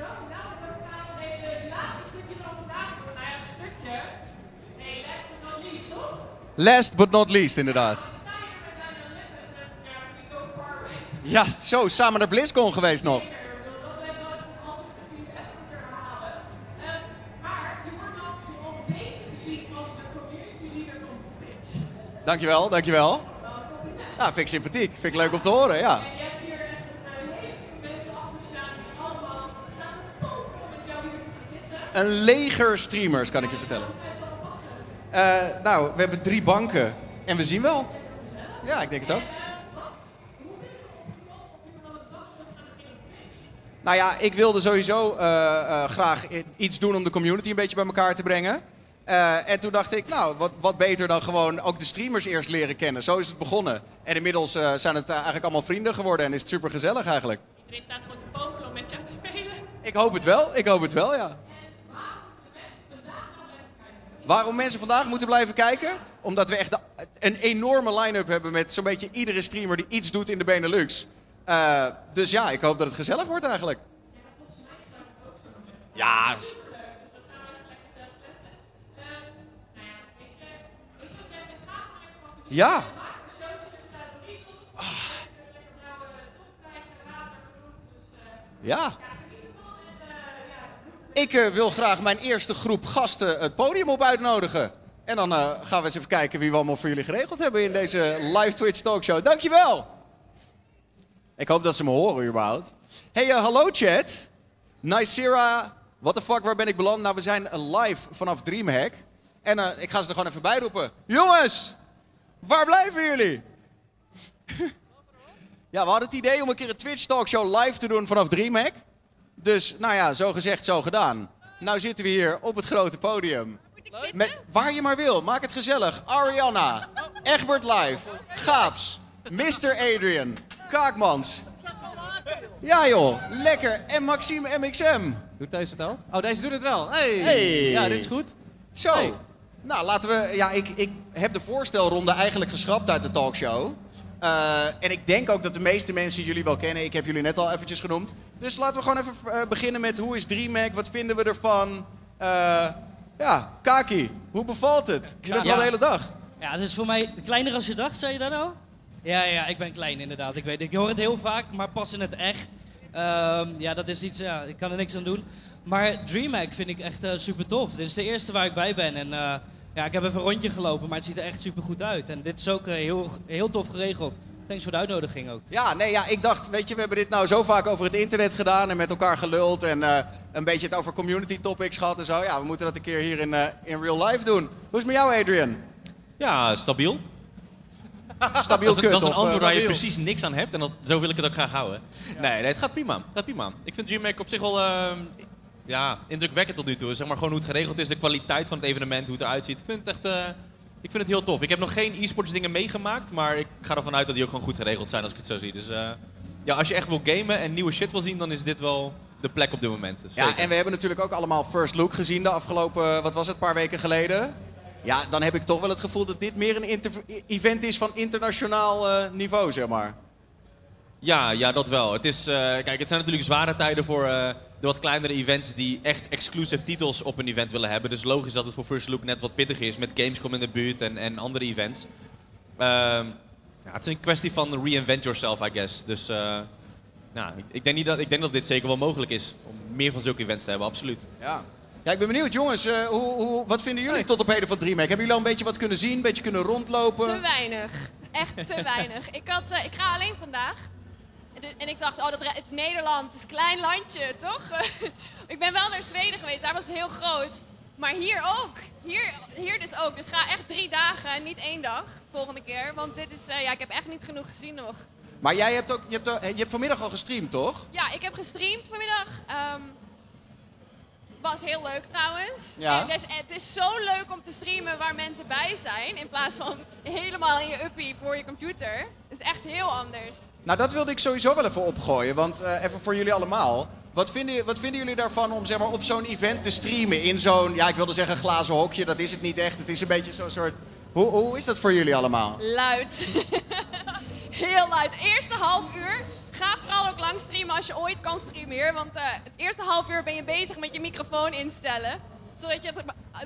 Zo, nou, dan gaan we even het laatste stukje van vandaag doen. Nou ja, een stukje. Nee, last but not least, toch? Last but not least, inderdaad. Ja, zo, samen naar BlizzCon geweest nog. Dankjewel, dankjewel. Ja, vind ik sympathiek. Vind ik leuk om te horen, ja. Een leger streamers, kan ik je vertellen. Eh, nou, we hebben drie banken. En we zien wel. Ja, ik denk het ook. Nou ja, ik wilde sowieso eh, eh, graag iets doen om de community een beetje bij elkaar te brengen. En toen dacht ik, nou, wat, wat beter dan gewoon ook de streamers eerst leren kennen. Zo is het begonnen. En inmiddels zijn het eigenlijk allemaal vrienden geworden en is het super gezellig eigenlijk. Iedereen staat gewoon te popelen om met jou te spelen. Ik hoop het wel, ik hoop het wel, ja. Waarom mensen vandaag moeten blijven kijken? Omdat we echt een enorme line-up hebben met zo'n beetje iedere streamer die iets doet in de Benelux. Eh, dus ja, ik hoop dat het gezellig wordt eigenlijk. Ja. Ja. Ja. Ik eh, wil graag mijn eerste groep gasten het podium op uitnodigen. En dan eh, gaan we eens even kijken wie we allemaal voor jullie geregeld hebben in deze live Twitch talkshow. Dankjewel! Ik hoop dat ze me horen überhaupt. Hey, eh, hallo chat. Nicera, what the fuck, waar ben ik beland? Nou, we zijn live vanaf Dreamhack. En ik ga ze er gewoon even bij roepen. Jongens, waar blijven jullie? ja, we hadden het idee om een keer een Twitch talkshow live te doen vanaf Dreamhack. Dus, nou ja, zo gezegd, zo gedaan. Nou zitten we hier op het grote podium. Met, waar je maar wil, maak het gezellig. Ariana, Egbert Live, Gaaps, Mr. Adrian, Kaakmans. Ja joh, lekker. En Maxime MXM. Doet deze het al? Oh, deze doet het wel. Hey. Hey. Ja, dit is goed. Zo. Hey. Nou, laten we... Ja, ik, ik heb de voorstelronde eigenlijk geschrapt uit de talkshow. Eh, en ik denk ook dat de meeste mensen jullie wel kennen. Ik heb jullie net al eventjes genoemd. Dus laten we gewoon even eh, beginnen met hoe is DreamHack? Wat vinden we ervan? Eh, ja, Kaki, hoe bevalt het? Je bent er al de hele dag. Ja, het is voor mij kleiner als je dacht, zei je dat nou? Ja, ja, ik ben klein inderdaad. Ik, weet, ik hoor het heel vaak, maar pas in het echt. ehm, ja, dat is iets, ja, ik kan er niks aan doen. Maar DreamHack vind ik echt super tof. Dit is de eerste waar ik bij ben. En ja, ik heb even een rondje gelopen, maar het ziet er echt super goed uit. En dit is ook eh, heel, heel tof geregeld. Thanks voor de uitnodiging ook. Ja, nee, ja, ik dacht, weet je, we hebben dit nou zo vaak over het internet gedaan en met elkaar geluld en eh, een beetje het over community topics gehad en zo. Ja, we moeten dat een keer hier in, eh, in real life doen. Hoe is het met jou, Adrian? Ja, stabiel. Stabiel Dat is, kut, dat is een antwoord waar je precies niks aan hebt en dat, zo wil ik het ook graag houden. Nee, nee, het gaat prima. Het gaat prima. Ik vind DreamHack op zich wel ehm, ja, indrukwekkend tot nu toe. Zeg maar gewoon hoe het geregeld is, de kwaliteit van het evenement, hoe het eruit ziet. Ik vind het echt eh, ik vind het heel tof. Ik heb nog geen e-sports dingen meegemaakt, maar ik ga ervan uit dat die ook gewoon goed geregeld zijn als ik het zo zie. Dus eh, ja, als je echt wil gamen en nieuwe shit wil zien, dan is dit wel de plek op dit moment. Dus Ja, zeker. en we hebben natuurlijk ook allemaal First Look gezien de afgelopen, wat was het, paar weken geleden. Ja, dan heb ik toch wel het gevoel dat dit meer een event is van internationaal eh, niveau, zeg maar. Ja, ja, dat wel. Het, is, eh, kijk, het zijn natuurlijk zware tijden voor eh, de wat kleinere events die echt exclusive titels op een event willen hebben. Dus logisch dat het voor First Look net wat pittig is met Gamescom in de buurt en, en andere events. Ehm, ja, het is een kwestie van reinvent yourself, I guess. Dus eh, ja, ik, ik, denk niet dat, ik denk dat dit zeker wel mogelijk is om meer van zulke events te hebben, absoluut. Ja. Ja, ik ben benieuwd, jongens. eh, hoe, hoe, wat vinden jullie tot op heden van DreamHack? Hebben jullie al een beetje wat kunnen zien, een beetje kunnen rondlopen? Te weinig. Echt te weinig. Ik, had, eh, ik ga alleen vandaag. En dus- En ik dacht, oh, dat, het is Nederland, het is een klein landje, toch? ik ben wel naar Zweden geweest, daar was het heel groot. Maar hier ook. Hier, hier dus ook. Dus ga echt drie dagen en niet één dag volgende keer. Want dit is, eh, ja, ik heb echt niet genoeg gezien nog. Maar jij hebt, ook, je, hebt, ook- je hebt vanmiddag al gestreamd, toch? Ja, ik heb gestreamd vanmiddag. Ehm, was heel leuk trouwens. Ja. Dus, het is zo leuk om te streamen waar mensen bij zijn. In plaats van helemaal in je uppie voor je computer. Het is echt heel anders. Nou, dat wilde ik sowieso wel even opgooien. Want eh, even voor jullie allemaal. Wat vinden, wat vinden jullie daarvan om zeg maar, op zo'n event te streamen? In zo'n, ja, ik wilde zeggen glazen hokje. Dat is het niet echt. Het is een beetje zo'n soort... Hoe, hoe is dat voor jullie allemaal? Luid. heel luid. Eerste half uur ga vooral ook lang streamen als je ooit kan streamen. Want eh, het eerste half uur ben je bezig met je microfoon instellen. Zodat je het,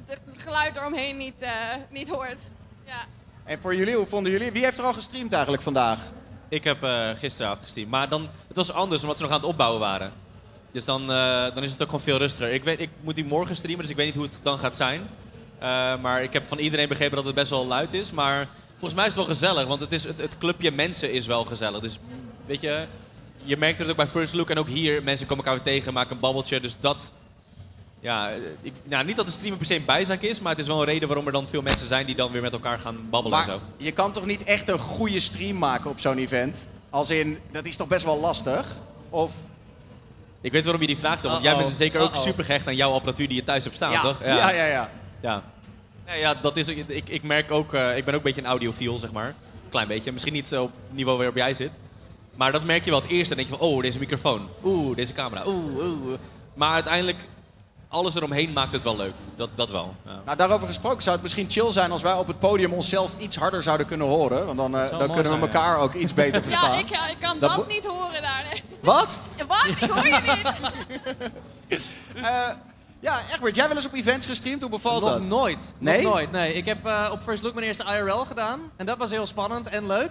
het geluid eromheen niet, eh, niet hoort. Ja. En voor jullie, hoe vonden jullie? Wie heeft er al gestreamd eigenlijk vandaag? Ik heb eh gisteravond gesteamd. Maar dan, het was anders omdat ze nog aan het opbouwen waren. Dus dan, eh, dan is het ook gewoon veel rustiger. Ik, weet, ik moet die morgen streamen, dus ik weet niet hoe het dan gaat zijn. Eh, maar ik heb van iedereen begrepen dat het best wel luid is. Maar volgens mij is het wel gezellig, want het, is, het, het clubje mensen is wel gezellig. Dus weet je, je merkt het ook bij First Look en ook hier. Mensen komen elkaar weer tegen, maken een babbeltje. Dus dat, ja, eh, ik, nou, niet dat de streamen per se een bijzaak is, maar het is wel een reden waarom er dan veel mensen zijn die dan weer met elkaar gaan babbelen en Maar zo. je kan toch niet echt een goede stream maken op zo'n event? Als in, dat is toch best wel lastig? Of, Ik weet waarom je die vraag stelt, want jij bent zeker ook Uh-oh. super gehecht aan jouw apparatuur die je thuis hebt staan, ja, toch? ja, ja, ja. Ja. Ja, ja, dat is, ik, ik merk ook, eh, ik ben ook een beetje een audiofiel, zeg maar. Klein beetje. Misschien niet op het niveau waarop jij zit. Maar dat merk je wel het eerste. Dan denk je van, oh, deze microfoon. Oeh, deze camera. Oeh, oeh. Maar uiteindelijk, alles eromheen maakt het wel leuk. Dat, dat wel. Ja. Nou, daarover gesproken zou het misschien chill zijn als wij op het podium onszelf iets harder zouden kunnen horen. Want dan, eh, dan kunnen we elkaar ook iets beter verstaan. Ja, ik, ik kan Dat niet horen daar. nee. Wat? Wat? Ik hoor je niet. Eh, ja, Egbert, jij wel eens op events gestreamd? Hoe bevalt Nog dat? nooit. Nee? Nog nooit, nee. Ik heb eh, op First Look mijn eerste IRL gedaan. En dat was heel spannend en leuk.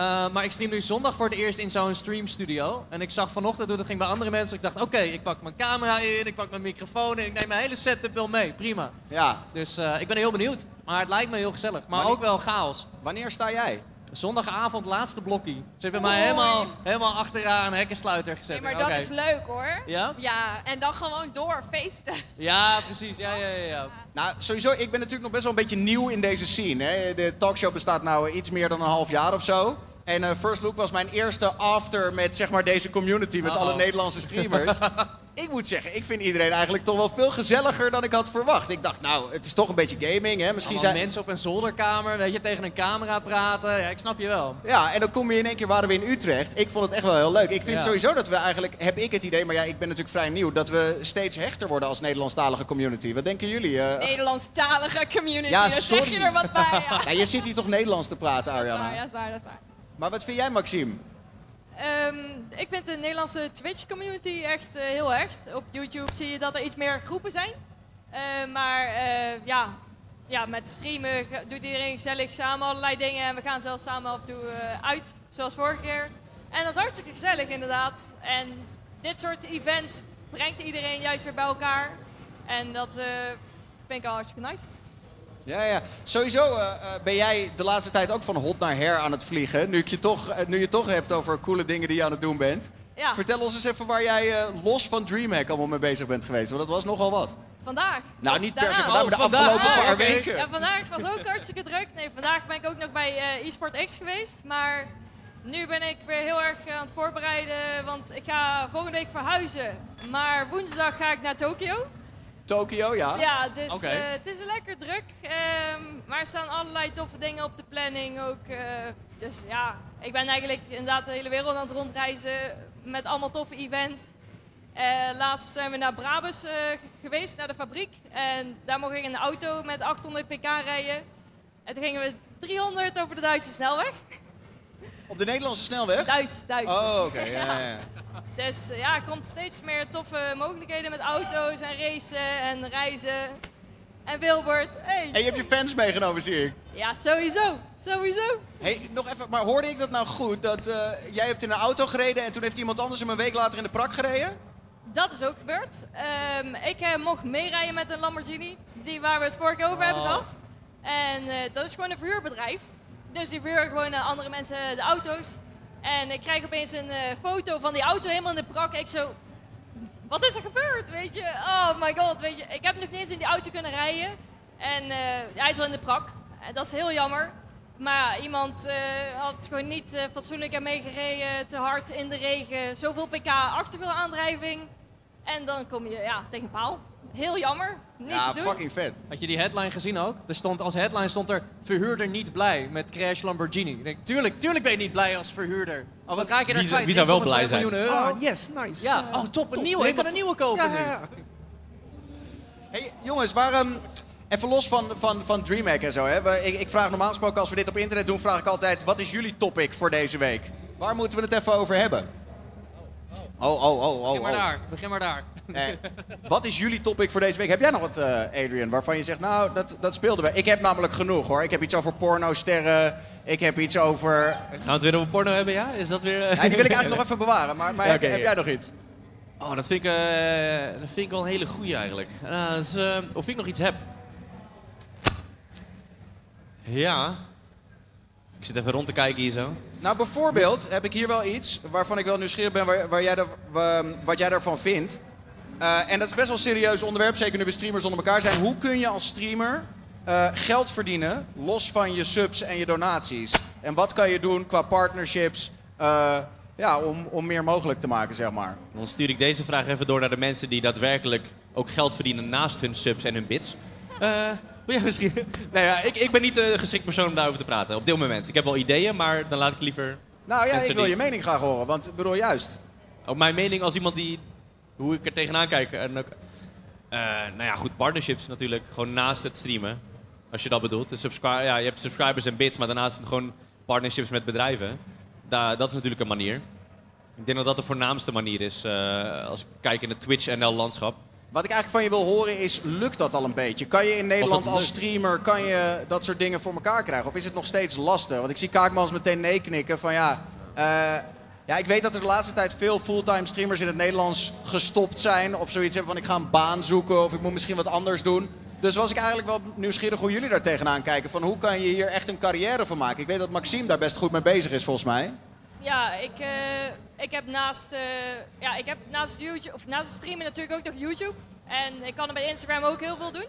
Eh, maar ik stream nu zondag voor het eerst in zo'n streamstudio. En ik zag vanochtend hoe dat ging bij andere mensen. Ik dacht, oké, ik pak mijn camera in, ik pak mijn microfoon in. Ik neem mijn hele setup wel mee. Prima. Ja. Dus eh, ik ben heel benieuwd. Maar het lijkt me heel gezellig. Maar Wanneer- ook wel chaos. Wanneer sta jij? Zondagavond, laatste blokkie. Ze hebben mij helemaal, helemaal achteraan hekkensluiter gezet. Nee, maar dat is leuk hoor. Ja? Ja, en dan gewoon door feesten. Ja, precies. Ja, ja, ja. ja. Nou, sowieso, ik ben natuurlijk nog best wel een beetje nieuw in deze scene. Hè. De talkshow bestaat nou iets meer dan een half jaar of zo. En eh, First Look was mijn eerste after met zeg maar deze community, met Uh-oh. alle Nederlandse streamers. ik moet zeggen, ik vind iedereen eigenlijk toch wel veel gezelliger dan ik had verwacht. Ik dacht, nou, het is toch een beetje gaming, hè. Misschien zijn... mensen op een zolderkamer, weet je, tegen een camera praten. Ja, ik snap je wel. Ja, en dan kom je in één keer, waren we in Utrecht. Ik vond het echt wel heel leuk. Ik vind Ja. sowieso dat we eigenlijk, heb ik het idee, maar ja, ik ben natuurlijk vrij nieuw, dat we steeds hechter worden als Nederlandstalige community. Wat denken jullie? eh? Nederlandstalige community, Ja, daar zeg sorry. je er wat bij. Ja. Ja, je zit hier toch Nederlands te praten, Dat is waar, Ariana? ja, dat is waar, dat is waar. Maar wat vind jij, Maxime? Ehm, ik vind de Nederlandse Twitch-community echt eh, heel echt. Op YouTube zie je dat er iets meer groepen zijn. Eh, maar eh, ja, ja, met streamen doet iedereen gezellig samen allerlei dingen. En we gaan zelfs samen af en toe uit, zoals vorige keer. En dat is hartstikke gezellig inderdaad. En dit soort events brengt iedereen juist weer bij elkaar. En dat vind ik al hartstikke nice. Ja, ja. Sowieso eh, eh, ben jij de laatste tijd ook van hot naar her aan het vliegen. Nu, ik je toch, eh, nu je het toch hebt over coole dingen die je aan het doen bent. Ja. Vertel ons eens even waar jij eh, los van DreamHack allemaal mee bezig bent geweest. Want dat was nogal wat. Vandaag. Nou, niet per se vandaag, maar de vandaag. afgelopen Ah, paar oké. weken. Ja, vandaag was ook hartstikke druk. Nee, vandaag ben ik ook nog bij eh eSport X geweest. Maar nu ben ik weer heel erg aan het voorbereiden. Want ik ga volgende week verhuizen. Maar woensdag ga ik naar Tokio. Tokio, ja. Ja, dus eh, het is lekker druk. Ehm, maar er staan allerlei toffe dingen op de planning ook. eh, dus ja, ik ben eigenlijk inderdaad de hele wereld aan het rondreizen. Met allemaal toffe events. Eh, laatst zijn we naar Brabus geweest, naar de fabriek. En daar mocht ik in een auto met 800 pk rijden. En toen gingen we 300 over de Duitse snelweg. Op de Nederlandse snelweg? Duits, Duits. Oh, oké. ja, ja, ja. Dus ja, er komt steeds meer toffe mogelijkheden met auto's en racen en reizen. En Wilbert, hey. En je hebt je fans meegenomen, zie ik. Ja, sowieso. Sowieso. Hey, nog even, maar hoorde ik dat nou goed? Dat eh, jij hebt in een auto gereden en toen heeft iemand anders hem een week later in de prak gereden? Dat is ook gebeurd. Ehm, ik eh, mocht meerijden met een Lamborghini, die waar we het vorige keer over hebben gehad. En eh, dat is gewoon een verhuurbedrijf. Dus die verhuren gewoon aan andere mensen de auto's. En ik krijg opeens een eh, foto van die auto helemaal in de prak. Ik zo, wat is er gebeurd, weet je? Oh my god, weet je. Ik heb nog niet eens in die auto kunnen rijden. En eh, hij is wel in de prak. En dat is heel jammer. Maar iemand eh, had gewoon niet eh, fatsoenlijk ermee gereden, te hard in de regen, zoveel pk achterwielaandrijving. En dan kom je ja, tegen een paal. Heel jammer. Niet Ja, te doen. fucking vet. Had je die headline gezien ook? Er stond, als headline stond er verhuurder niet blij met Crash Lamborghini. Ik denk, tuurlijk, tuurlijk ben je niet blij als verhuurder. Oh, wat raak je daar Wie zou- kwijt? wie zou wel 1,2 blij zijn? miljoen euro. Ah, yes, nice. Ja, oh top, een nieuwe. Ik kan een nieuwe kopen nu. Hey, jongens, waarom... Even los van, van, van DreamHack en zo. Hè. Ik, ik vraag normaal gesproken als we dit op internet doen, vraag ik altijd... Wat is jullie topic voor deze week? Waar moeten we het even over hebben? Oh, oh, oh, oh. Begin maar oh. daar, begin maar daar. Eh, wat is jullie topic voor deze week? Heb jij nog wat, eh, Adrian, waarvan je zegt, nou, dat, dat speelden we. Ik heb namelijk genoeg hoor. Ik heb iets over pornosterren. Ik heb iets over... Gaan we het weer over porno hebben, ja? Is dat weer... eh? Ja, die wil ik eigenlijk nog even bewaren. Maar, maar Ja, heb, jij nog iets? Oh, dat vind ik, dat vind ik wel een hele goeie eigenlijk. Nou, of ik nog iets heb. Ja. Ik zit even rond te kijken hier zo. Nou, bijvoorbeeld heb ik hier wel iets waarvan ik wel nieuwsgierig ben waar, waar jij wa- wat jij daarvan vindt. Eh, en dat is best wel een serieus onderwerp, zeker nu we streamers onder elkaar zijn. Hoe kun je als streamer eh, geld verdienen, los van je subs en je donaties? En wat kan je doen qua partnerships eh, ja, om, om meer mogelijk te maken, zeg maar? Dan stuur ik deze vraag even door naar de mensen die daadwerkelijk ook geld verdienen naast hun subs en hun bits. Jij misschien... Nee, ja, ik, ik ben niet de geschikt persoon om daarover te praten op dit moment. Ik heb wel ideeën, maar dan laat ik liever... Nou ja, ik wil die- je mening graag horen, want ik bedoel juist. Op mijn mening als iemand die... Hoe ik er tegenaan kijk. En ook, eh, nou ja, goed, partnerships natuurlijk. Gewoon naast het streamen. Als je dat bedoelt. De subscri- ja, je hebt subscribers en bits, maar daarnaast gewoon partnerships met bedrijven. Da dat is natuurlijk een manier. Ik denk dat dat de voornaamste manier is eh, als ik kijk in het Twitch NL-landschap. Wat ik eigenlijk van je wil horen is, lukt dat al een beetje? Kan je in Nederland als streamer kan je dat soort dingen voor elkaar krijgen? Of is het nog steeds lastig? Want ik zie Kaakmans meteen nee knikken van ja... eh, ja, ik weet dat er de laatste tijd veel fulltime streamers in het Nederlands gestopt zijn. Of zoiets hebben van ik ga een baan zoeken of ik moet misschien wat anders doen. Dus was ik eigenlijk wel nieuwsgierig hoe jullie daar tegenaan kijken. Van hoe kan je hier echt een carrière van maken? Ik weet dat Maxime daar best goed mee bezig is volgens mij. Ja, ik, eh, ik heb naast, eh, ja, ik heb naast, YouTube, of naast het streamen natuurlijk ook nog YouTube. En ik kan er bij Instagram ook heel veel doen.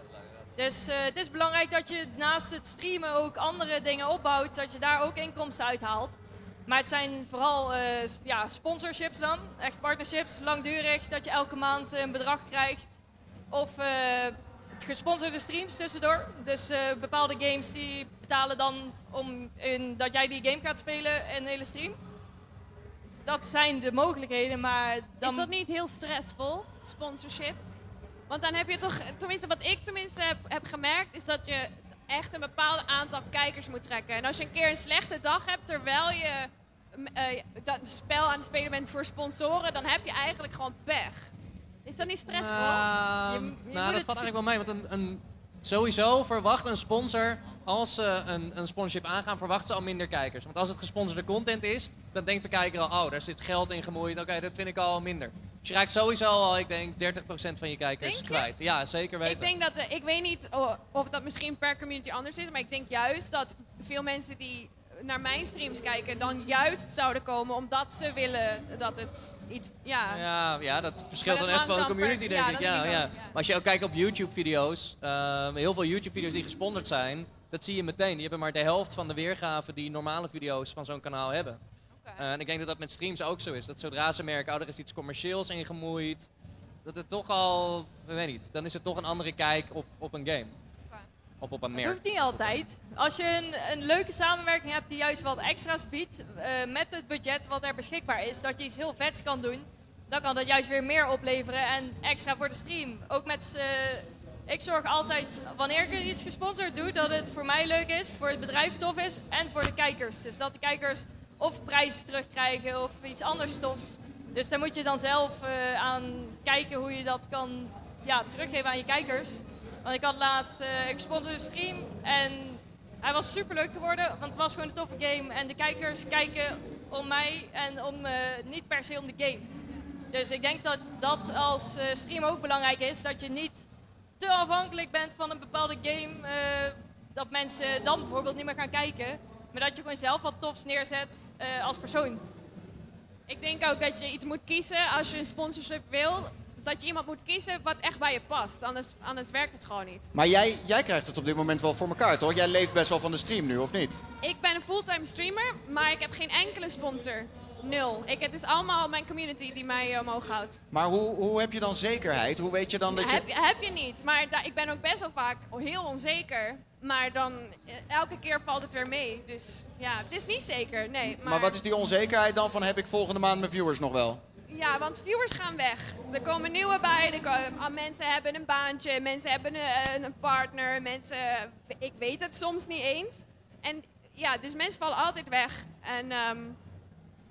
Dus eh, het is belangrijk dat je naast het streamen ook andere dingen opbouwt. Dat je daar ook inkomsten uithaalt. Maar het zijn vooral eh, ja, sponsorships dan. Echt partnerships, langdurig. Dat je elke maand een bedrag krijgt. Of eh, gesponsorde streams tussendoor. Dus eh, bepaalde games die betalen dan om in, dat jij die game gaat spelen een hele stream. Dat zijn de mogelijkheden, maar dan... Is dat niet heel stressvol, sponsorship? Want dan heb je toch, tenminste wat ik tenminste heb gemerkt, is dat je echt een bepaald aantal kijkers moet trekken. En als je een keer een slechte dag hebt terwijl je eh, dat spel aan het spelen bent voor sponsoren, dan heb je eigenlijk gewoon pech. Is dat niet stressvol? Je- je nou, moet dat het- valt eigenlijk wel mee. Want een, een, sowieso verwacht een sponsor, als ze een, een sponsorship aangaan, verwacht ze al minder kijkers. Want als het gesponsorde content is, dan denkt de kijker al, oh, daar zit geld in gemoeid. Oké, dat vind ik al minder. Dus je raakt sowieso al, ik denk, 30% van je kijkers je? kwijt. Ja, zeker weten. Ik denk dat, de- ik weet niet of dat misschien per community anders is, maar ik denk juist dat veel mensen die naar mijn streams kijken, dan juist zouden komen omdat ze willen dat het iets, ja. Ja, ja, dat verschilt dan echt van de community, denk ja, ik. Ja, ja. Maar als je ook kijkt op YouTube-video's, ehm, heel veel YouTube-video's die gesponsord zijn, dat zie je meteen. Die hebben maar de helft van de weergave die normale video's van zo'n kanaal hebben. Eh, en ik denk dat dat met streams ook zo is. Dat zodra ze merken, oh, er is iets commercieels in gemoeid, dat het toch al, ik weet niet, dan is het toch een andere kijk op, op een game. Of op een Het merk. hoeft niet altijd. Als je een, een leuke samenwerking hebt die juist wat extra's biedt eh, met het budget wat er beschikbaar is, dat je iets heel vets kan doen, dan kan dat juist weer meer opleveren en extra voor de stream. Ook met, eh, ik zorg altijd wanneer ik iets gesponsord doe, dat het voor mij leuk is, voor het bedrijf tof is en voor de kijkers. Dus dat de kijkers of prijzen terugkrijgen of iets anders tofs. Dus daar moet je dan zelf eh, aan kijken hoe je dat kan ja, teruggeven aan je kijkers. Want ik had laatst eh ik sponsorde een stream en hij was super leuk geworden, want het was gewoon een toffe game. En de kijkers kijken om mij en om, eh, niet per se om de game. Dus ik denk dat dat als stream ook belangrijk is, dat je niet te afhankelijk bent van een bepaalde game, dat mensen dan bijvoorbeeld niet meer gaan kijken. Maar dat je gewoon zelf wat tofs neerzet eh, als persoon. Ik denk ook dat je iets moet kiezen als je een sponsorship wil. Dat je iemand moet kiezen wat echt bij je past. Anders, anders werkt het gewoon niet. Maar jij, jij krijgt het op dit moment wel voor elkaar, toch? Jij leeft best wel van de stream nu, of niet? Ik ben een fulltime streamer, maar ik heb geen enkele sponsor. Nul. Ik, het is allemaal mijn community die mij omhoog houdt. Maar hoe, hoe heb je dan zekerheid? Hoe weet je dan dat je... Heb, je- heb je niet. Maar da- ik ben ook best wel vaak heel onzeker. Maar dan eh, elke keer valt het weer mee. Dus ja, het is niet zeker. Nee. Maar, Maar wat is die onzekerheid dan van heb ik volgende maand mijn viewers nog wel? Ja, want viewers gaan weg. Er komen nieuwe bij. Er ah, mensen hebben een baantje. Mensen hebben een, een partner. Mensen, ik weet het soms niet eens. En ja, dus mensen vallen altijd weg. En, ehm,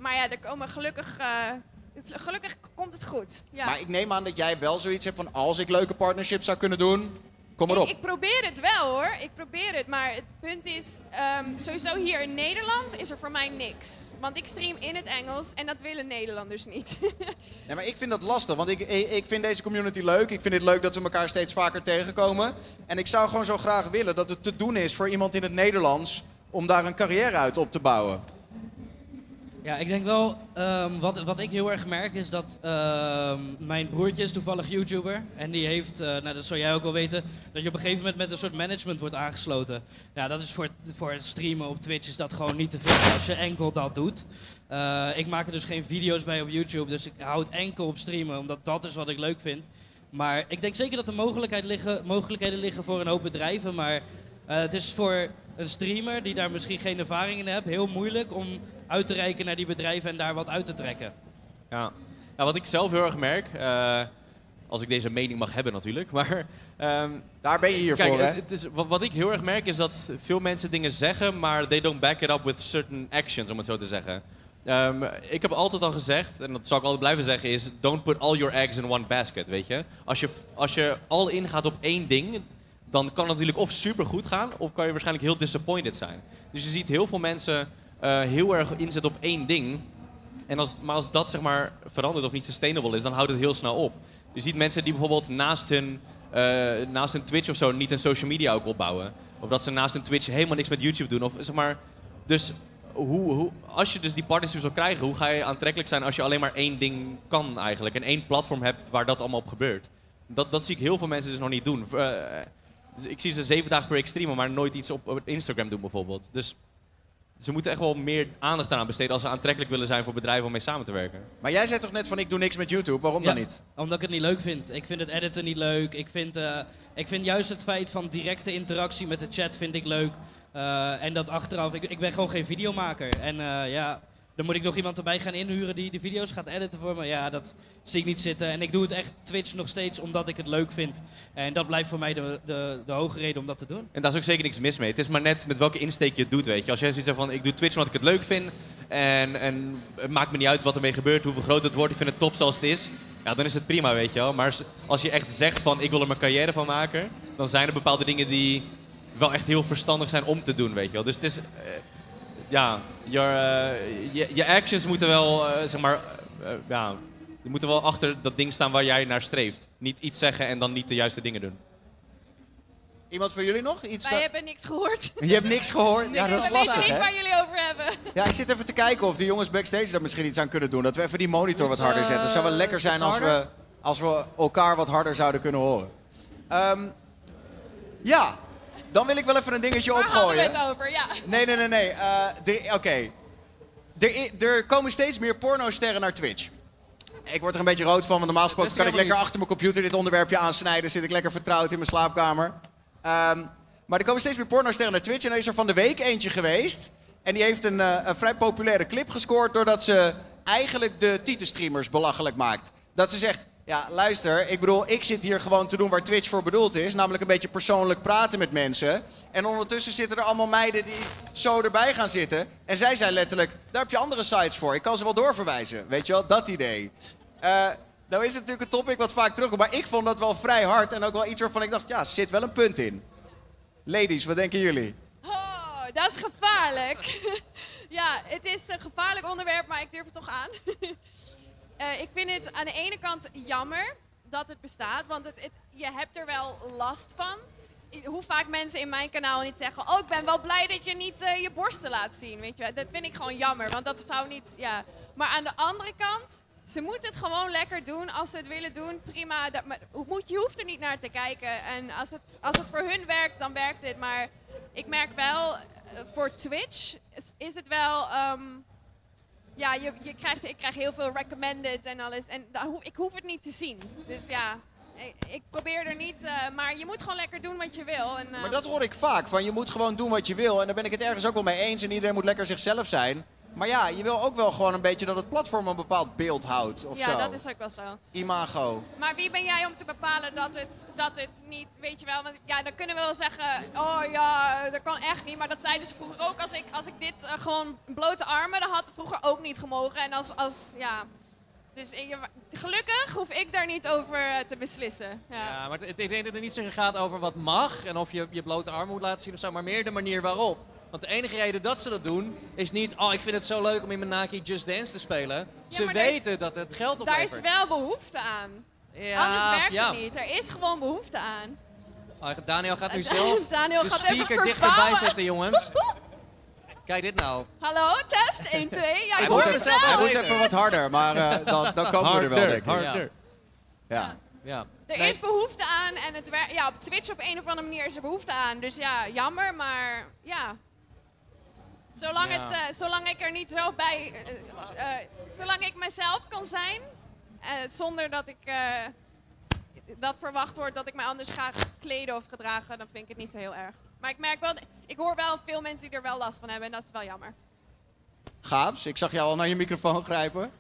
maar ja, er komen gelukkig eh, het- gelukkig komt het goed. Ja. Maar ik neem aan dat jij wel zoiets hebt van als ik leuke partnerships zou kunnen doen, kom maar op. Ik, ik probeer het wel hoor, ik probeer het. Maar het punt is, ehm, sowieso hier in Nederland is er voor mij niks. Want ik stream in het Engels en dat willen Nederlanders niet. Nee, maar ik vind dat lastig, want ik, ik, ik vind deze community leuk. Ik vind het leuk dat ze elkaar steeds vaker tegenkomen. En ik zou gewoon zo graag willen dat het te doen is voor iemand in het Nederlands om daar een carrière uit op te bouwen. Ja, ik denk wel, ehm, wat, wat ik heel erg merk is dat ehm, mijn broertje is toevallig YouTuber. En die heeft, eh, nou dat zou jij ook wel weten, dat je op een gegeven moment met een soort management wordt aangesloten. Ja, dat is voor, voor streamen op Twitch is dat gewoon niet te veel als je enkel dat doet. Eh, ik maak er dus geen video's bij op YouTube, dus ik hou het enkel op streamen, omdat dat is wat ik leuk vind. Maar ik denk zeker dat er liggen, mogelijkheden liggen voor een hoop bedrijven, maar eh, het is voor een streamer die daar misschien geen ervaring in heeft, heel moeilijk om uit te reiken naar die bedrijven en daar wat uit te trekken. Ja. ja, wat ik zelf heel erg merk, eh, als ik deze mening mag hebben natuurlijk, maar... ehm, Daar ben je hier Kijk, voor, hè? het, het is, wat, wat ik heel erg merk is dat veel mensen dingen zeggen, maar they don't back it up with certain actions, om het zo te zeggen. Ehm, ik heb altijd al gezegd, en dat zal ik altijd blijven zeggen, is don't put all your eggs in one basket, weet je. Als je, als je al ingaat op één ding, dan kan het natuurlijk of super goed gaan, of kan je waarschijnlijk heel disappointed zijn. Dus je ziet heel veel mensen heel erg inzetten op één ding, en als, maar als dat zeg maar verandert of niet sustainable is, dan houdt het heel snel op. Je ziet mensen die bijvoorbeeld naast hun, eh, naast hun Twitch of zo niet een social media ook opbouwen. Of dat ze naast hun Twitch helemaal niks met YouTube doen. Of zeg maar, dus hoe, hoe, als je dus die partnerships wil krijgen, hoe ga je aantrekkelijk zijn als je alleen maar één ding kan eigenlijk? En één platform hebt waar dat allemaal op gebeurt. Dat, dat zie ik heel veel mensen dus nog niet doen. Eh, dus ik zie ze zeven dagen per week streamen, maar nooit iets op, op Instagram doen bijvoorbeeld. Dus ze moeten echt wel meer aandacht aan besteden als ze aantrekkelijk willen zijn voor bedrijven om mee samen te werken. Maar jij zei toch net van ik doe niks met YouTube, waarom dan niet? Omdat ik het niet leuk vind. Ik vind het editen niet leuk. Ik vind, eh, ik vind juist het feit van directe interactie met de chat vind ik leuk. Eh, en dat achteraf, ik, ik ben gewoon geen videomaker. En eh, ja, dan moet ik nog iemand erbij gaan inhuren die de video's gaat editen voor me. Ja, dat zie ik niet zitten. En ik doe het echt Twitch nog steeds omdat ik het leuk vind. En dat blijft voor mij de, de, de hoge reden om dat te doen. En daar is ook zeker niks mis mee. Het is maar net met welke insteek je het doet, weet je. Als jij zoiets zegt van, ik doe Twitch omdat ik het leuk vind... en, en het maakt me niet uit wat ermee gebeurt, hoeveel groot het wordt... ik vind het top zoals het is, ja, dan is het prima, weet je wel. Maar als- je echt zegt van, ik wil er mijn carrière van maken... dan zijn er bepaalde dingen die wel echt heel verstandig zijn om te doen, weet je wel. Dus het is... ja, your, eh, je, je actions moeten wel, eh, zeg maar... eh, ja, je moet er wel achter dat ding staan waar jij naar streeft. Niet iets zeggen en dan niet de juiste dingen doen. Iemand van jullie nog? Iets Wij hebben niks gehoord. Je hebt niks gehoord? Ja, dat is We weten lastig, niet waar jullie over hebben. Ja, ik zit even te kijken of de jongens backstage daar misschien iets aan kunnen doen. Dat we even die monitor wat harder zetten. Het zou wel lekker zijn als we, als we elkaar wat harder zouden kunnen horen. Ehm, ja, dan wil ik wel even een dingetje Waar hadden we opgooien. het over? Ja. Nee, nee, nee, nee. Eh, Oké. Er, er komen steeds meer pornosterren naar Twitch. Ik word er een beetje rood van, want normaal gesproken kan ik lekker achter mijn computer dit onderwerpje aansnijden. Zit ik lekker vertrouwd in mijn slaapkamer. Ehm, maar er komen steeds meer pornosterren naar Twitch. En er is er van de week eentje geweest. En die heeft een, eh, een vrij populaire clip gescoord doordat ze eigenlijk de titelstreamers belachelijk maakt. Dat ze zegt, ja luister, ik bedoel, ik zit hier gewoon te doen waar Twitch voor bedoeld is. Namelijk een beetje persoonlijk praten met mensen. En ondertussen zitten er allemaal meiden die zo erbij gaan zitten. En zij zijn letterlijk, daar heb je andere sites voor. Ik kan ze wel doorverwijzen. Weet je wel, dat idee. Eh, nou is het natuurlijk een topic wat vaak terugkomt. Maar ik vond dat wel vrij hard. En ook wel iets waarvan ik dacht, ja, zit wel een punt in. Ladies, wat denken jullie? Oh, dat is gevaarlijk. ja, het is een gevaarlijk onderwerp, maar ik durf het toch aan. Eh, ik vind het aan de ene kant jammer dat het bestaat, want het, je hebt er wel last van. Hoe vaak mensen in mijn kanaal niet zeggen: Oh, ik ben wel blij dat je niet eh, je borsten laat zien. Weet je, dat vind ik gewoon jammer, want dat zou niet. Ja. Maar aan de andere kant, ze moeten het gewoon lekker doen. Als ze het willen doen, prima. Dat, moet, je hoeft er niet naar te kijken. En als het, als het voor hun werkt, dan werkt het. Maar ik merk wel, eh, voor Twitch is, is het wel. ehm, ja, je, je krijgt, ik krijg heel veel recommended en alles. En ik hoef het niet te zien. Dus ja, ik, ik probeer er niet. eh, maar je moet gewoon lekker doen wat je wil. En, eh, Maar dat hoor ik vaak. Van je moet gewoon doen wat je wil. En daar ben ik het ergens ook wel mee eens. En iedereen moet lekker zichzelf zijn. Maar ja, je wil ook wel gewoon een beetje dat het platform een bepaald beeld houdt. Of ja, zo. dat is ook wel zo. Imago. Maar wie ben jij om te bepalen dat het, dat het niet, weet je wel, want ja, dan kunnen we wel zeggen, oh ja, dat kan echt niet. Maar dat zeiden ze vroeger ook, als ik, als ik dit eh, gewoon blote armen, dat had vroeger ook niet gemogen. En als, als ja, Dus ik- gelukkig hoef ik daar niet over eh, te beslissen. Ja. Ja, maar het- ik denk dat het niet zozeer gaat over wat mag en of je je blote arm moet laten zien of zo, maar meer de manier waarop. Want de enige reden dat ze dat doen, is niet, oh ik vind het zo leuk om in mijn Nike Just Dance te spelen. Ze maar daar is- weten dat het geld Daar oplevert. is wel behoefte aan. Ja, Anders werkt ja. het niet. Er is gewoon behoefte aan. Oh, Daniel gaat nu zelf Daniel de gaat even speaker dichterbij verbouwen. zetten, jongens. Kijk dit nou. Hallo, test 1, 2. Ja, Hij ik moet, hoor het hij wel. moet even wat harder, maar eh, dan, dan komen we er wel, denk ik. harder. Ja. Ja. Er Nee, is behoefte aan en het wer- ja, op Twitch op een of andere manier is er behoefte aan. Dus ja, jammer, maar ja. Zolang, Ja. Het, eh, zolang ik er niet zo bij... eh, eh, zolang ik mezelf kan zijn, eh, zonder dat ik... eh, dat verwacht wordt dat ik me anders ga kleden of gedragen, dan vind ik het niet zo heel erg. Maar ik merk wel, ik hoor wel veel mensen die er wel last van hebben en dat is wel jammer. Gaabs, ik zag jou al naar je microfoon grijpen.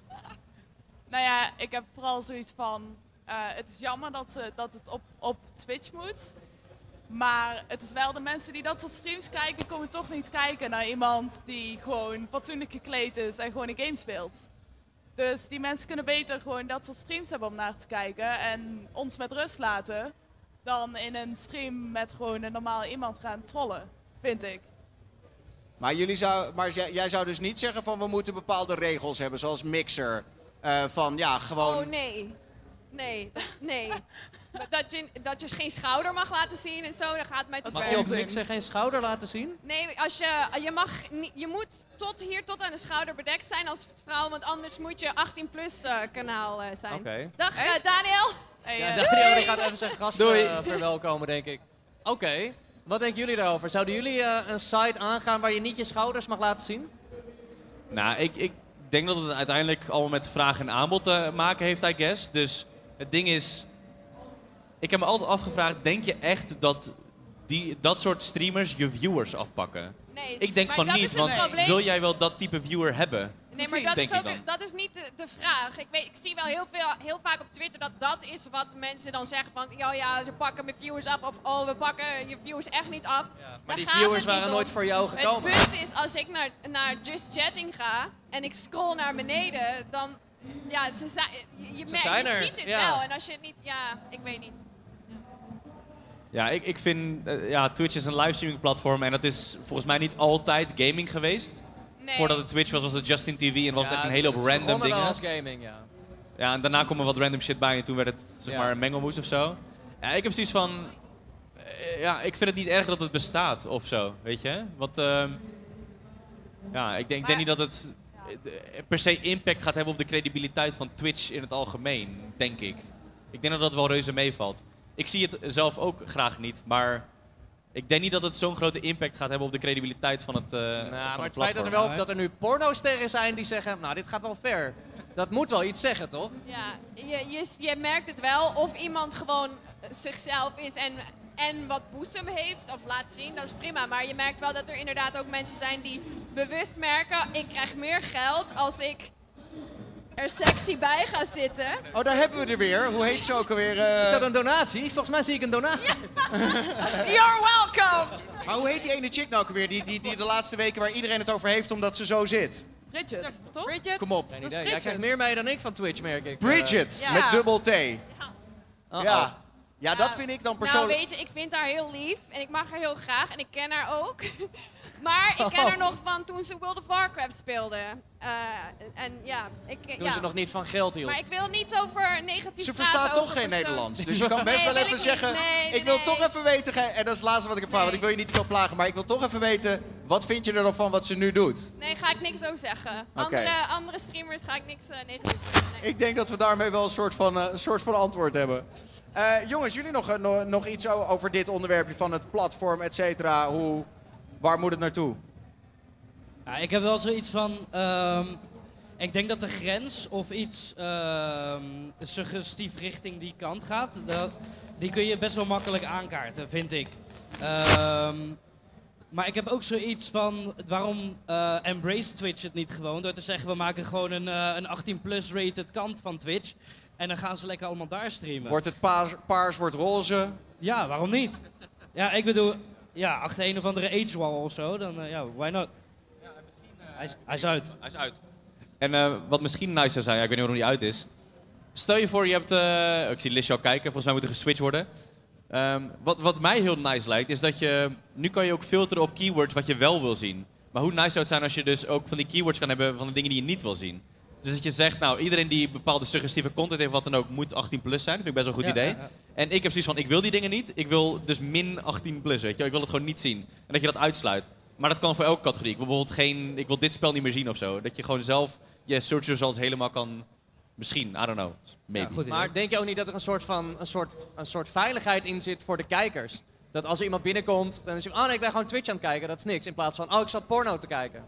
Nou ja, ik heb vooral zoiets van. eh, het is jammer dat, ze, dat het op, op Twitch moet. Maar het is wel de mensen die dat soort streams kijken, komen toch niet kijken naar iemand die gewoon fatsoenlijk gekleed is en gewoon een game speelt. Dus die mensen kunnen beter gewoon dat soort streams hebben om naar te kijken en ons met rust laten. Dan in een stream met gewoon een normaal iemand gaan trollen, vind ik. Maar, jullie zou, maar jij, jij zou dus niet zeggen van we moeten bepaalde regels hebben, zoals Mixer. Eh, van ja, gewoon... Oh nee. Nee, dat, nee. dat, je, dat je geen schouder mag laten zien en zo, dan gaat het mij te Mag ver. je op mixer geen schouder laten zien? Nee, als je, je, mag niet, je moet tot hier, tot aan de schouder bedekt zijn als vrouw, want anders moet je 18 plus eh, kanaal eh, zijn. Oké. Dag eh, Daniel. Hey, Ja, eh, Daniel die gaat even zijn gasten Doei. eh, verwelkomen, denk ik. Oké, wat denken jullie daarover? Zouden jullie eh, een site aangaan waar je niet je schouders mag laten zien? Nou, ik, ik denk dat het uiteindelijk allemaal met vraag en aanbod te maken heeft, I guess. Dus het ding is, ik heb me altijd afgevraagd, denk je echt dat die, dat soort streamers je viewers afpakken? Nee, Ik denk maar van dat niet, is het want probleem. wil jij wel dat type viewer hebben? Nee, maar dat is, ook, dat is niet de, de vraag. Ik, weet, ik zie wel heel, veel, heel vaak op Twitter dat dat is wat mensen dan zeggen van... Ja, ja, ze pakken mijn viewers af of oh, we pakken je viewers echt niet af. Maar Daar die viewers waren om. nooit voor jou gekomen. Het punt is, als ik naar, naar Just Chatting ga en ik scroll naar beneden, dan... Ja, ze zijn, je, je, Ze merkt- zijn je er, ziet het ja. wel. En als je het niet... Ja, ik weet niet. Ja, ik, ik vind, eh, ja, Twitch is een livestreaming platform en dat is volgens mij niet altijd gaming geweest. Nee. Voordat het Twitch was, was het Justin TV en was het echt een hele hoop random dingen. als gaming, ja. Ja, en daarna kwam er wat random shit bij en toen werd het zeg maar een mengelmoes of zo. Ja, ik heb zoiets van, eh, ja, ik vind het niet erg dat het bestaat of zo, weet je? Want, ehm, ja, ik denk, ik denk niet dat het eh, per se impact gaat hebben op de credibiliteit van Twitch in het algemeen, denk ik. Ik denk dat dat wel reuze meevalt. Ik zie het zelf ook graag niet, maar ik denk niet dat het zo'n grote impact gaat hebben op de credibiliteit van het, eh Nou, van maar het het feit dat er, wel, dat er nu pornosterren zijn die zeggen, nou dit gaat wel ver. Dat moet wel iets zeggen, toch? Ja, je, je, je merkt het wel of iemand gewoon zichzelf is en, en wat boezem heeft of laat zien, dat is prima. Maar je merkt wel dat er inderdaad ook mensen zijn die bewust merken, ik krijg meer geld als ik er sexy bij ga zitten. Oh, daar hebben we er weer. Hoe heet ze ook alweer? eh? Is dat een donatie? Volgens mij zie ik een donatie. You're welcome! Maar hoe heet die ene chick nou ook alweer? Die, die, die de laatste weken waar iedereen het over heeft omdat ze zo zit. Bridget, toch? Bridget? Kom op. Geen Dat is idee. Jij krijgt meer mee dan ik van Twitch, merk ik. Bridget, Ja. met dubbel T. Uh, uh-oh. Ja. ja, dat vind ik dan persoonlijk... Nou weet je, ik vind haar heel lief en ik mag haar heel graag en ik ken haar ook. maar ik ken haar nog van toen ze World of Warcraft speelde. Eh, en ja, ik... Toen ja. ze nog niet van geld hield. Maar ik wil niet over negatief Ze praten verstaat toch over geen persoon- Nederlands. Dus je kan best Nee, wel even ik zeggen... niet. Nee, nee, ik wil nee. toch even weten... En dat is het laatste wat ik heb vragen, want ik wil je niet te veel plagen. Maar ik wil toch even weten... Wat vind je er dan van wat ze nu doet? Nee, ga ik niks over zeggen. Andere, andere streamers ga ik niks eh, negatief zeggen. Nee. Ik denk dat we daarmee wel een soort van, eh, een soort van antwoord hebben. Eh, jongens, jullie nog, eh, no- nog iets over dit onderwerpje van het platform, et cetera? Hoe, waar moet het naartoe? Ja, ik heb wel zoiets van. ehm, ik denk dat de grens of iets ehm, suggestief richting die kant gaat, dat, die kun je best wel makkelijk aankaarten, vind ik. Ehm, maar ik heb ook zoiets van, waarom eh, embrace Twitch het niet gewoon? Door te zeggen, we maken gewoon een, eh, een 18-plus rated kant van Twitch. En dan gaan ze lekker allemaal daar streamen. Wordt het paars, paars wordt roze? Ja, waarom niet? Ja, ik bedoel, ja, achter een of andere age wall of zo, dan eh, ja, why not? hij, is, hij is uit. Hij is uit. En eh, wat misschien nice zou zijn, ja, ik weet niet hoe die uit is. Stel je voor, je hebt... eh, ik zie Lisje al kijken, volgens mij moet er geswitcht worden. Ehm, wat, wat mij heel nice lijkt, is dat je... Nu kan je ook filteren op keywords wat je wel wil zien. Maar hoe nice zou het zijn als je dus ook van die keywords kan hebben van de dingen die je niet wil zien. Dus dat je zegt, nou, iedereen die bepaalde suggestieve content heeft, wat dan ook, moet 18 plus zijn. Dat vind ik best wel een goed Ja, idee. ja, ja. En ik heb zoiets van, ik wil die dingen niet. Ik wil dus min 18 plus, weet je. Ik wil het gewoon niet zien. En dat je dat uitsluit. Maar dat kan voor elke categorie. Ik wil bijvoorbeeld geen, ik wil dit spel niet meer zien of zo. Dat je gewoon zelf je search results helemaal kan, misschien, I don't know, maybe. Ja, goed idee. Maar denk je ook niet dat er een soort, van, een, soort, een soort veiligheid in zit voor de kijkers? Dat als er iemand binnenkomt, dan is hij, oh nee, ik ben gewoon Twitch aan het kijken, dat is niks. In plaats van, oh, ik zat porno te kijken.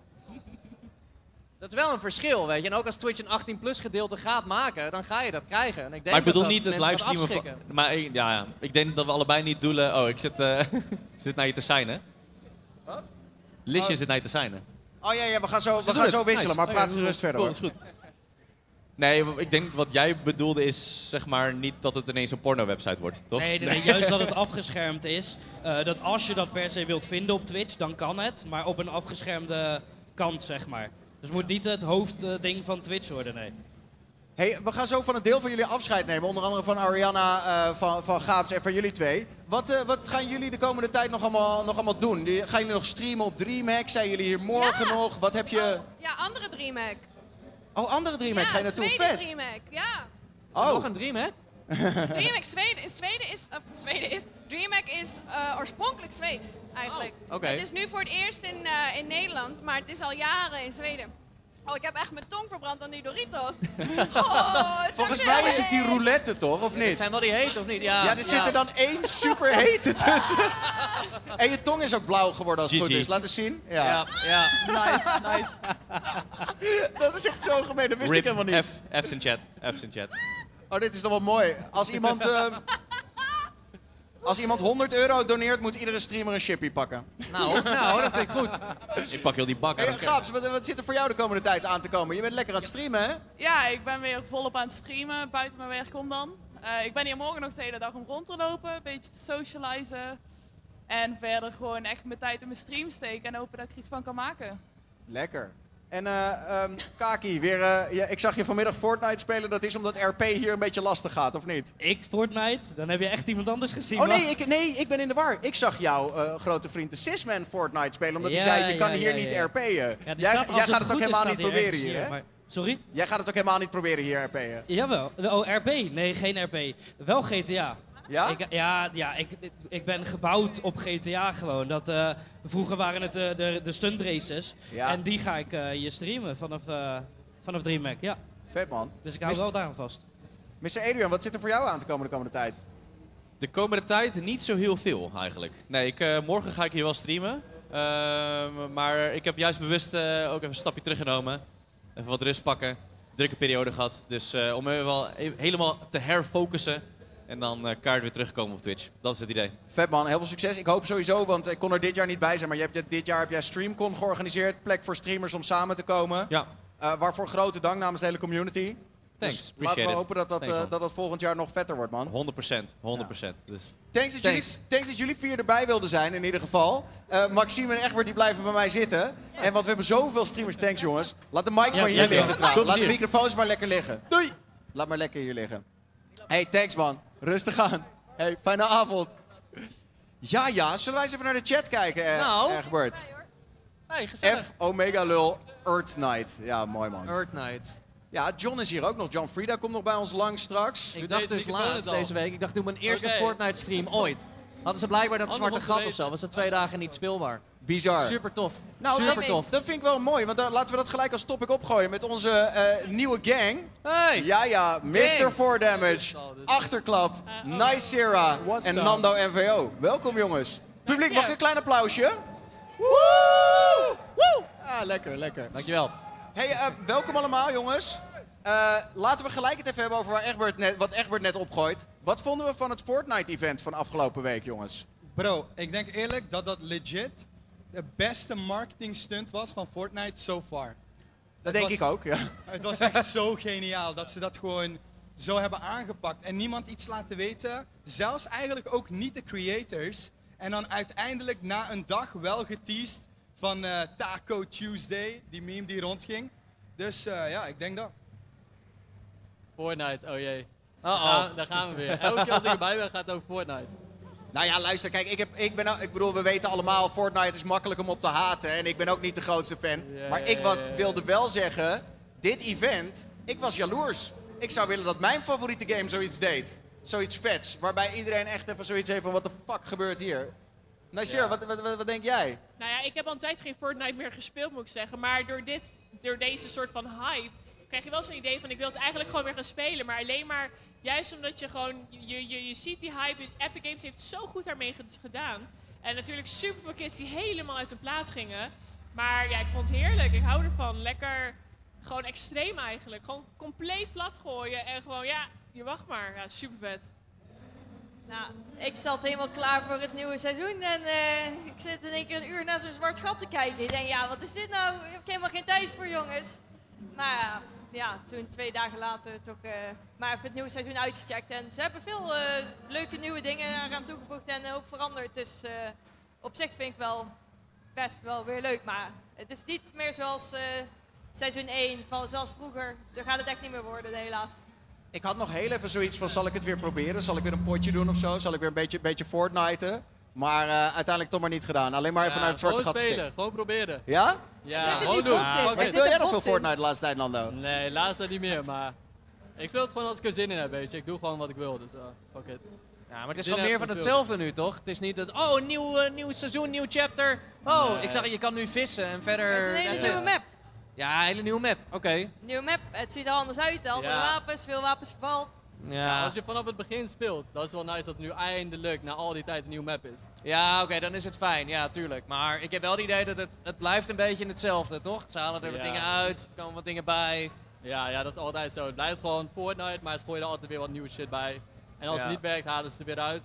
Dat is wel een verschil, weet je. En ook als Twitch een 18-plus gedeelte gaat maken, dan ga je dat krijgen. En ik denk maar ik bedoel dat dat niet het livestreamen van... Maar ik- ja, ja, ik denk dat we allebei niet doelen... Oh, ik zit, eh, zit naar je te signen. Wat? Lisje Oh. zit naar je te signen. Oh ja, ja we gaan zo, we gaan zo wisselen, Nice. maar praat is gerust verder cool, hoor. dat is goed. Nee, ik denk wat jij bedoelde is zeg maar niet dat het ineens een porno-website wordt, toch? Nee, nee, nee, juist dat het afgeschermd is. Eh, dat als je dat per se wilt vinden op Twitch, dan kan het. Maar op een afgeschermde kant, zeg maar. Dus het moet niet het hoofdding van Twitch worden, nee. Hey, we gaan zo van een deel van jullie afscheid nemen. Onder andere van Ariana, eh, van, van Gaabs en van jullie twee. Wat, eh, wat gaan jullie de komende tijd nog allemaal, nog allemaal doen? Die- Gaan jullie nog streamen op DreamHack? Zijn jullie hier morgen Ja. nog? Wat heb je... Ja, andere DreamHack. Oh, andere DreamHack. ja, Ga je naartoe? Vet. DreamHack, ja. Oh, Nog een dream, hè? DreamHack Zweden, Zweden is, of Zweden is, DreamHack is eh, oorspronkelijk Zweeds eigenlijk. Oh, oké. Het is nu voor het eerst in, eh, in Nederland, maar het is al jaren in Zweden. Oh, ik heb echt mijn tong verbrand aan die Doritos. Oh, volgens mij is het die roulette toch, of Het niet? zijn wel die heet, of niet? Ja, Ja, er zit er dan één super hete tussen. en je tong is ook blauw geworden als het goed is. Laat eens zien. Ja. Ja, ja. Nice, nice. Dat is echt zo gemeen. Dat wist ik helemaal niet. F, F's in chat, F's in chat. Oh, dit is nog wel mooi. Als iemand, ehm, als iemand 100 euro doneert, moet iedere streamer een chippy pakken. Nou, nou, dat klinkt goed. Ik pak heel die bak Hey, aan. Gaps, wat, wat zit er voor jou de komende tijd aan te komen? Je bent lekker aan het streamen, hè? Ja, ik ben weer volop aan het streamen, buiten mijn werk om dan. Eh, ik ben hier morgen nog de hele dag om rond te lopen, een beetje te socializen. En verder gewoon echt mijn tijd in mijn stream steken en hopen dat ik er iets van kan maken. Lekker. En eh ehm, Kaki, weer, eh, ja, ik zag je vanmiddag Fortnite spelen. Dat is omdat RP hier een beetje lastig gaat, of niet? Ik Fortnite, dan heb je echt iemand anders gezien. Oh nee, ik, nee, ik ben in de war. Ik zag jouw eh, grote vriend de Sisman Fortnite spelen. Omdat Ja, hij zei, je kan ja, hier niet. RP'en. Jij staat- jij gaat het ook helemaal niet proberen hier, hè? maar- Sorry? Jij gaat het ook helemaal niet proberen hier RP'en. Jawel. Oh, RP? Nee, geen RP. Wel GTA. Ja? Ik, ja, ja ik, ik ben gebouwd op GTA gewoon. Dat, eh, vroeger waren het eh, de, de stunt races. Ja. En die ga ik eh, hier streamen vanaf, eh vanaf DreamHack. Ja. Vet man. Dus ik hou Mis- wel daaraan vast. Mr. Adrian, wat zit er voor jou aan te komen de komende tijd? De komende tijd niet zo heel veel eigenlijk. Nee, ik, eh, morgen ga ik hier wel streamen. Ehm, maar ik heb juist bewust eh, ook even een stapje teruggenomen. Even wat rust pakken. Drukke periode gehad. Dus eh, om even wel helemaal te herfocussen. En dan eh kaart weer terugkomen op Twitch. Dat is het idee. Vet man, heel veel succes. Ik hoop sowieso, want ik kon er dit jaar niet bij zijn. Maar je hebt, dit jaar heb jij StreamCon georganiseerd. Plek voor streamers om samen te komen. Ja, Eh, waarvoor grote dank namens de hele community. thanks. Dus Appreciate laten we it. hopen dat dat, Thanks, eh, dat dat volgend jaar nog vetter wordt, man. 100%. 100%. Dus Thanks dat, jullie, Thanks. thanks dat jullie vier erbij wilden zijn, in ieder geval. Eh, Maxime en Egbert die blijven bij mij zitten. En want we hebben zoveel streamers. Thanks jongens. Laat de mics Ja, maar hier liggen trouwens. Laat de microfoons maar lekker liggen. Doei! Laat maar lekker hier liggen. Hey, thanks man. Rustig aan. Hey, fijne avond. Ja, ja. Zullen wij eens even naar de chat kijken, eh, Nou. Egbert? Hey, gezellig. F Omega Lul Earth Knight. Ja, mooi man. Earth Knight. Ja, John is hier ook nog. John Frida komt nog bij ons lang straks. Ik dacht dus laatst deze week, ik dacht doe mijn eerste. Fortnite stream ooit. Hadden ze blijkbaar dat Handig zwarte gat of zo, was dat twee dagen niet speelbaar. Bizar. Super tof. Nou, Super dat, tof. dat vind ik wel mooi, want dan, laten we dat gelijk als topic opgooien met onze eh, nieuwe gang. Hey! Ja, ja, Mr. Gang. 4 Damage, Achterklap, Nice Sierra en Nando NVO. Welkom jongens. Publiek, mag ik een klein applausje? Woe! Woe! Ah, lekker, lekker. Dankjewel. Hey, eh, welkom allemaal jongens. Eh, laten we gelijk het even hebben over waar Egbert net, wat Egbert net opgooit. Wat vonden we van het Fortnite-event van afgelopen week, jongens? Bro, ik denk eerlijk dat dat legit de beste marketing stunt was van Fortnite so far. Dat denk was- ik ook, ja. Het was echt zo geniaal dat ze dat gewoon zo hebben aangepakt. En niemand iets laten weten. Zelfs eigenlijk ook niet de creators. En dan uiteindelijk na een dag wel geteased van eh, Taco Tuesday, die meme die rondging. Dus eh, ja, ik denk dat. Fortnite, oh jee. Uh-oh. Daar, gaan, daar gaan we weer. Elke keer als ik erbij ben, gaat het over Fortnite. Nou ja, luister, kijk, ik, heb, ik, ben, ik bedoel, we weten allemaal, Fortnite is makkelijk om op te haten. En ik ben ook niet de grootste fan. Maar ik wat, wilde wel zeggen, dit event, ik was jaloers. Ik zou willen dat mijn favoriete game zoiets deed. Zoiets vets, waarbij iedereen echt even zoiets heeft van, wat de fuck gebeurt hier? Nasir, wat, wat, wat, wat denk jij? Nou ja, ik heb al een tijd geen Fortnite meer gespeeld, moet ik zeggen. Maar door, dit, door deze soort van hype krijg je wel zo'n idee van ik wil het eigenlijk gewoon weer gaan spelen. Maar alleen maar juist omdat je gewoon, je, je, je ziet die hype. Epic Games heeft zo goed daarmee ge- gedaan. En natuurlijk super veel kids die helemaal uit de plaat gingen. Maar ja, ik vond het heerlijk. Ik hou ervan. Lekker, gewoon extreem eigenlijk. Gewoon compleet plat gooien en gewoon, ja, je wacht maar. Ja, super vet. Nou, ik zat helemaal klaar voor het nieuwe seizoen en eh, ik zit in één keer een uur naar zo'n zwart gat te kijken. Ik denk, ja, wat is dit nou? Ik heb helemaal geen tijd voor, jongens. Maar ja, ja, toen twee dagen later toch eh, maar even het nieuwe seizoen uitgecheckt. En ze hebben veel eh, leuke nieuwe dingen eraan toegevoegd en ook veranderd. Dus eh, op zich vind ik wel best wel weer leuk. Maar het is niet meer zoals seizoen 1, van, zoals vroeger. Zo gaat het echt niet meer worden, helaas. Ik had nog heel even zoiets van, zal ik het weer proberen? Zal ik weer een potje doen of zo? Zal ik weer een beetje, beetje Fortniten? Maar eh, uiteindelijk toch maar niet gedaan. Alleen maar even Ja, naar het zwarte gewoon gat spelen, gekeken. gewoon proberen. Ja? Ja, Zit gewoon doen. bots in? Fuck Er it. zit Speel jij nog veel? Fortnite de laatste tijd, Nando? Nee, laatst niet meer, maar ik speel het gewoon als ik er zin in heb, weet je. Ik doe gewoon wat ik wil, dus uh, fuck it. Ja, maar het is gewoon meer van hetzelfde nu, toch? Het is niet dat, oh, nieuw, eh, nieuw seizoen, nieuw chapter. Oh, Nee. ik zag, je kan nu vissen en verder... Het is een hele nieuwe it. map. Ja, een hele nieuwe map, oké. Nieuwe map, het ziet er anders uit. Andere Ja. wapens, veel wapens gevald. Ja, Als je vanaf het begin speelt, dan is het wel nice dat het nu eindelijk na al die tijd een nieuwe map is. ja oké, dan is het fijn. Ja, tuurlijk. Maar ik heb wel het idee dat het, het blijft een beetje hetzelfde, toch? Ze halen er wat dingen uit, er komen wat dingen bij. Ja, ja, dat is altijd zo. Het blijft gewoon Fortnite, maar ze gooien er altijd weer wat nieuwe shit bij. En als het niet werkt, halen ze het er weer uit.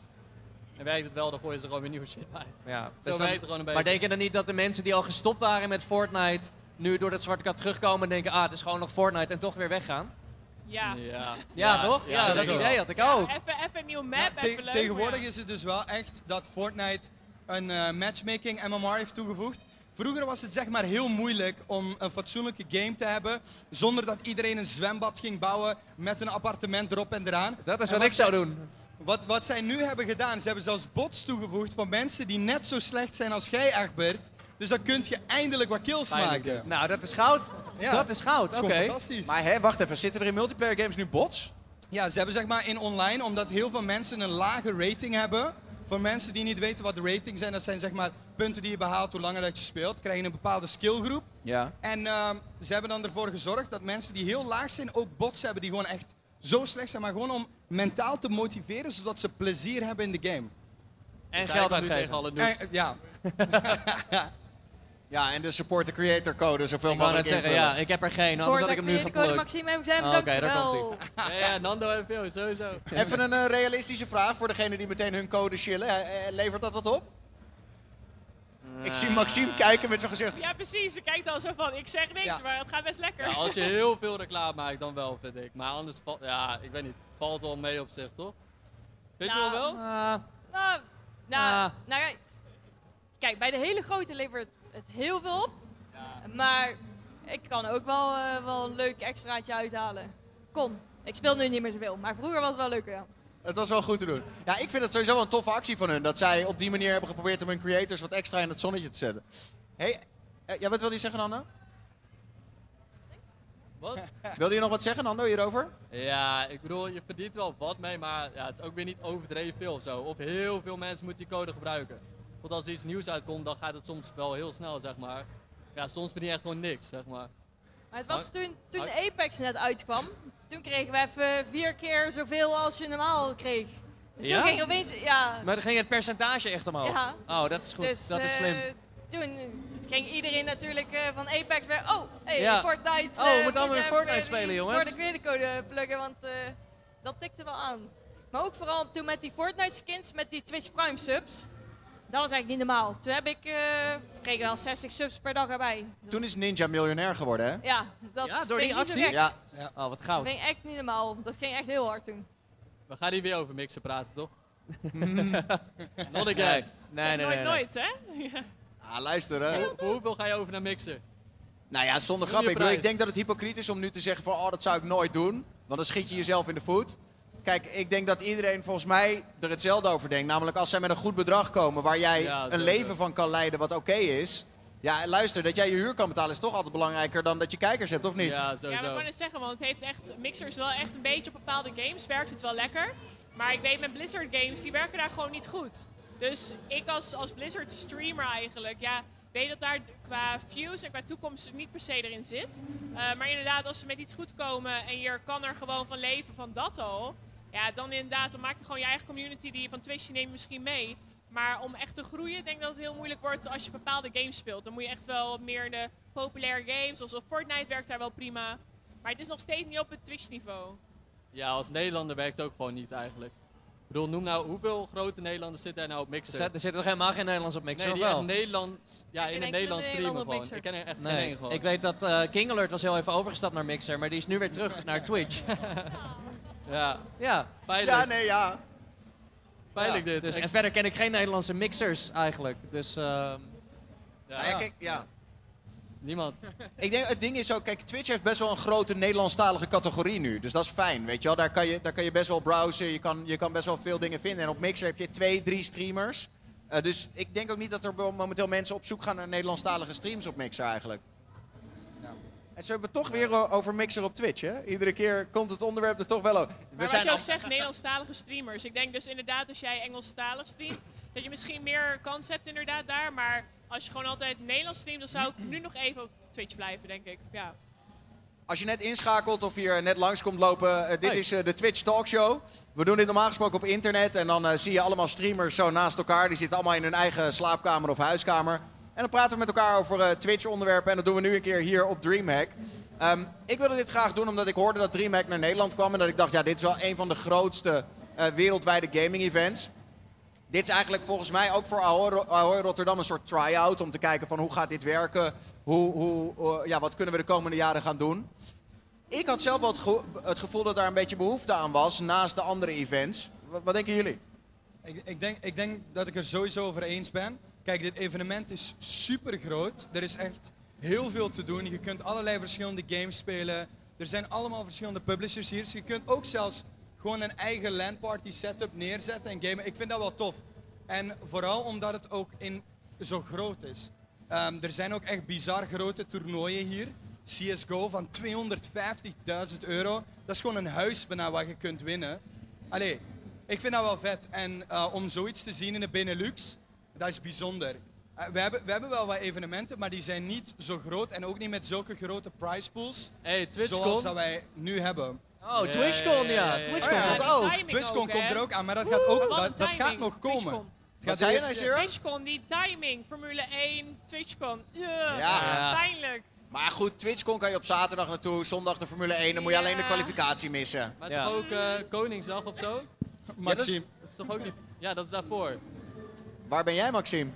En werkt het wel, dan gooien ze er gewoon weer nieuwe shit bij. Ja, Zo dus dan- het gewoon een beetje. Maar denk je dan niet dat de mensen die al gestopt waren met Fortnite... nu door dat zwarte kat terugkomen en denken... ah, het is gewoon nog Fortnite en toch weer weggaan? Ja. Ja, Ja, toch? Ja, dat idee had ik Ja, ook. even, even een nieuwe map, Ja, te- even leuk. tegenwoordig is het dus wel echt dat Fortnite een eh, matchmaking MMR heeft toegevoegd. Vroeger was het zeg maar heel moeilijk om een fatsoenlijke game te hebben zonder dat iedereen een zwembad ging bouwen met een appartement erop en eraan. Dat is wat ik zou doen. Wat, wat zij nu hebben gedaan, ze hebben zelfs bots toegevoegd van mensen die net zo slecht zijn als jij, Egbert. Dus dan kun je eindelijk wat kills Eindelijk, maken. Nou, dat is goud. Ja, dat is goud, Dat is fantastisch. Maar hè, wacht even, zitten er in multiplayer games nu bots? Ja, ze hebben zeg maar in online, omdat heel veel mensen een lage rating hebben. Voor mensen die niet weten wat de ratings zijn, dat zijn zeg maar punten die je behaalt hoe langer dat je speelt. Krijg je een bepaalde skillgroep. Ja. En ehm, ze hebben dan ervoor gezorgd dat mensen die heel laag zijn ook bots hebben die gewoon echt zo slecht zijn. Maar gewoon om mentaal te motiveren, zodat ze plezier hebben in de game. En Zij geld nu tegen uitgeven. alle. En, ja, Ja, en de support the creator code zoveel Ik mogelijk zeggen, invullen. ja, ik heb er geen, anders had ik hem nu de code geplukt. Maxime heb ik zijn, Oh, oké, bedankt daar wel. komt Ja, ja, Nando en veel, sowieso. Even een eh, realistische vraag voor degene die meteen hun code chillen. Eh, levert dat wat op? Ik zie Maxime kijken met zijn gezicht. Ja, precies. Ze kijkt al zo van, ik zeg niks, Ja. maar het gaat best lekker. Ja, als je heel veel reclame maakt, dan wel, vind ik. Maar anders, valt- ja, ik weet niet, valt wel mee op zich, toch? Weet je Nou, wel wel? Nou, nou, nou, kijk, kijk, bij de hele grote levert het heel veel op. Maar ik kan ook wel, eh, wel een leuk extraatje uithalen. Kon. Ik speel nu niet meer zoveel, maar vroeger was het wel leuker. Ja. Het was wel goed te doen. Ja, ik vind het sowieso wel een toffe actie van hun. Dat zij op die manier hebben geprobeerd om hun creators wat extra in het zonnetje te zetten. hey, ja, wat wil je zeggen, Nando? Wat? Wilde je nog wat zeggen, Nando, hierover? Ja, ik bedoel, je verdient wel wat mee, maar ja, het is ook weer niet overdreven veel of zo. Of heel veel mensen moeten die code gebruiken. Want als er iets nieuws uitkomt, dan gaat het soms wel heel snel, zeg maar. Ja, soms verdien je echt gewoon niks, zeg maar. Maar het was toen, toen. Apex net uitkwam. Toen kregen we even vier keer zoveel als je normaal kreeg. Dus Ja? toen ging opeens, ja. Maar dan ging het percentage echt omhoog. Ja. Oh, dat is goed. Dus, dat is eh, slim. toen ging iedereen natuurlijk eh, van Apex weer. Oh, hey, Ja. Fortnite. Oh, we eh, moeten allemaal weer Fortnite spelen, jongens. Weer de code pluggen, want eh, dat tikte wel aan. Maar ook vooral toen met die Fortnite skins, met die Twitch Prime subs. Dat was eigenlijk niet normaal. Toen heb ik, eh kreeg wel 60 subs per dag erbij. Dat- Toen is Ninja miljonair geworden, hè? ja, dat Ja, door die ik actie? gek. Ja. Oh, wat Dat goud. ging echt niet normaal. Dat ging echt heel hard toen. We gaan hier weer over mixen praten, toch? Not Nee, again. nee, nee. nooit, nee, nooit, hè? Ja. Ah, luister, hè. Voor hoeveel ga je over naar mixen? Nou ja, zonder grap. Ik, bedoel, ik denk dat het hypocriet is om nu te zeggen van... oh, dat zou ik nooit doen. Want dan schiet je jezelf in de voet. Kijk, ik denk dat iedereen volgens mij er hetzelfde over denkt. Namelijk als zij met een goed bedrag komen... waar jij Ja, een sowieso. leven van kan leiden wat oké is... Ja, luister, dat jij je huur kan betalen is toch altijd belangrijker dan dat je kijkers hebt, of niet? Ja, Ja, maar ik sowieso. kan het zeggen, want het heeft echt, Mixer is wel echt een beetje op bepaalde games, werkt het wel lekker. Maar ik weet met Blizzard games, die werken daar gewoon niet goed. Dus ik als, als Blizzard streamer eigenlijk, ja, weet dat daar qua views en qua toekomst niet per se erin zit. Eh, maar inderdaad, als ze met iets goed komen en je kan er gewoon van leven van dat al. Ja, dan inderdaad, dan maak je gewoon je eigen community die je van Twitch neemt misschien mee. Maar om echt te groeien, denk ik dat het heel moeilijk wordt als je bepaalde games speelt. Dan moet je echt wel meer de populaire games, zoals Fortnite werkt daar wel prima. Maar het is nog steeds niet op het Twitch-niveau. Ja, als Nederlander werkt het ook gewoon niet eigenlijk. Ik bedoel, noem nou, hoeveel grote Nederlanders zitten er nou op Er Mixer? er zit toch helemaal geen Nederlands op Mixer, nee, die wel? Nederlands, ja, in het Nederlands streamen op gewoon. Ik ken er echt geen één gewoon. ik weet dat eh King Alert was heel even overgestapt naar Mixer, maar die is nu weer terug naar Twitch. Ja, ja, pijnlijk. Ja, nee, ja. Pijnlijk dit. dus, en verder ken ik geen Nederlandse mixers eigenlijk. Dus ehm, ja, Nou ja, kijk, ja. Niemand. Ik denk, het ding is ook, kijk, Twitch heeft best wel een grote Nederlandstalige categorie nu. Dus dat is fijn, weet je wel. Daar kan je, daar kan je best wel browsen, je kan, je kan best wel veel dingen vinden. En op Mixer heb je twee, drie streamers. Eh, dus ik denk ook niet dat er momenteel mensen op zoek gaan naar Nederlandstalige streams op Mixer eigenlijk. En zo hebben we toch weer o- over Mixer op Twitch, hè? Iedere keer komt het onderwerp er toch wel over. Maar wat je ook zegt, Nederlandstalige streamers. Ik denk dus inderdaad, als jij Engelstalig streamt, dat je misschien meer kans hebt inderdaad daar. Maar als je gewoon altijd Nederlands streamt, dan zou ik nu nog even op Twitch blijven, denk ik. Ja. Als je net inschakelt of hier net langs komt lopen, eh, dit Hey. is eh, de Twitch Talkshow. We doen dit normaal gesproken op internet en dan eh, zie je allemaal streamers zo naast elkaar. Die zitten allemaal in hun eigen slaapkamer of huiskamer. En dan praten we met elkaar over eh, Twitch-onderwerpen en dat doen we nu een keer hier op DreamHack. Ehm, ik wilde dit graag doen omdat ik hoorde dat DreamHack naar Nederland kwam en dat ik dacht, ja, dit is wel een van de grootste eh, wereldwijde gaming-events. Dit is eigenlijk volgens mij ook voor Ahoy, Ro- Ahoy Rotterdam een soort try-out om te kijken van hoe gaat dit werken, hoe, hoe, eh, ja, wat kunnen we de komende jaren gaan doen. Ik had zelf wel het, gevo- het gevoel dat daar een beetje behoefte aan was naast de andere events. Wat, wat denken jullie? Ik, ik, denk, ik denk dat ik er sowieso over eens ben. Kijk, dit evenement is super groot. Er is echt heel veel te doen. Je kunt allerlei verschillende games spelen. Er zijn allemaal verschillende publishers hier. Dus je kunt ook zelfs gewoon een eigen LAN-party setup neerzetten en gamen. Ik vind dat wel tof. En vooral omdat het ook in zo groot is. Ehm, er zijn ook echt bizar grote toernooien hier. CSGO van 250.000 euro. Dat is gewoon een huis bijna wat je kunt winnen. Allee, ik vind dat wel vet. En eh, om zoiets te zien in de Benelux, dat is bijzonder. Eh, we, hebben, we hebben wel wat evenementen, maar die zijn niet zo groot. En ook niet met zulke grote prize pools. Hey, TwitchCon. Zoals dat wij nu hebben. Oh, Ja, TwitchCon, ja, ja. ja, ja, ja. TwitchCon Oh ja, komt TwitchCon ook, er ook aan, maar dat gaat, ook, dat, dat gaat nog komen. TwitchCon. Het gaat eerst-? TwitchCon, die timing, Formule 1, TwitchCon. Ja, Ja. pijnlijk. Maar goed, TwitchCon kan je op zaterdag naartoe, zondag de Formule 1. Dan moet je Ja. alleen de kwalificatie missen. Maar Ja. toch ook eh, Koningsdag of zo? Maxime. Dat is toch ook niet... Ja, dat is daarvoor. Waar ben jij, Maxime?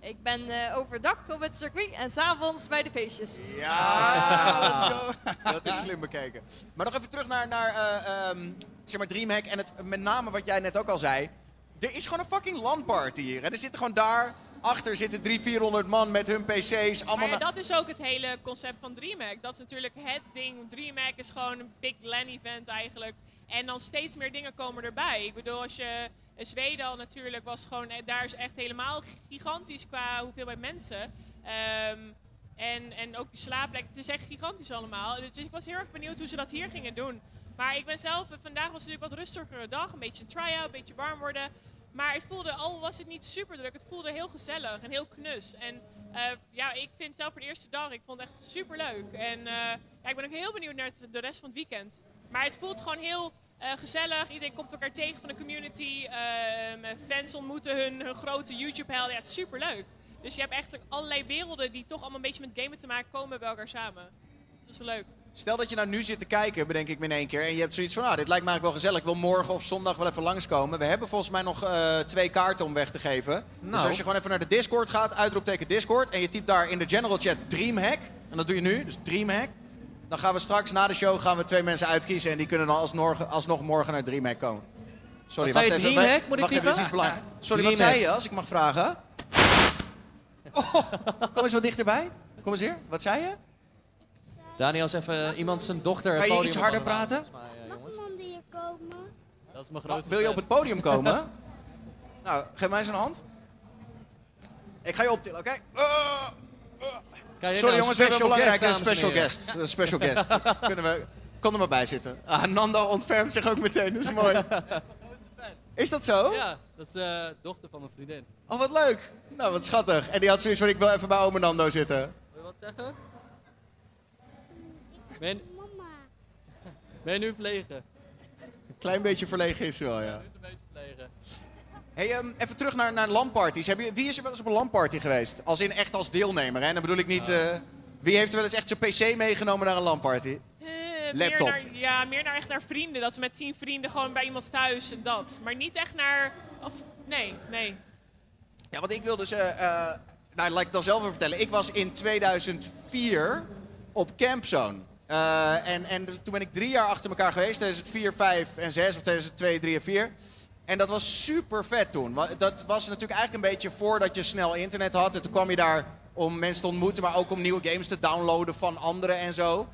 Ik ben eh, overdag op het circuit en s'avonds bij de feestjes. Ja, let's go. Dat is slim bekeken. Maar nog even terug naar, naar eh, ehm, zeg maar Dreamhack en het, met name wat jij net ook al zei. Er is gewoon een fucking LAN-party hier. Hè? Er zitten gewoon daar, achter zitten 300, 400 man met hun pc's. Allemaal Maar ja, dat is ook het hele concept van DreamHack. Dat is natuurlijk het ding. DreamHack is gewoon een big LAN-event eigenlijk. En dan steeds meer dingen komen erbij. Ik bedoel, als je in Zweden natuurlijk was gewoon... eh, Daar is echt helemaal gigantisch qua hoeveelheid mensen. Ehm, en, en ook die slaapplek. Het is echt gigantisch allemaal. Dus ik was heel erg benieuwd hoe ze dat hier gingen doen. Maar ik ben zelf... eh, Vandaag was natuurlijk wat rustigere dag. Een beetje een try-out, een beetje warm worden. Maar het voelde, al was het niet super druk, het voelde heel gezellig en heel knus. En eh, ja, ik vind zelf voor de eerste dag, ik vond het echt super leuk. En ja, ik ben ook heel benieuwd naar het- de rest van het weekend. Maar het voelt gewoon heel eh, gezellig. Iedereen komt elkaar tegen van de community. Ehm, fans ontmoeten hun, hun grote YouTube-helden. Ja, het is super leuk. Dus je hebt echt allerlei werelden die toch allemaal een beetje met gamen te maken komen bij elkaar samen. Dat is wel leuk. Stel dat je nou nu zit te kijken, bedenk ik me in één keer. En je hebt zoiets van, ah, dit lijkt me eigenlijk wel gezellig. Ik wil morgen of zondag wel even langskomen. We hebben volgens mij nog eh, twee kaarten om weg te geven. Dus Nou. als je gewoon even naar de Discord gaat, uitroepteken Discord. En je typt daar in de general chat Dreamhack. En dat doe je nu, dus Dreamhack. Dan gaan we straks na de show gaan we twee mensen uitkiezen. En die kunnen dan alsnog, alsnog morgen naar Dreamhack komen. Sorry, Wat zei wacht je, even. Dreamhack? Moet ik wacht even, typen? dit is iets belangrijks. Sorry, wat Dreamhack. zei je, als ik mag vragen? Oh, kom eens wat dichterbij. Kom eens hier. Wat zei je? Daniel is even eh, iemand zijn dochter. het Kan je podium iets harder praten? halen, volgens mij, eh, jongens. iemand hier komen? Dat is mijn Oh, grootste wil je op het podium komen? nou, geef mij eens een hand. Ik ga je optillen, oké? Uh, je Sorry nou jongens, we hebben een special belangrijke guest, special. Een special guest. Kunnen we... Kom er maar bij zitten. Ah, Nando ontfermt zich ook meteen, dat is mooi. Is dat zo? Ja, dat is de dochter van mijn vriendin. Oh, wat leuk. Nou, wat schattig. En die had zoiets van, ik wil even bij ome Nando zitten. Wil je wat zeggen? Ben Mama. ben je nu verlegen? Klein beetje verlegen is ze wel, ja. Nu is een beetje verlegen. Hey, ehm, even terug naar, naar LAN-parties. Heb je, wie is er wel eens op een LAN-party geweest? Als in echt als deelnemer, hè? Dan bedoel ik niet... eh, wie heeft er wel eens echt zijn PC meegenomen naar een LAN-party? Eh, Laptop. Meer naar, ja, meer naar echt naar vrienden. Dat we met tien vrienden gewoon bij iemand thuis en dat. Maar niet echt naar... Of, nee, nee. Ja, want ik wil dus... eh, nou, laat ik dan zelf even vertellen. Ik was in 2004 op Campzone. En, en toen ben ik drie jaar achter elkaar geweest. 2004, 5 en 6. Of 2002, 3 en 4. En dat was super vet toen. Dat was natuurlijk eigenlijk een beetje voordat je snel internet had. En toen kwam je daar om mensen te ontmoeten. Maar ook om nieuwe games te downloaden van anderen en zo.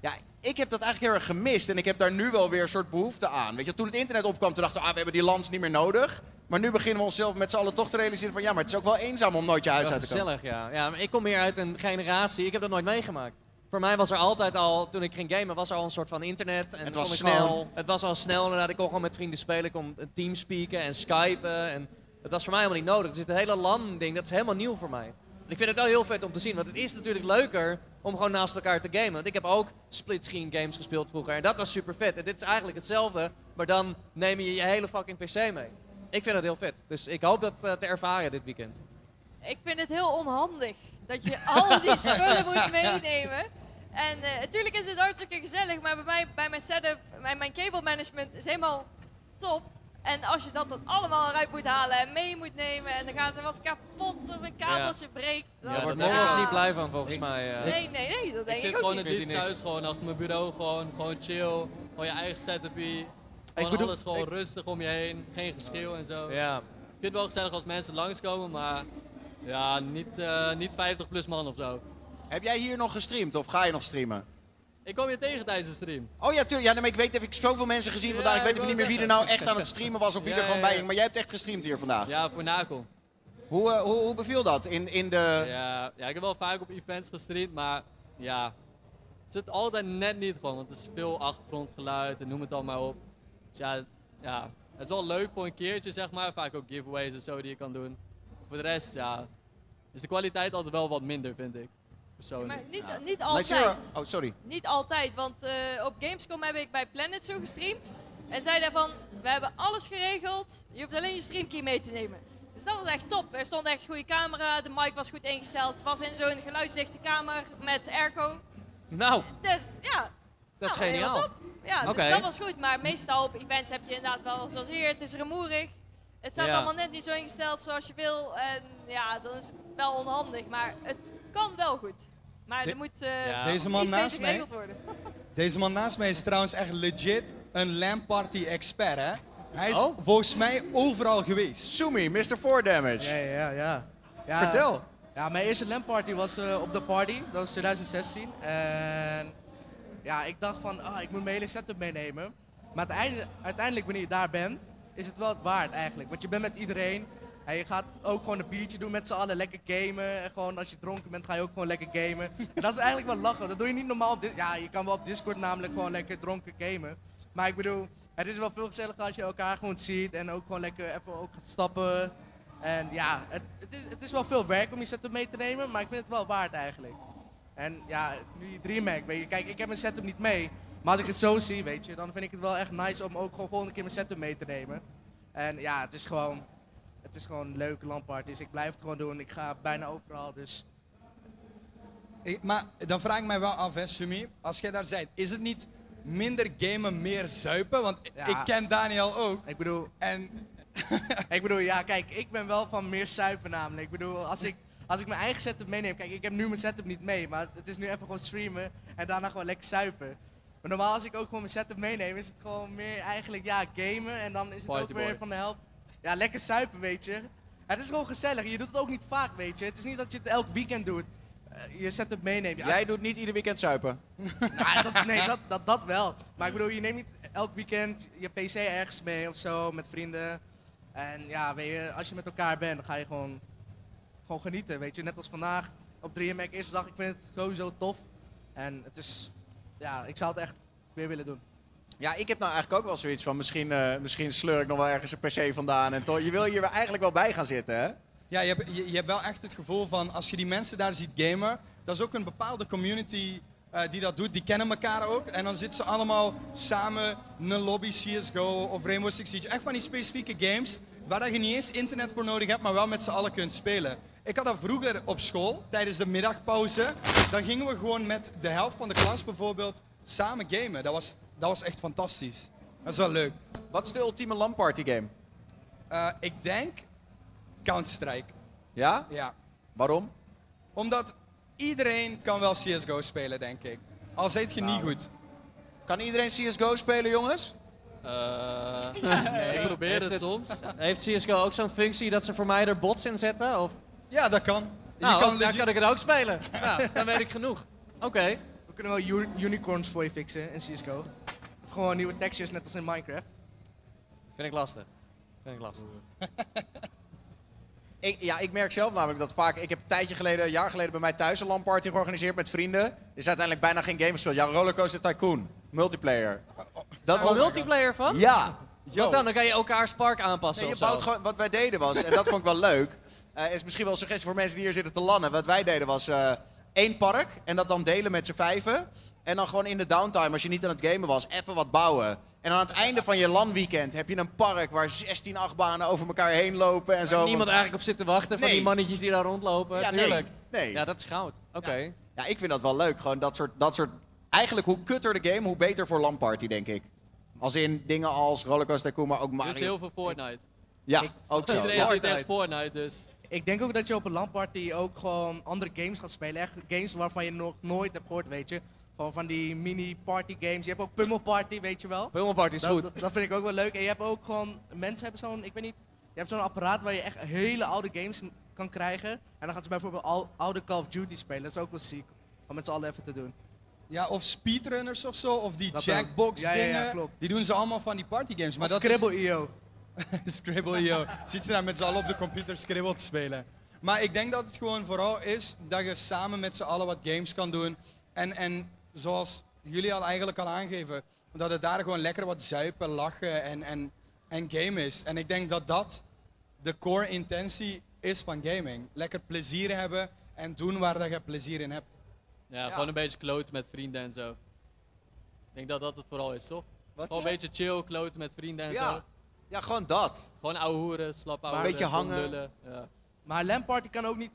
Ja, ik heb dat eigenlijk heel erg gemist. En ik heb daar nu wel weer een soort behoefte aan. Weet je, toen het internet opkwam, toen dachten we, ah, we hebben die lands niet meer nodig. Maar nu beginnen we onszelf met z'n allen toch te realiseren van... ja, maar het is ook wel eenzaam om nooit je huis uit te komen. gezellig, ja. ja. Ik kom meer uit een generatie, ik heb dat nooit meegemaakt. Voor mij was er altijd al, toen ik ging gamen, was er al een soort van internet. En Het was snel. gewoon- het was al snel inderdaad. Ik kon gewoon met vrienden spelen, ik kon een team speaken en skypen. En dat was voor mij helemaal niet nodig. Dus het hele LAN-ding, dat is helemaal nieuw voor mij. En ik vind het wel heel vet om te zien, want het is natuurlijk leuker om gewoon naast elkaar te gamen. Want ik heb ook split-screen games gespeeld vroeger en dat was super vet. En dit is eigenlijk hetzelfde, maar dan neem je je hele fucking PC mee. Ik vind het heel vet. Dus ik hoop dat eh, te ervaren dit weekend. Ik vind het heel onhandig dat je al die spullen moet meenemen. En eh, natuurlijk is het hartstikke gezellig, maar bij, mij, bij mijn setup, mijn, mijn cable management is helemaal top. En als je dat dan allemaal eruit moet halen en mee moet nemen en dan gaat er wat kapot of een kabeltje breekt. Dan, Daar wordt ik niet blij van volgens mij. eh. Nee, nee, nee, dat Ik denk zit ik, gewoon in niet. dienst niks. thuis, gewoon achter mijn bureau, gewoon, gewoon chill. Gewoon je eigen setupie. Gewoon bedoel- alles gewoon ik- rustig om je heen, geen geschreeuw en zo. Ja. Ik vind het wel gezellig als mensen langskomen, maar ja, niet, eh, niet 50 plus man of zo. Heb jij hier nog gestreamd of ga je nog streamen? Ik kwam je tegen tijdens de stream. Oh ja, tuurlijk. Ja, maar ik weet, ik heb zoveel mensen gezien vandaag. Ik weet ik even niet meer wie er nou echt aan het streamen was of wie er gewoon bij ging. Maar jij hebt echt gestreamd hier vandaag. Ja, voor Nakel. Hoe, eh, hoe, hoe beviel dat in, in de... Ja, ja, ik heb wel vaak op events gestreamd, maar ja, het zit altijd net niet gewoon, want er is veel achtergrondgeluid en noem het allemaal op. Dus ja, ja, het is wel leuk voor een keertje, zeg maar. Vaak ook giveaways en zo die je kan doen. Voor de rest, ja, is de kwaliteit altijd wel wat minder, vind ik. Persoonlijk. Maar niet, niet altijd. Oh, sorry. Niet altijd, want eh, op Gamescom heb ik bij Planet zo gestreamd. En zei daarvan, we hebben alles geregeld, je hoeft alleen je streamkey mee te nemen. Dus dat was echt top. Er stond echt een goede camera, de mic was goed ingesteld. Het was in zo'n geluidsdichte kamer met airco. Nou, Dus ja, dat is nou, geniaal. top. Ja, Oké. dus dat was goed. Maar meestal op events heb je inderdaad wel, zoals hier, het is rumoerig. Het staat Ja. allemaal net niet zo ingesteld zoals je wil. En ja, dan is het wel onhandig. Maar het kan wel goed. Maar De- er moet eh Ja. Deze man iets naast mij, geregeld worden. deze man naast mij is trouwens echt legit een LAN party expert, hè? Hij is Oh? volgens mij overal geweest. Sumi, Mr. 4 Damage. Ja, ja, ja. ja Vertel. Ja, mijn eerste LAN-party was eh, op de party. Dat was 2016. En ja, ik dacht van, ah, ik moet mijn hele setup meenemen. Maar uiteindelijk, uiteindelijk, wanneer je daar bent, is het wel het waard eigenlijk. Want je bent met iedereen. En je gaat ook gewoon een biertje doen met z'n allen, lekker gamen. En gewoon als je dronken bent, ga je ook gewoon lekker gamen. En dat is eigenlijk wel lachen. Dat doe je niet normaal op Ja, je kan wel op Discord namelijk gewoon lekker dronken gamen. Maar ik bedoel, het is wel veel gezelliger als je elkaar gewoon ziet. En ook gewoon lekker even ook gaat stappen. En ja, het, het, is, het is wel veel werk om je setup mee te nemen, maar ik vind het wel waard eigenlijk. En ja, nu je DreamHack, weet je, kijk, ik heb mijn setup niet mee. Maar als ik het zo zie, weet je, dan vind ik het wel echt nice om ook gewoon volgende keer mijn setup mee te nemen. En ja, het is gewoon, het is gewoon een leuke landparty, ik blijf het gewoon doen. Ik ga bijna overal, dus Ik- maar dan vraag ik mij wel af, hè, Sumi. Als jij daar bent, is het niet minder gamen, meer zuipen? Want Ja. ik ken Daniel ook. ik bedoel, En ik bedoel, ja, kijk, ik ben wel van meer suipen namelijk. Ik bedoel, als ik, als ik mijn eigen setup meeneem, kijk, ik heb nu mijn setup niet mee, maar het is nu even gewoon streamen en daarna gewoon lekker suipen. Maar normaal als ik ook gewoon mijn setup meeneem, is het gewoon meer eigenlijk, ja, gamen en dan is het ook weer van de helft, ja, lekker suipen, weet je. Het is gewoon gezellig, je doet het ook niet vaak, weet je. Het is niet dat je het elk weekend doet. Eh, je setup meeneemt. Ja, Jij doet niet ieder weekend zuipen. nou, dat, nee, dat, dat, dat wel. Maar ik bedoel, je neemt niet elk weekend je PC ergens mee of zo met vrienden. En ja, weet je, als je met elkaar bent, dan ga je gewoon, gewoon genieten. Weet je, net als vandaag op 3MAC eerste dag. Ik vind het sowieso tof. En het is, ja, ik zou het echt weer willen doen. Ja, ik heb nou eigenlijk ook wel zoiets van, misschien, eh, misschien sleur ik nog wel ergens een PC vandaan. En toch, je wil hier eigenlijk wel bij gaan zitten, hè? Ja, je hebt, je, hebt wel echt het gevoel van als je die mensen daar ziet gamen, dat is ook een bepaalde community eh, die dat doet. Die kennen elkaar ook. En dan zitten ze allemaal samen in een lobby CSGO of Rainbow Six Siege. Echt van die specifieke games waar je niet eens internet voor nodig hebt, maar wel met z'n allen kunt spelen. Ik had dat vroeger op school, tijdens de middagpauze. Dan gingen we gewoon met de helft van de klas bijvoorbeeld samen gamen. Dat was, dat was echt fantastisch. Dat is wel leuk. Wat is de ultieme LAN-party game? Eh, ik denk Counter-Strike. Ja? Ja. Waarom? Omdat iedereen kan wel CSGO spelen, denk ik. Al zijt je niet goed. Kan iedereen CSGO spelen, jongens? Eh, Nee, ik probeer heeft het, het- soms. Heeft CSGO ook zo'n functie dat ze voor mij er bots in zetten? Of? Ja, dat kan. Nou, kan dan legit- kan ik het ook spelen. Ja, dan weet ik genoeg. Oké. Kunnen wel unicorns voor je fixen in CSGO. Of gewoon nieuwe textures, net als in Minecraft. Vind ik lastig. Vind ik lastig. Ik, ja, ik merk zelf namelijk dat vaak... Ik heb een tijdje geleden, een jaar geleden bij mij thuis een LAN-party georganiseerd met vrienden. Er is uiteindelijk bijna geen game gespeeld. Ja, Rollercoaster Tycoon. Multiplayer. Dat een multiplayer van? Ja. Yo. Wat dan? Dan kan je elkaar Spark aanpassen Nee, of je zo. bouwt gewoon, wat wij deden was, en dat vond ik wel leuk, eh, is misschien wel een suggestie voor mensen die hier zitten te lannen. Wat wij deden was eh, één park en dat dan delen met z'n vijven. En dan gewoon in de downtime, als je niet aan het gamen was, even wat bouwen. En aan het einde van je LAN-weekend heb je een park waar 16 achtbanen over elkaar heen lopen en zo. Niemand eigenlijk op zit te wachten van die mannetjes die daar rondlopen. Ja, nee. Tuurlijk. Nee. Ja, dat is goud. Oké. Ja, ik vind dat wel leuk. Gewoon dat soort, dat soort... Eigenlijk hoe kutter de game, hoe beter voor LAN-party, denk ik. Als in dingen als Rollercoaster Tycoon, maar ook Mario. Dus heel veel Fortnite. Ja, ook zo. Iedereen zit echt Fortnite, dus... Ik denk ook dat je op een LAN-party ook gewoon andere games gaat spelen. Echt games waarvan je nog nooit hebt gehoord, weet je. Gewoon van die mini-party games. Je hebt ook Pummel Party, weet je wel. Pummel Party is dat, goed. Dat, dat vind ik ook wel leuk. En je hebt ook gewoon... Mensen hebben zo'n, ik weet niet... Je hebt zo'n apparaat waar je echt hele oude games kan krijgen. En dan gaan ze bijvoorbeeld al, oude Call of Duty spelen. Dat is ook wel ziek. Om met z'n allen even te doen. Ja, of speedrunners of zo, of die Dat Jackbox ook. Ja, ja, dingen. ja, klopt. Die doen ze allemaal van die partygames. Maar Of dat is- Scribble.io. Scribble.io. Zit je daar met z'n allen op de computer Scribble te spelen. Maar ik denk dat het gewoon vooral is dat je samen met z'n allen wat games kan doen. En, en zoals jullie al eigenlijk al aangeven, dat het daar gewoon lekker wat zuipen, lachen en, en, en game is. En ik denk dat dat de core intentie is van gaming. Lekker plezier hebben en doen waar dat je plezier in hebt. Ja, gewoon een beetje kloten met vrienden en zo. Ik denk dat dat het vooral is, toch? Wat gewoon een beetje chill, kloten met vrienden en Ja. zo. Ja, gewoon dat. Gewoon ouwe hoeren, slap ouwe Een beetje hangen. lullen, Ja. Maar LAN party kan ook niet...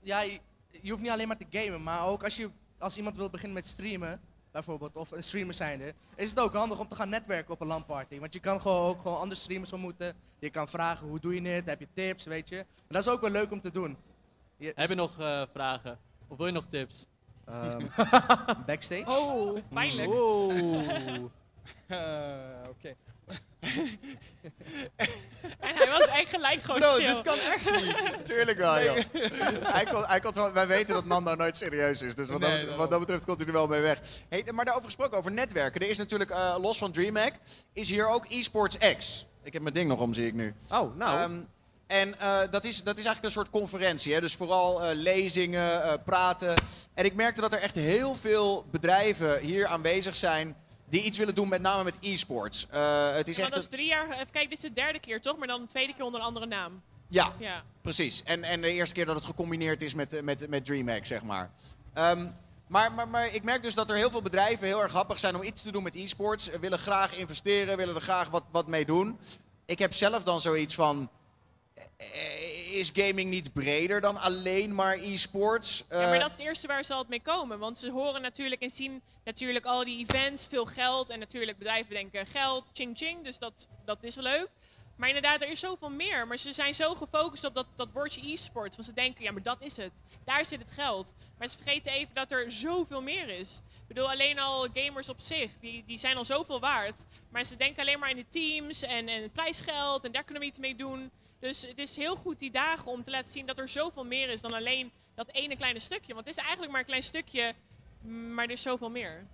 Ja, je, je hoeft niet alleen maar te gamen, maar ook als, je, als iemand wil beginnen met streamen, bijvoorbeeld, of een streamer zijnde, is het ook handig om te gaan netwerken op een LAN party. Want je kan gewoon ook gewoon andere streamers ontmoeten. Je kan vragen, hoe doe je dit? Heb je tips, weet je? En dat is ook wel leuk om te doen. Je- Heb je nog eh, vragen? Of wil je nog tips? Ehm, backstage? Oh, pijnlijk. Eh, Oké. En hij was echt gelijk gewoon Bro, stil. dit kan echt niet. Tuurlijk wel, joh. hij kon, hij kon, zo- wij weten dat Nando nooit serieus is, dus wat, Nee, dat, daarom. wat dat betreft komt hij er wel mee weg. Hey, maar daarover gesproken, over netwerken. Er is natuurlijk, eh, los van DreamHack, is hier ook eSports X. Ik heb mijn ding nog om, zie ik nu. Oh, nou. Ehm, en eh, dat, is, dat is eigenlijk een soort conferentie. Hè? Dus vooral eh, lezingen, eh, praten. En ik merkte dat er echt heel veel bedrijven hier aanwezig zijn... die iets willen doen, met name met e-sports. Eh, het is echt... dat is drie jaar. Even kijken, dit is de derde keer toch? Maar dan de tweede keer onder een andere naam. Ja, Ja. precies. En, en de eerste keer dat het gecombineerd is met, met, met DreamHack, zeg maar. Ehm, maar, maar, maar ik merk dus dat er heel veel bedrijven heel erg grappig zijn om iets te doen met e-sports. Eh, Willen graag investeren, willen er graag wat, wat mee doen. Ik heb zelf dan zoiets van... eh, Is gaming niet breder dan alleen maar e-sports? ja, Eh, maar dat is het eerste waar ze altijd mee komen. Want ze horen natuurlijk en zien natuurlijk al die events, veel geld. En natuurlijk bedrijven denken geld, ching ching. Dus dat, dat is wel leuk. Maar inderdaad, er is zoveel meer. Maar ze zijn zo gefocust op dat, dat woordje e-sport. Want ze denken, ja, maar dat is het. Daar zit het geld. Maar ze vergeten even dat er zoveel meer is. Ik bedoel, alleen al gamers op zich, die, die zijn al zoveel waard. Maar ze denken alleen maar in de teams en, en het prijsgeld. En daar kunnen we iets mee doen. Dus het is heel goed die dagen om te laten zien dat er zoveel meer is dan alleen dat ene kleine stukje. Want het is eigenlijk maar een klein stukje, maar er is zoveel meer.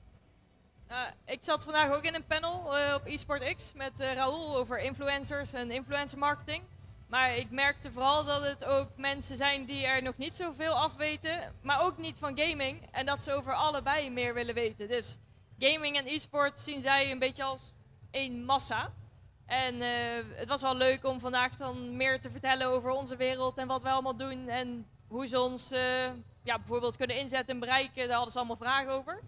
Uh, ik zat vandaag ook in een panel uh, op eSport X met uh, Raoul over influencers en influencer marketing. Maar ik merkte vooral dat het ook mensen zijn die er nog niet zoveel af weten, maar ook niet van gaming. En dat ze over allebei meer willen weten. Dus gaming en e-sport zien zij een beetje als één massa. En het was wel leuk om vandaag dan meer te vertellen over onze wereld en wat wij allemaal doen. En hoe ze ons ja, bijvoorbeeld kunnen inzetten en bereiken. Daar hadden ze allemaal vragen over.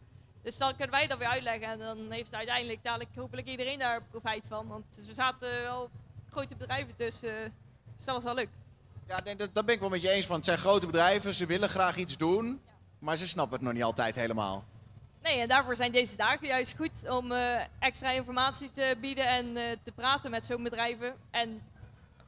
Dus dan kunnen wij dat weer uitleggen. En dan heeft uiteindelijk dadelijk hopelijk iedereen daar profijt van. Want we zaten wel grote bedrijven tussen. Dus dat was wel leuk. Ja, dat, ben ik wel met je eens. van. het zijn grote bedrijven, ze willen graag iets doen. Maar ze snappen het nog niet altijd helemaal. Nee, en daarvoor zijn deze dagen juist goed om uh, extra informatie te bieden en uh, te praten met zo'n bedrijven. En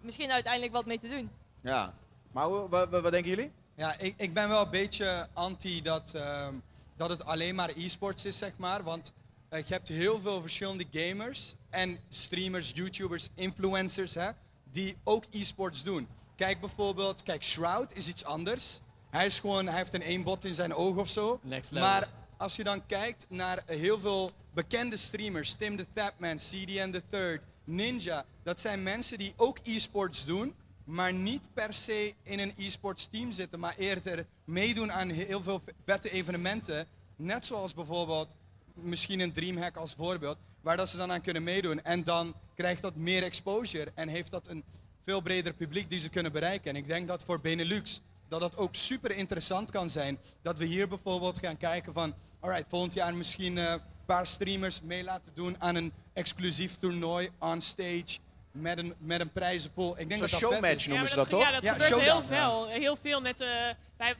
misschien uiteindelijk wat mee te doen. Ja, maar hoe, wat, wat, denken jullie? Ja, ik, ik ben wel een beetje anti dat, uh, dat het alleen maar e-sports is, zeg maar. Want uh, je hebt heel veel verschillende gamers en streamers, YouTubers, influencers, hè, die ook e-sports doen. Kijk bijvoorbeeld, kijk, Shroud is iets anders. Hij is gewoon, hij heeft een eenbot in zijn oog of zo. Next level. Maar als je dan kijkt naar heel veel bekende streamers, Tim the Tapman, CDN the Third, Ninja, dat zijn mensen die ook e-sports doen, maar niet per se in een e-sports team zitten, maar eerder meedoen aan heel veel vette evenementen. Net zoals bijvoorbeeld misschien een Dreamhack als voorbeeld, waar dat ze dan aan kunnen meedoen. En dan krijgt dat meer exposure en heeft dat een veel breder publiek die ze kunnen bereiken. En ik denk dat voor Benelux dat dat ook super interessant kan zijn. Dat we hier bijvoorbeeld gaan kijken van, alright, volgend jaar misschien een paar streamers mee laten doen aan een exclusief toernooi on stage met een, met een prijzenpool. Ik denk dat dat showmatch noemen ja, ze dat, dat, toch? Ja, dat Ja, gebeurt heel veel. Heel veel net, uh, wij,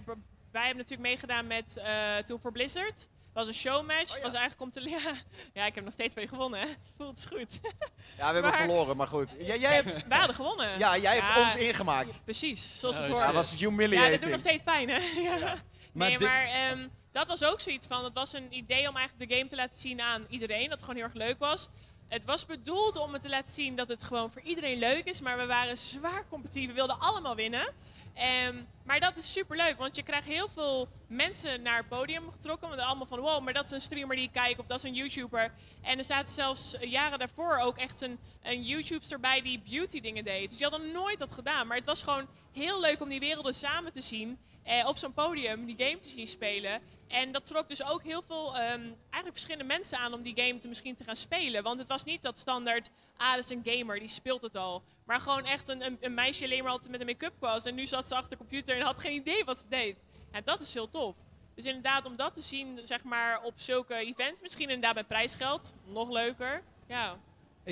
wij hebben natuurlijk meegedaan met uh, toen voor Blizzard. Het was een showmatch. Het was eigenlijk om te leren. Ja, ik heb nog steeds mee gewonnen. Hè. Het voelt goed. Ja, we hebben Maar- verloren, maar goed. Jij, jij hebt, Wij hadden gewonnen. ja, jij hebt Ja, ons ingemaakt. Precies, zoals het Oh, hoort. Ja, dat was Ja, dat doet nog steeds pijn, hè? Ja. Maar nee, dit- maar ehm, dat was ook zoiets van. Het was een idee om eigenlijk de game te laten zien aan iedereen. Dat gewoon heel erg leuk was. Het was bedoeld om het te laten zien dat het gewoon voor iedereen leuk is. Maar we waren zwaar competitief. We wilden allemaal winnen. Ehm, maar dat is super leuk, want je krijgt heel veel mensen naar het podium getrokken. Want allemaal van wow, maar dat is een streamer die ik kijk of dat is een YouTuber. En er zaten zelfs eh, jaren daarvoor ook echt een, een YouTuber bij die beauty dingen deed. Dus die hadden nooit dat gedaan. Maar het was gewoon heel leuk om die werelden samen te zien. Eh, op zo'n podium die game te zien spelen. En dat trok dus ook heel veel ehm, eigenlijk verschillende mensen aan om die game te, misschien te gaan spelen. Want het was niet dat standaard, ah, dat is een gamer, die speelt het al. Maar gewoon echt een, een, een meisje alleen maar altijd met een make-up was. En nu zat ze achter de computer en had geen idee wat ze deed. En dat is heel tof. Dus inderdaad, om dat te zien, zeg maar, op zulke events, misschien inderdaad met prijsgeld, nog leuker. Ja. Ik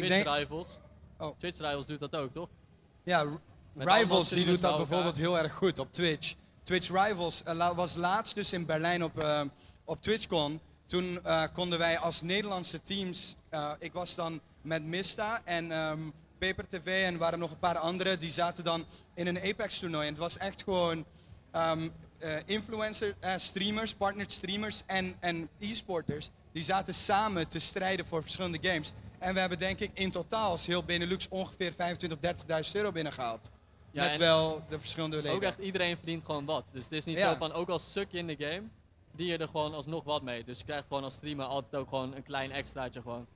Twitch denk, Rivals. Oh. Twitch Rivals doet dat ook, toch? ja, R- Met allemaal Rivals die doet dat bij bijvoorbeeld heel erg goed op Twitch. Twitch Rivals eh, was laatst dus in Berlijn op, eh, op TwitchCon. Toen eh, konden wij als Nederlandse teams, ik was dan met Mista en ehm Paper TV en waren nog een paar anderen, die zaten dan in een Apex toernooi. En het was echt gewoon ehm, eh, influencer streamers, partnered streamers en, en e-sporters. Die zaten samen te strijden voor verschillende games. En we hebben denk ik in totaal als heel Benelux ongeveer 25.000, 30.000 euro binnengehaald. Ja, met wel de verschillende leden. Ook echt iedereen verdient gewoon wat. Dus het is niet Ja. zo van, ook als suk je in de game, verdien je er gewoon alsnog wat mee. Dus je krijgt gewoon als streamer altijd ook gewoon een klein extraatje gewoon.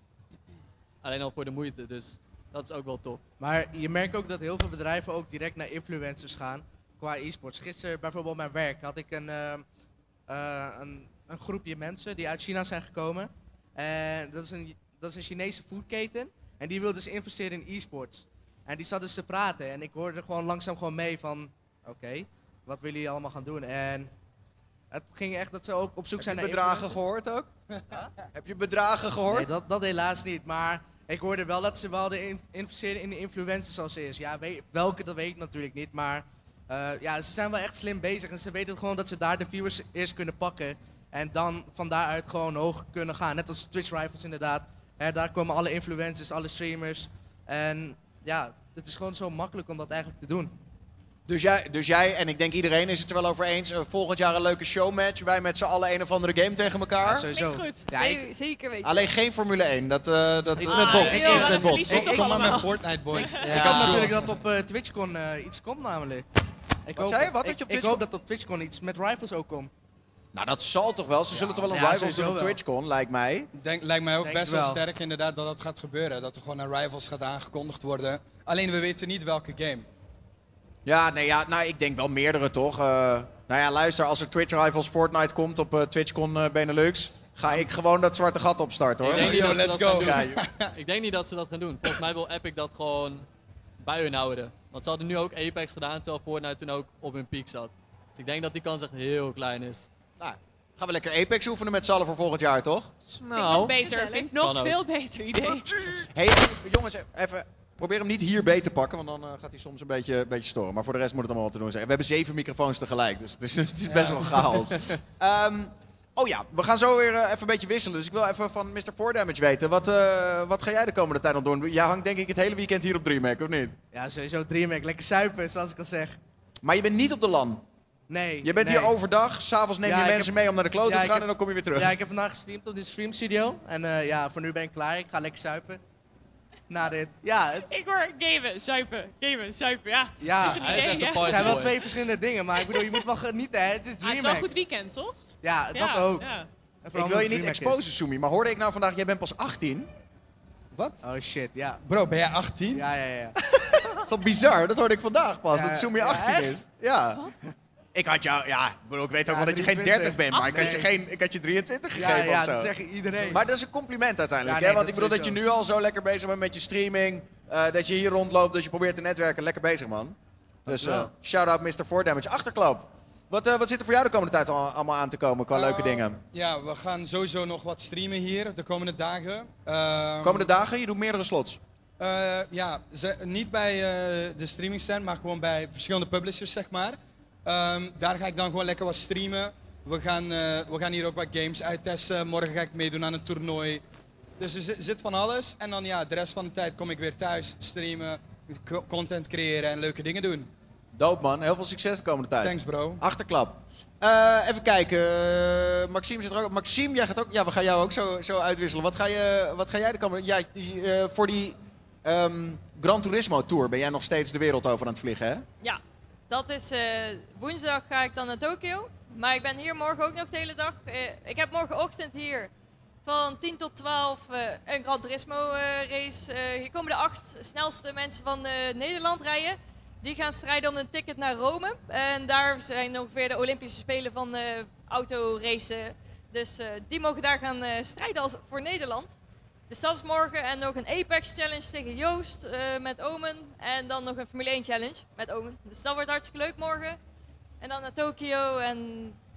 Alleen al voor de moeite, dus dat is ook wel tof. Maar je merkt ook dat heel veel bedrijven ook direct naar influencers gaan qua e-sports. Gisteren bijvoorbeeld op mijn werk had ik een, eh, eh, een, een groepje mensen die uit China zijn gekomen. En dat is een, dat is een Chinese foodketen. En die wil dus investeren in e-sports. En die zat dus te praten. En ik hoorde gewoon langzaam gewoon mee van... Oké, wat willen jullie allemaal gaan doen? En het ging echt dat ze ook op zoek Heb zijn je naar bedragen influencers. gehoord ook? Heb je bedragen gehoord? Nee, dat, dat helaas niet. Maar ik hoorde wel dat ze wel de in- investeren in de influencers als eerst. Ja, weet, welke, dat weet ik natuurlijk niet. Maar eh, ja, ze zijn wel echt slim bezig. En ze weten gewoon dat ze daar de viewers eerst kunnen pakken. En dan van daaruit gewoon hoog kunnen gaan. Net als Twitch Rivals inderdaad. Hè, daar komen alle influencers, alle streamers. En ja, het is gewoon zo makkelijk om dat eigenlijk te doen. Dus jij, dus jij, en ik denk iedereen is het er wel over eens, eh, volgend jaar een leuke showmatch. Wij met z'n allen een of andere game tegen elkaar. Ja, sowieso. Goed. Ja, ik- Zeker- weten. Alleen geen Formule 1. Dat, eh, dat, Iets eh, met bots. Ah, Iets met bots. Ik, ik kom maar met. Fortnite, boys. Ik hoop natuurlijk dat op eh, TwitchCon eh, iets komt namelijk. Ik Wat zei je? Wat ik, je op ik TwitchCon- hoop dat op TwitchCon iets met rivals ook komt. Nou, dat zal toch wel. Ze zullen toch wel een ja, rivals doen op. TwitchCon, lijkt mij. Denk, lijkt mij ook Denk best wel wel. sterk inderdaad dat dat gaat gebeuren. Dat er gewoon een Rivals gaat aangekondigd worden. Alleen we weten niet welke game. Ja, nee, ja, nou, ik denk wel meerdere toch. Eh, nou ja, luister, als er Twitch Rivals Fortnite komt op eh, TwitchCon eh, Benelux, ga ik gewoon dat zwarte gat opstarten hoor. Ik denk niet Yo, dat ze let's dat gaan go. Ja, Ik denk niet dat ze dat gaan doen. Volgens mij wil Epic dat gewoon bij hun houden. Want ze hadden nu ook Apex gedaan, terwijl Fortnite toen ook op hun piek zat. Dus ik denk dat die kans echt heel klein is. Gaan we lekker Apex oefenen met z'n allen voor volgend jaar, toch? Nog Nou, beter. Vind ik nog Kan ook. veel beter idee. hey, jongens, even. Probeer hem niet hier beet te pakken, want dan eh, gaat hij soms een beetje, een beetje storen. Maar voor de rest moet het allemaal wat te doen zijn. We hebben zeven microfoons tegelijk, dus het is, het is best wel chaos. Ehm, oh ja, we gaan zo weer eh, even een beetje wisselen. Dus ik wil even van Mr. 4Damage weten. Wat, eh, wat ga jij de komende tijd nog doen? Jij hangt denk ik het hele weekend hier op DreamHack, of niet? Ja, sowieso DreamHack. Lekker suipen, zoals ik al zeg. Maar je bent niet op de LAN. Nee. Je bent nee. hier overdag, s'avonds neem Ja, je mensen heb- mee om naar de kloten Ja, te gaan heb- en dan kom je weer terug. Ja, ik heb vandaag gestreamd op de Stream Studio. En eh, ja, voor nu ben ik klaar. Ik ga lekker suipen. Na dit. Ja, het Ik hoor gamen, zuipen, gamen, zuipen, ja. Ja. Dat is een idee, ja. party zijn wel twee verschillende dingen. Maar ik bedoel, je moet wel genieten, hè. Het is Ah, het is wel een DreamHack. goed weekend, toch? Ja, Ja, dat ook. ik wil je niet DreamHack exposen, Sumi, maar hoorde ik nou vandaag, jij bent pas 18? Wat? Oh shit, ja. Bro, ben jij 18? Ja, ja, ja. Dat is wel bizar, dat hoorde ik vandaag pas, Ja, dat Sumi ja, 18 echt? is. Ja. Ik had jou, ja, ik bedoel, ik weet ook Ja, wel dat je geen 23. 30 bent, maar ik had, je geen, ik had je 23 Ja, gegeven ja, of zo. dat zegt iedereen. Maar dat is een compliment uiteindelijk, Ja, hè? Want ik bedoel dat je nu al zo lekker bezig bent met je streaming, eh, dat je hier rondloopt, dat je probeert te netwerken. Lekker bezig, man. Dus eh shout-out Mr. 4Damage. Achterklap. Wat, eh, wat zit er voor jou de komende tijd al, allemaal aan te komen qua leuke dingen? Ja, we gaan sowieso nog wat streamen hier de komende dagen. Ehm, Komende dagen, je doet meerdere slots. Ja, ze- niet bij de streaming stand, maar gewoon bij verschillende publishers, zeg maar. Ehm, daar ga ik dan gewoon lekker wat streamen. We gaan, eh, we gaan hier ook wat games uittesten. Morgen ga ik meedoen aan een toernooi. Dus er zi- zit van alles. En dan ja, de rest van de tijd kom ik weer thuis, streamen, content creëren en leuke dingen doen. Doop man, heel veel succes de komende tijd. Thanks bro. Achterklap. Eh, even kijken. eh, Maxime zit er ook. Maxime, jij gaat ook. Ja, we gaan jou ook zo, zo uitwisselen. Wat ga, je, wat ga jij de komende. Ja, die, eh, voor die ehm, Gran Turismo Tour ben jij nog steeds de wereld over aan het vliegen, hè? Ja, dat is eh, woensdag ga ik dan naar Tokio. Maar ik ben hier morgen ook nog de hele dag. Eh, ik heb morgenochtend hier van 10 tot 12 eh, een Gran Turismo race. Hier komen de acht snelste mensen van Nederland rijden. Die gaan strijden om een ticket naar Rome. En daar zijn ongeveer de Olympische Spelen van autoracen. Dus die mogen daar gaan strijden als, voor Nederland. Dus dat is morgen. En nog een Apex Challenge tegen Joost eh, met Omen. En dan nog een Formule 1 Challenge met Omen. Dus dat wordt hartstikke leuk morgen. En dan naar Tokio. En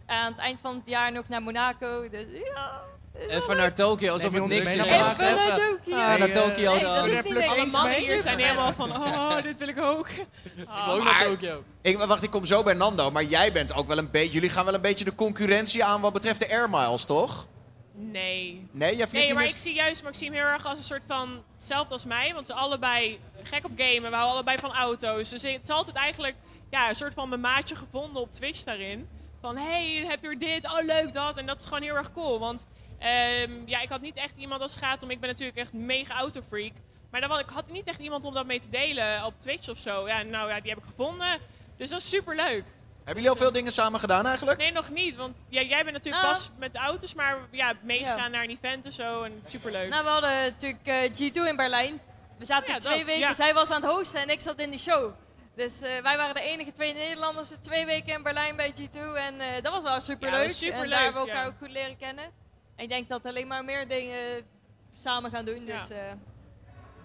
aan het eind van het jaar nog naar Monaco. Dus ja. Even naar Tokio, alsof Neem het je ons niks is. naar Even naar Tokio. Ah, naar Tokio nee, dan. dat is niet plus. Alle eens mannen mee? hier zijn helemaal van, oh, dit wil ik ook. Ik wil ook maar- naar Tokio. Ik, wacht, ik kom zo bij Nando. Maar jij bent ook wel een beetje. Jullie gaan wel een beetje de concurrentie aan wat betreft de Air Miles, toch? Nee. Nee, jij Nee, maar ik zie juist Maxime heel erg als een soort van hetzelfde als mij. Want ze allebei gek op gamen. We houden allebei van auto's. Dus het is altijd eigenlijk ja, een soort van mijn maatje gevonden op Twitch daarin. Van, hey, heb je dit? Oh, leuk dat. En dat is gewoon heel erg cool. Want ehm, ja, ik had niet echt iemand als gaat om. Ik ben natuurlijk echt mega autofreak. Maar dan, ik had niet echt iemand om dat mee te delen op Twitch of zo. Ja, nou ja, die heb ik gevonden. Dus dat is super leuk. Hebben jullie al veel dingen samen gedaan eigenlijk? Nee, nog niet. Want ja, jij bent natuurlijk Ah. pas met de auto's, maar ja, meegegaan Ja. naar een event en zo. En superleuk. Nou, we hadden natuurlijk eh, G2 in Berlijn. We zaten ja, twee dat, weken. ja. Zij was aan het hosten en ik zat in die show. Dus eh, wij waren de enige twee Nederlanders twee weken in Berlijn bij G2. En eh, dat was wel super Ja, dat leuk. was superleuk, en daar hebben we elkaar ja. ook goed leren kennen. En ik denk dat we alleen maar meer dingen samen gaan doen. Ja. Dus eh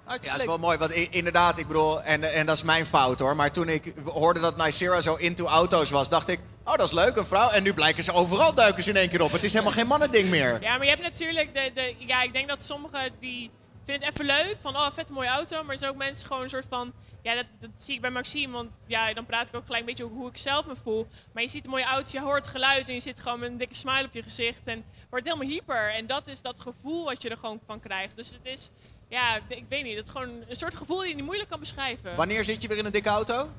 Ja, dat is wel mooi. Want inderdaad, ik bedoel, en, en dat is mijn fout hoor. Maar toen ik hoorde dat Nicera zo into auto's was, dacht ik, oh dat is leuk, een vrouw. En nu blijken ze overal duiken ze in één keer op. Het is helemaal geen mannending meer. Ja, maar je hebt natuurlijk de, de. Ja, ik denk dat sommigen die vinden het even leuk. Van oh, vet mooie auto. Maar er zijn ook mensen gewoon een soort van. Ja, dat, dat zie ik bij Maxime. Want ja, dan praat ik ook gelijk een beetje over hoe ik zelf me voel. Maar je ziet een mooie auto, je hoort geluid. En je zit gewoon met een dikke smile op je gezicht. En wordt helemaal hyper. En dat is dat gevoel wat je er gewoon van krijgt. Dus het is. Ja, ik weet niet. Het is gewoon een soort gevoel die je niet moeilijk kan beschrijven. Wanneer zit je weer in een dikke auto?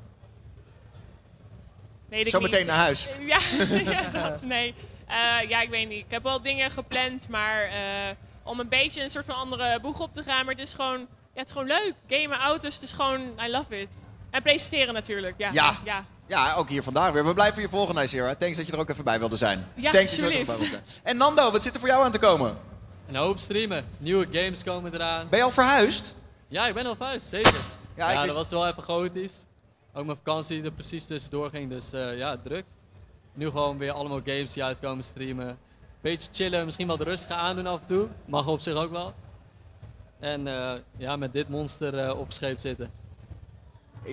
Weet ik Zometeen naar huis. Ja, ja dat, nee. Eh, ja, ik weet niet. Ik heb wel dingen gepland, maar eh, om een beetje een soort van andere boeg op te gaan. Maar het is gewoon, ja, het is gewoon leuk. Gamen, auto's, het is gewoon, I love it. En presenteren natuurlijk, ja. Ja. ja. Ja, ook hier vandaag weer. We blijven je volgen, Nicera. Thanks dat je er ook even bij wilde zijn. Ja, Thanks dat je er ook bij wilde zijn. En Nando, wat zit er voor jou aan te komen? Een hoop streamen. Nieuwe games komen eraan. Ben je al verhuisd? Ja, ik ben al verhuisd, zeker. Ja, Ja, dat wist- was wel even chaotisch. Ook mijn vakantie die er precies tussendoor ging, dus eh, ja, druk. Nu gewoon weer allemaal games die uitkomen streamen. Beetje chillen, misschien wat rustig aandoen af en toe. Mag op zich ook wel. En eh, ja, met dit monster eh, op scheep zitten.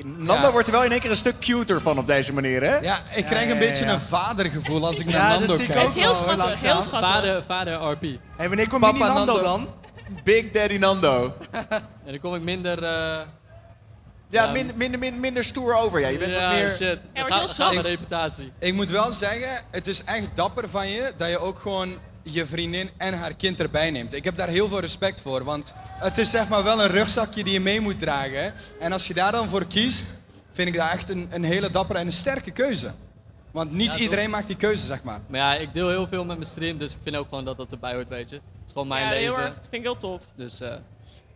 Nando wordt er wel in één keer een stuk cuter van op deze manier, hè? Ja, ik krijg een beetje een vadergevoel als ik naar Ja, dat Nando zie ik kijk. ook wel, hoor, langzaam. Vader, vader RP. Hey, wanneer komt Papa Nando, Nando. dan? Big Daddy Nando. En dan kom ik minder... eh, Ja, Ja, minder, minder, minder, minder stoer over. Ja, je bent ja, wat meer... shit. Ja, gaat heel gaat reputatie. Ik moet wel zeggen, het is echt dapper van je dat je ook gewoon je vriendin en haar kind erbij neemt. Ik heb daar heel veel respect voor, want het is zeg maar wel een rugzakje die je mee moet dragen. En als je daar dan voor kiest, vind ik dat echt een, een hele dappere en een sterke keuze. Want niet Ja, iedereen maakt die keuze, zeg maar. Maar ja, ik deel heel veel met mijn stream, dus ik vind ook gewoon dat dat erbij hoort, weet je. Het is gewoon mijn Ja, leven. heel erg. Dat vind ik heel tof. Dus eh,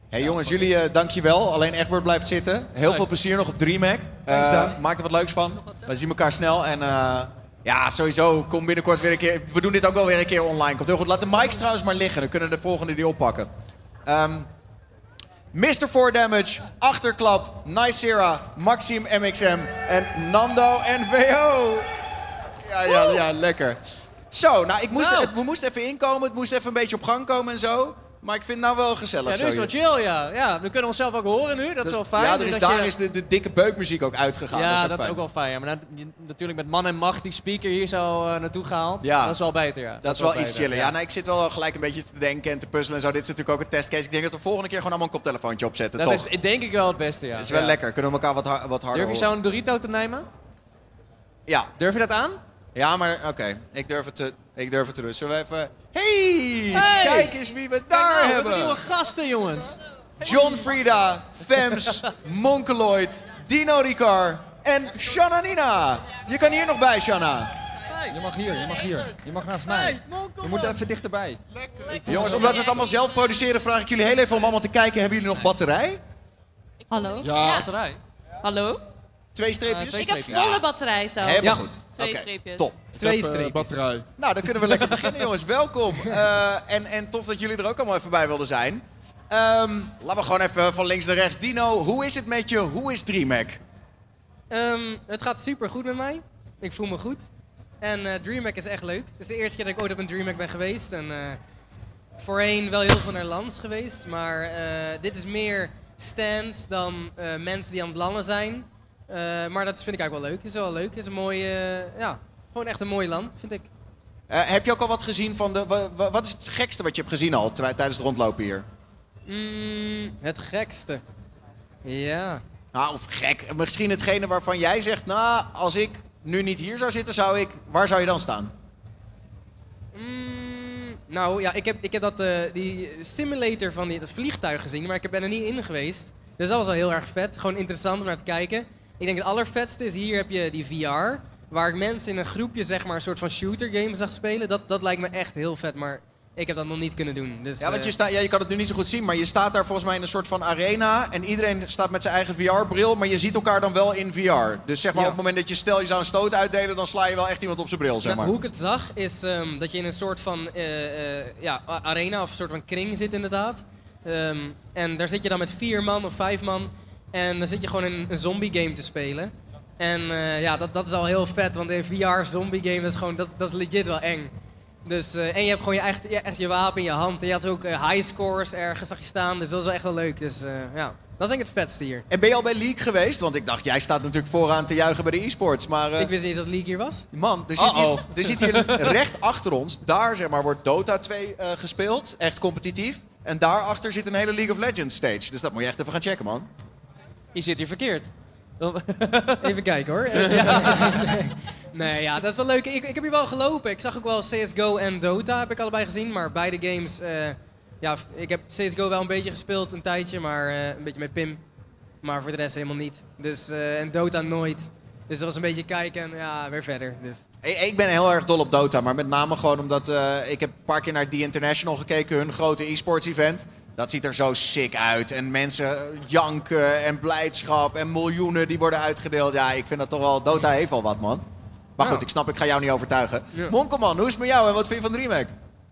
Hey jongens, jullie eh dankjewel. Alleen Egbert blijft zitten. Heel veel plezier nog op DreamHack. Thanks, Eh, maak er wat leuks van. We zien elkaar snel. En eh, ja, sowieso, kom binnenkort weer een keer. We doen dit ook wel weer een keer online. Komt heel goed. Laat de mics trouwens maar liggen. Dan kunnen de volgende die oppakken. Ehm Mr. 4 Damage, Achterklap, Nicera, Maxim MXM en Nando NVO. Ja, ja, ja, lekker. Zo, nou, ik moest, Nou. Het, we moesten even inkomen. Het moest even een beetje op gang komen en zo. Maar ik vind het nou wel gezellig Ja, nu is het wel chill, ja. ja. We kunnen onszelf ook horen nu, dat is Dus- wel fijn. Ja, er is, daar je- is de, de dikke beukmuziek ook uitgegaan. Ja, dat is ook, dat is ook wel fijn. Ja. Maar natuurlijk met man en macht die speaker hier zo eh, naartoe gehaald. Ja. Dat is wel beter, ja. Dat is wel iets chiller. Ja, nou, ik zit wel gelijk een beetje te denken en te puzzelen en zo. Dit is natuurlijk ook een testcase. Ik denk dat we volgende keer gewoon allemaal een koptelefoontje opzetten, Dat toch? is denk ik wel het beste, ja. Dat is wel lekker. Kunnen we elkaar wat, har- wat harder Durf je zo'n Dorito te nemen? Ja. Durf je dat aan? Ja, maar oké. Ik durf het te... Ik durf het te doen. Zullen we even... Hey! Hey! Kijk eens wie we daar Nou, we hebben. nieuwe gasten, jongens. John Frieda, Fems, Monkeloid, Dino Ricard en Shanna Nina. Je kan hier nog bij, Shanna. Je mag hier, je mag hier. Je mag naast mij. Je moet even dichterbij. Jongens, omdat we het allemaal zelf produceren, vraag ik jullie heel even om allemaal te kijken. Hebben jullie nog batterij? Hallo? Ja. Batterij. Hallo? Twee streepjes? twee Ik heb streepjes. volle batterij zo. Helemaal Ja. goed. Twee Oké, streepjes. Top. Twee eh, streepjes. batterij. Nou, dan kunnen we lekker beginnen, jongens. Welkom. Eh, en, en tof dat jullie er ook allemaal even bij wilden zijn. Ehm, laten we gewoon even van links naar rechts. Dino, hoe is het met je? Hoe is DreamHack? Ehm, het gaat super goed met mij. Ik voel me goed. En eh DreamHack is echt leuk. Het is de eerste keer dat ik ooit op een DreamHack ben geweest. En eh, voorheen wel heel veel naar lands geweest. Maar eh, dit is meer stands dan eh, mensen die aan het landen zijn. Eh, maar dat vind ik eigenlijk wel leuk. Het is wel leuk. Het is een mooi, eh, ja, gewoon echt een mooi land, vind ik. Eh, heb je ook al wat gezien van de... wa- wa- wat is het gekste wat je hebt gezien al tijdens het rondlopen hier? Mm, het gekste. Ja. Nou, of gek. Misschien hetgene waarvan jij zegt... Nou, als ik nu niet hier zou zitten, zou ik... Waar zou je dan staan? Mm, nou ja, ik heb, ik heb dat, die simulator van die, dat vliegtuig gezien, maar ik ben er niet in geweest. Dus dat was wel heel erg vet. Gewoon interessant om naar te kijken. Ik denk het allervetste is hier heb je die VR. Waar ik mensen in een groepje zeg maar een soort van shooter game zag spelen. Dat, dat lijkt me echt heel vet, maar ik heb dat nog niet kunnen doen. Dus, Ja, want je, eh, ja, je kan het nu niet zo goed zien, maar je staat daar volgens mij in een soort van arena. En iedereen staat met zijn eigen VR-bril, maar je ziet elkaar dan wel in VR. Dus zeg maar Ja. op het moment dat je stel je zou een stoot uitdelen, dan sla je wel echt iemand op zijn bril, zeg Nou, maar. hoe ik het zag is ehm, dat je in een soort van eh, eh, ja, arena of een soort van kring zit inderdaad. Ehm, en daar zit je dan met vier man of vijf man. En dan zit je gewoon een, een zombie game te spelen. En eh, ja, dat, dat is al heel vet, want een VR zombie game dat is gewoon, dat, dat is legit wel eng. Dus, eh, en je hebt gewoon je echt, je, echt je wapen in je hand. En je had ook eh, high scores ergens zag je staan, dus dat was wel echt wel leuk. Dus ja, dat is denk ik het vetste hier. En ben je al bij League geweest? Want ik dacht, jij staat natuurlijk vooraan te juichen bij de e-sports. Maar Ik wist niet eens dat League hier was. man, er zit, hier, er zit hier recht achter ons, daar zeg maar, wordt Dota 2 eh, gespeeld. Echt competitief. En daarachter zit een hele League of Legends stage. Dus dat moet je echt even gaan checken, man. Je zit hier verkeerd. Even kijken hoor. nee. nee, ja, dat is wel leuk. Ik, ik heb hier wel gelopen. Ik zag ook wel CSGO en Dota, heb ik allebei gezien. Maar beide games, eh, ja, ik heb CSGO wel een beetje gespeeld een tijdje, maar eh, een beetje met Pim. Maar voor de rest helemaal niet. Dus, eh, en Dota nooit. Dus dat was een beetje kijken en ja, weer verder. Dus. Ik, ik ben heel erg dol op Dota, maar met name gewoon omdat eh, ik heb een paar keer naar The International gekeken, hun grote e-sports event. Dat ziet er zo sick uit. En mensen janken en blijdschap en miljoenen die worden uitgedeeld. Ja, ik vind dat toch wel... Dota heeft wel wat, man. Maar goed, Ja. ik snap, ik ga jou niet overtuigen. Ja. Monkelman, hoe is het met jou en wat vind je van DreamHack?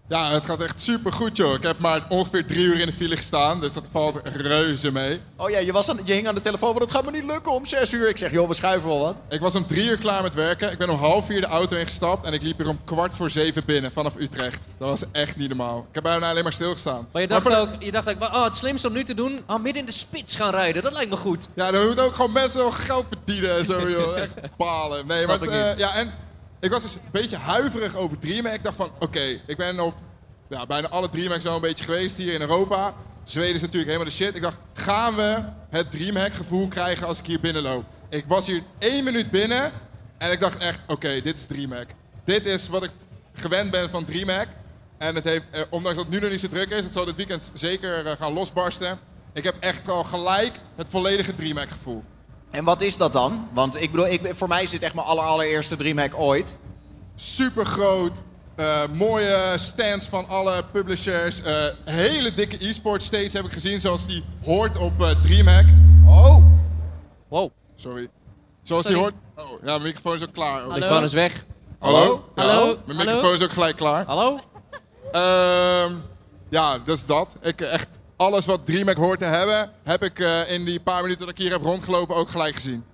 Ja, het gaat echt super goed, joh. Ik heb maar ongeveer drie uur in de file gestaan, dus dat valt reuze mee. Oh ja, je, was aan, je hing aan de telefoon, want het gaat me niet lukken om zes uur. Ik zeg, joh, we schuiven wel wat. Ik was om drie uur klaar met werken. Ik ben om half vier de auto ingestapt en ik liep hier om kwart voor zeven binnen vanaf Utrecht. Dat was echt niet normaal. Ik heb bijna alleen maar stilgestaan. Maar je dacht ook, je dacht ook oh, het slimste om nu te doen, oh, midden in de spits gaan rijden. Dat lijkt me goed. Ja, dan moet ook gewoon mensen wel geld verdienen en zo, joh. Echt balen. Nee, Snap maar eh, ja, en ik was dus een beetje huiverig over DreamHack. Ik dacht van, oké, ik ben op ja, bijna alle DreamHacks wel een beetje geweest hier in Europa. Zweden is natuurlijk helemaal de shit. Ik dacht, gaan we het DreamHack gevoel krijgen als ik hier binnenloop? Ik was hier één minuut binnen en ik dacht echt, oké, dit is DreamHack. Dit is wat ik gewend ben van DreamHack. En het heeft, eh, ondanks dat het nu nog niet zo druk is, het zal dit weekend zeker eh, gaan losbarsten. Ik heb echt al gelijk het volledige DreamHack gevoel. En wat is dat dan? Want ik bedoel, ik, voor mij is dit echt mijn aller, allereerste DreamHack ooit. Super groot. mooie stands van alle publishers. eh, hele dikke e-sport stage heb ik gezien, zoals die hoort op eh, DreamHack. Oh. Wow. Sorry. Zoals Sorry. die hoort. Oh, ja, mijn microfoon is ook klaar. De microfoon is weg. Hallo? Ja, Hallo? Mijn Hallo? microfoon is ook gelijk klaar. Hallo? Ehm, ja, dat is dat. Ik eh, echt alles wat DreamHack hoort te hebben, heb ik eh, in die paar minuten dat ik hier heb rondgelopen ook gelijk gezien.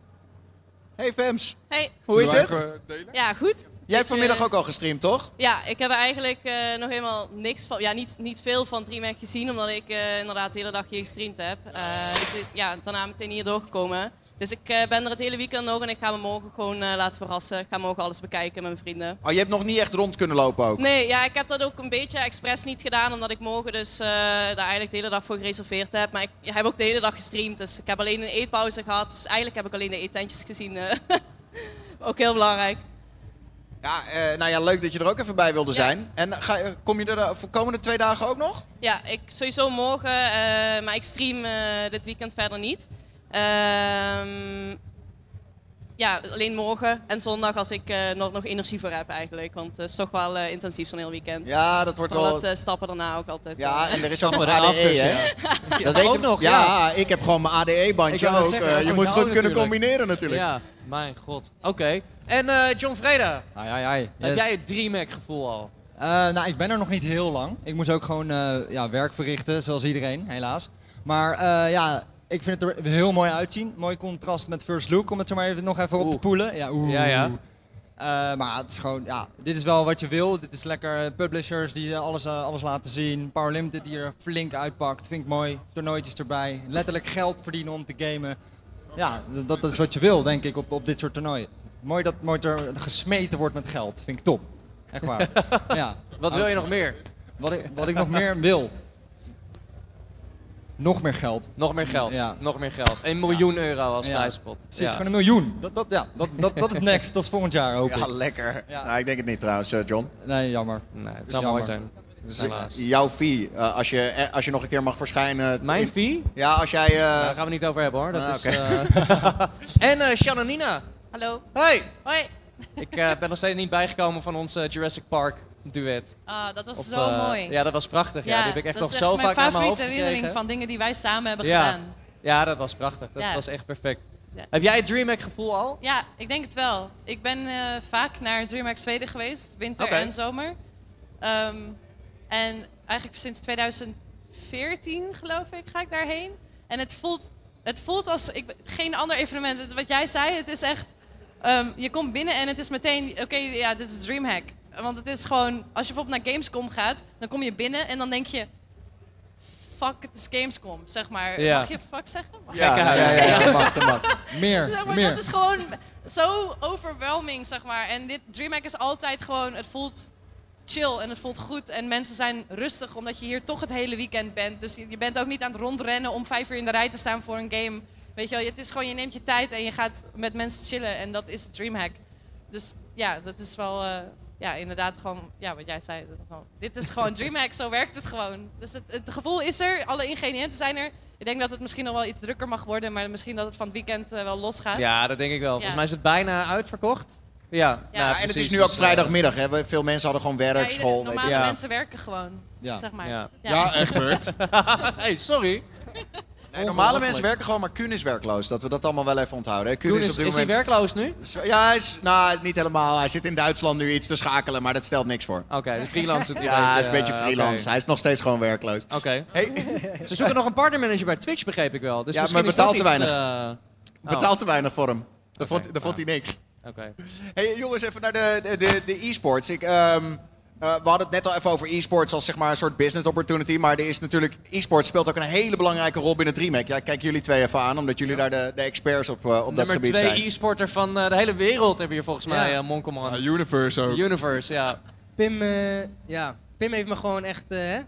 Hey Fems. Hey. Hoe is het? delen? Ja, goed. Jij hebt vanmiddag ook al gestreamd, toch? Ja, ik heb eigenlijk eh, nog helemaal niks van. Ja, niet, niet veel van DreamHack gezien, omdat ik eh, inderdaad de hele dag hier gestreamd heb. Eh, dus ja, daarna meteen hier doorgekomen. Dus ik eh, ben er het hele weekend nog en ik ga me morgen gewoon eh, laten verrassen. Ik ga morgen alles bekijken met mijn vrienden. Oh, je hebt nog niet echt rond kunnen lopen ook? Nee, ja, ik heb dat ook een beetje expres niet gedaan, omdat ik morgen dus eh, daar eigenlijk de hele dag voor gereserveerd heb. Maar ik heb ook de hele dag gestreamd, dus ik heb alleen een eetpauze gehad. Dus eigenlijk heb ik alleen de eetentjes gezien. ook heel belangrijk. Ja, nou ja, leuk dat je er ook even bij wilde zijn. En ga, kom je er voor komende twee dagen ook nog? Ja, ik sowieso morgen, maar ik stream dit weekend verder niet. Ehm, ja, alleen morgen en zondag als ik eh, nog, nog energie voor heb eigenlijk. Want het is toch wel eh, intensief zo'n heel weekend. Ja, dat wordt Vooral wel- eh, stappen daarna ook altijd. Ja, en er is ook nog ADE, hè? Dat weet ook je nog, ja. ja. ik heb gewoon mijn ADE-bandje Ik ook. zeggen, je moet goed kunnen natuurlijk. combineren natuurlijk. Ja, mijn god. Oké. En eh, John Vreda, Ai, ai, ai. heb jij het DreamHack gevoel al? Eh, nou, ik ben er nog niet heel lang. Ik moest ook gewoon eh, ja, werk verrichten, zoals iedereen, helaas. Maar eh, ja, ik vind het er heel mooi uitzien. Mooi contrast met First Look, om het zo maar even nog even op te poelen. Ja, oeh. Ja, ja. Eh, maar het is gewoon, ja, dit is wel wat je wil. Dit is lekker publishers die alles, eh, alles laten zien. Power Limited die er flink uitpakt. Vind ik mooi. Toernooitjes erbij. Letterlijk geld verdienen om te gamen. Ja, d- dat is wat je wil, denk ik, op, op dit soort toernooien. Mooi dat mooi er gesmeten wordt met geld. Vind ik top. Echt waar. ja. Wat wil je nog meer? Wat ik, wat ik nog meer wil. Nog meer geld. Nog meer geld. Ja. Nog meer geld. 1 miljoen euro als Ja. prijspot. Precies, gewoon een miljoen. Dat, dat, ja, dat, dat, dat is next. Dat is volgend jaar, hoop ik. Ja, lekker. Nou, ik denk het niet trouwens, eh, John. Nee, jammer. Nee, het zou mooi jammer. zijn. Dus, Helaas. jouw fee, eh, als, je, eh, als je nog een keer mag verschijnen. Mijn fee? Ja, als jij. eh, Daar gaan we niet over hebben hoor. Dat Ah, is, eh, en eh Shanna Nina. Hallo. Hey. Hoi. Ik eh, ben nog steeds niet bijgekomen van ons eh, Jurassic Park duet. Ah, dat was Op, zo eh, mooi. Ja, dat was prachtig. Ja, die heb ik echt dat nog is zo vaak naar mijn hoofd mijn favoriete herinnering van dingen die wij samen hebben ja. gedaan. Ja, dat was prachtig. Dat Ja. was echt perfect. Heb jij het DreamHack gevoel al? Ja, ik denk het wel. Ik ben eh, vaak naar DreamHack Zweden geweest, winter en zomer. Ehm, en eigenlijk sinds 2014, geloof ik, ga ik daarheen. En het voelt, het voelt als ik, geen ander evenement. Wat jij zei, het is echt... ehm, je komt binnen en het is meteen, oké, ja, dit is DreamHack. Want het is gewoon, als je bijvoorbeeld naar Gamescom gaat, dan kom je binnen en dan denk je... Fuck, het is Gamescom, zeg maar. Ja. Mag je fuck zeggen? Mag Ja, ja, ja, ja, mag, mag. Meer, Zeg maar, meer. Dat is gewoon zo overwhelming, zeg maar. En dit DreamHack is altijd gewoon, het voelt chill en het voelt goed. En mensen zijn rustig, omdat je hier toch het hele weekend bent. Dus je je bent ook niet aan het rondrennen om vijf uur in de rij te staan voor een game. Weet je wel, het is gewoon, je neemt je tijd en je gaat met mensen chillen. En dat is DreamHack. Dus ja, dat is wel, eh, ja, inderdaad gewoon, ja, wat jij zei. Dat gewoon, dit is gewoon DreamHack, zo werkt het gewoon. Dus het, het gevoel is er, alle ingrediënten zijn er. Ik denk dat het misschien nog wel iets drukker mag worden, maar misschien dat het van het weekend eh, wel losgaat. Ja, dat denk ik wel. Volgens Ja. mij is het bijna uitverkocht. Ja, nou, Ja, en het is nu ook Dus, vrijdagmiddag. Hè? Veel mensen hadden gewoon werk, Ja, ieder- school. weet normale mensen werken gewoon, Ja. zeg maar. Ja, Ja, Egbert. hey, sorry. Nee, normale mensen werken gewoon, maar Kuhn is werkloos. Dat we dat allemaal wel even onthouden. hè. Kuhn Koen is, op dit is hij moment... werkloos nu? Ja, hij is, nou, niet helemaal. Hij zit in Duitsland nu iets te schakelen, maar dat stelt niks voor. Oké, de freelance hij Ja, hij is een beetje, beetje eh, freelance. Hij is nog steeds gewoon werkloos. Oké. Ze zoeken nog een partnermanager bij Twitch, begreep ik wel. Dus ja, maar betaalt te weinig. eh, oh. Betaalt te weinig voor hem. Dat vond, hij niks. Oké. Hey, jongens, even naar de, de, de, de e-sports. Ik, ehm, eh, we hadden het net al even over e-sports als zeg maar een soort business opportunity. Maar er is natuurlijk, e-sports speelt ook een hele belangrijke rol binnen DreamHack. Ja, kijk jullie twee even aan, omdat jullie daar de, de experts op, eh, op dat Nummer gebied twee zijn. e-sporter van eh, de hele wereld hebben hier volgens mij, Ja. eh Monkelman. Universe ook. Universe, ja. Pim, ja, Pim heeft me gewoon echt. hè?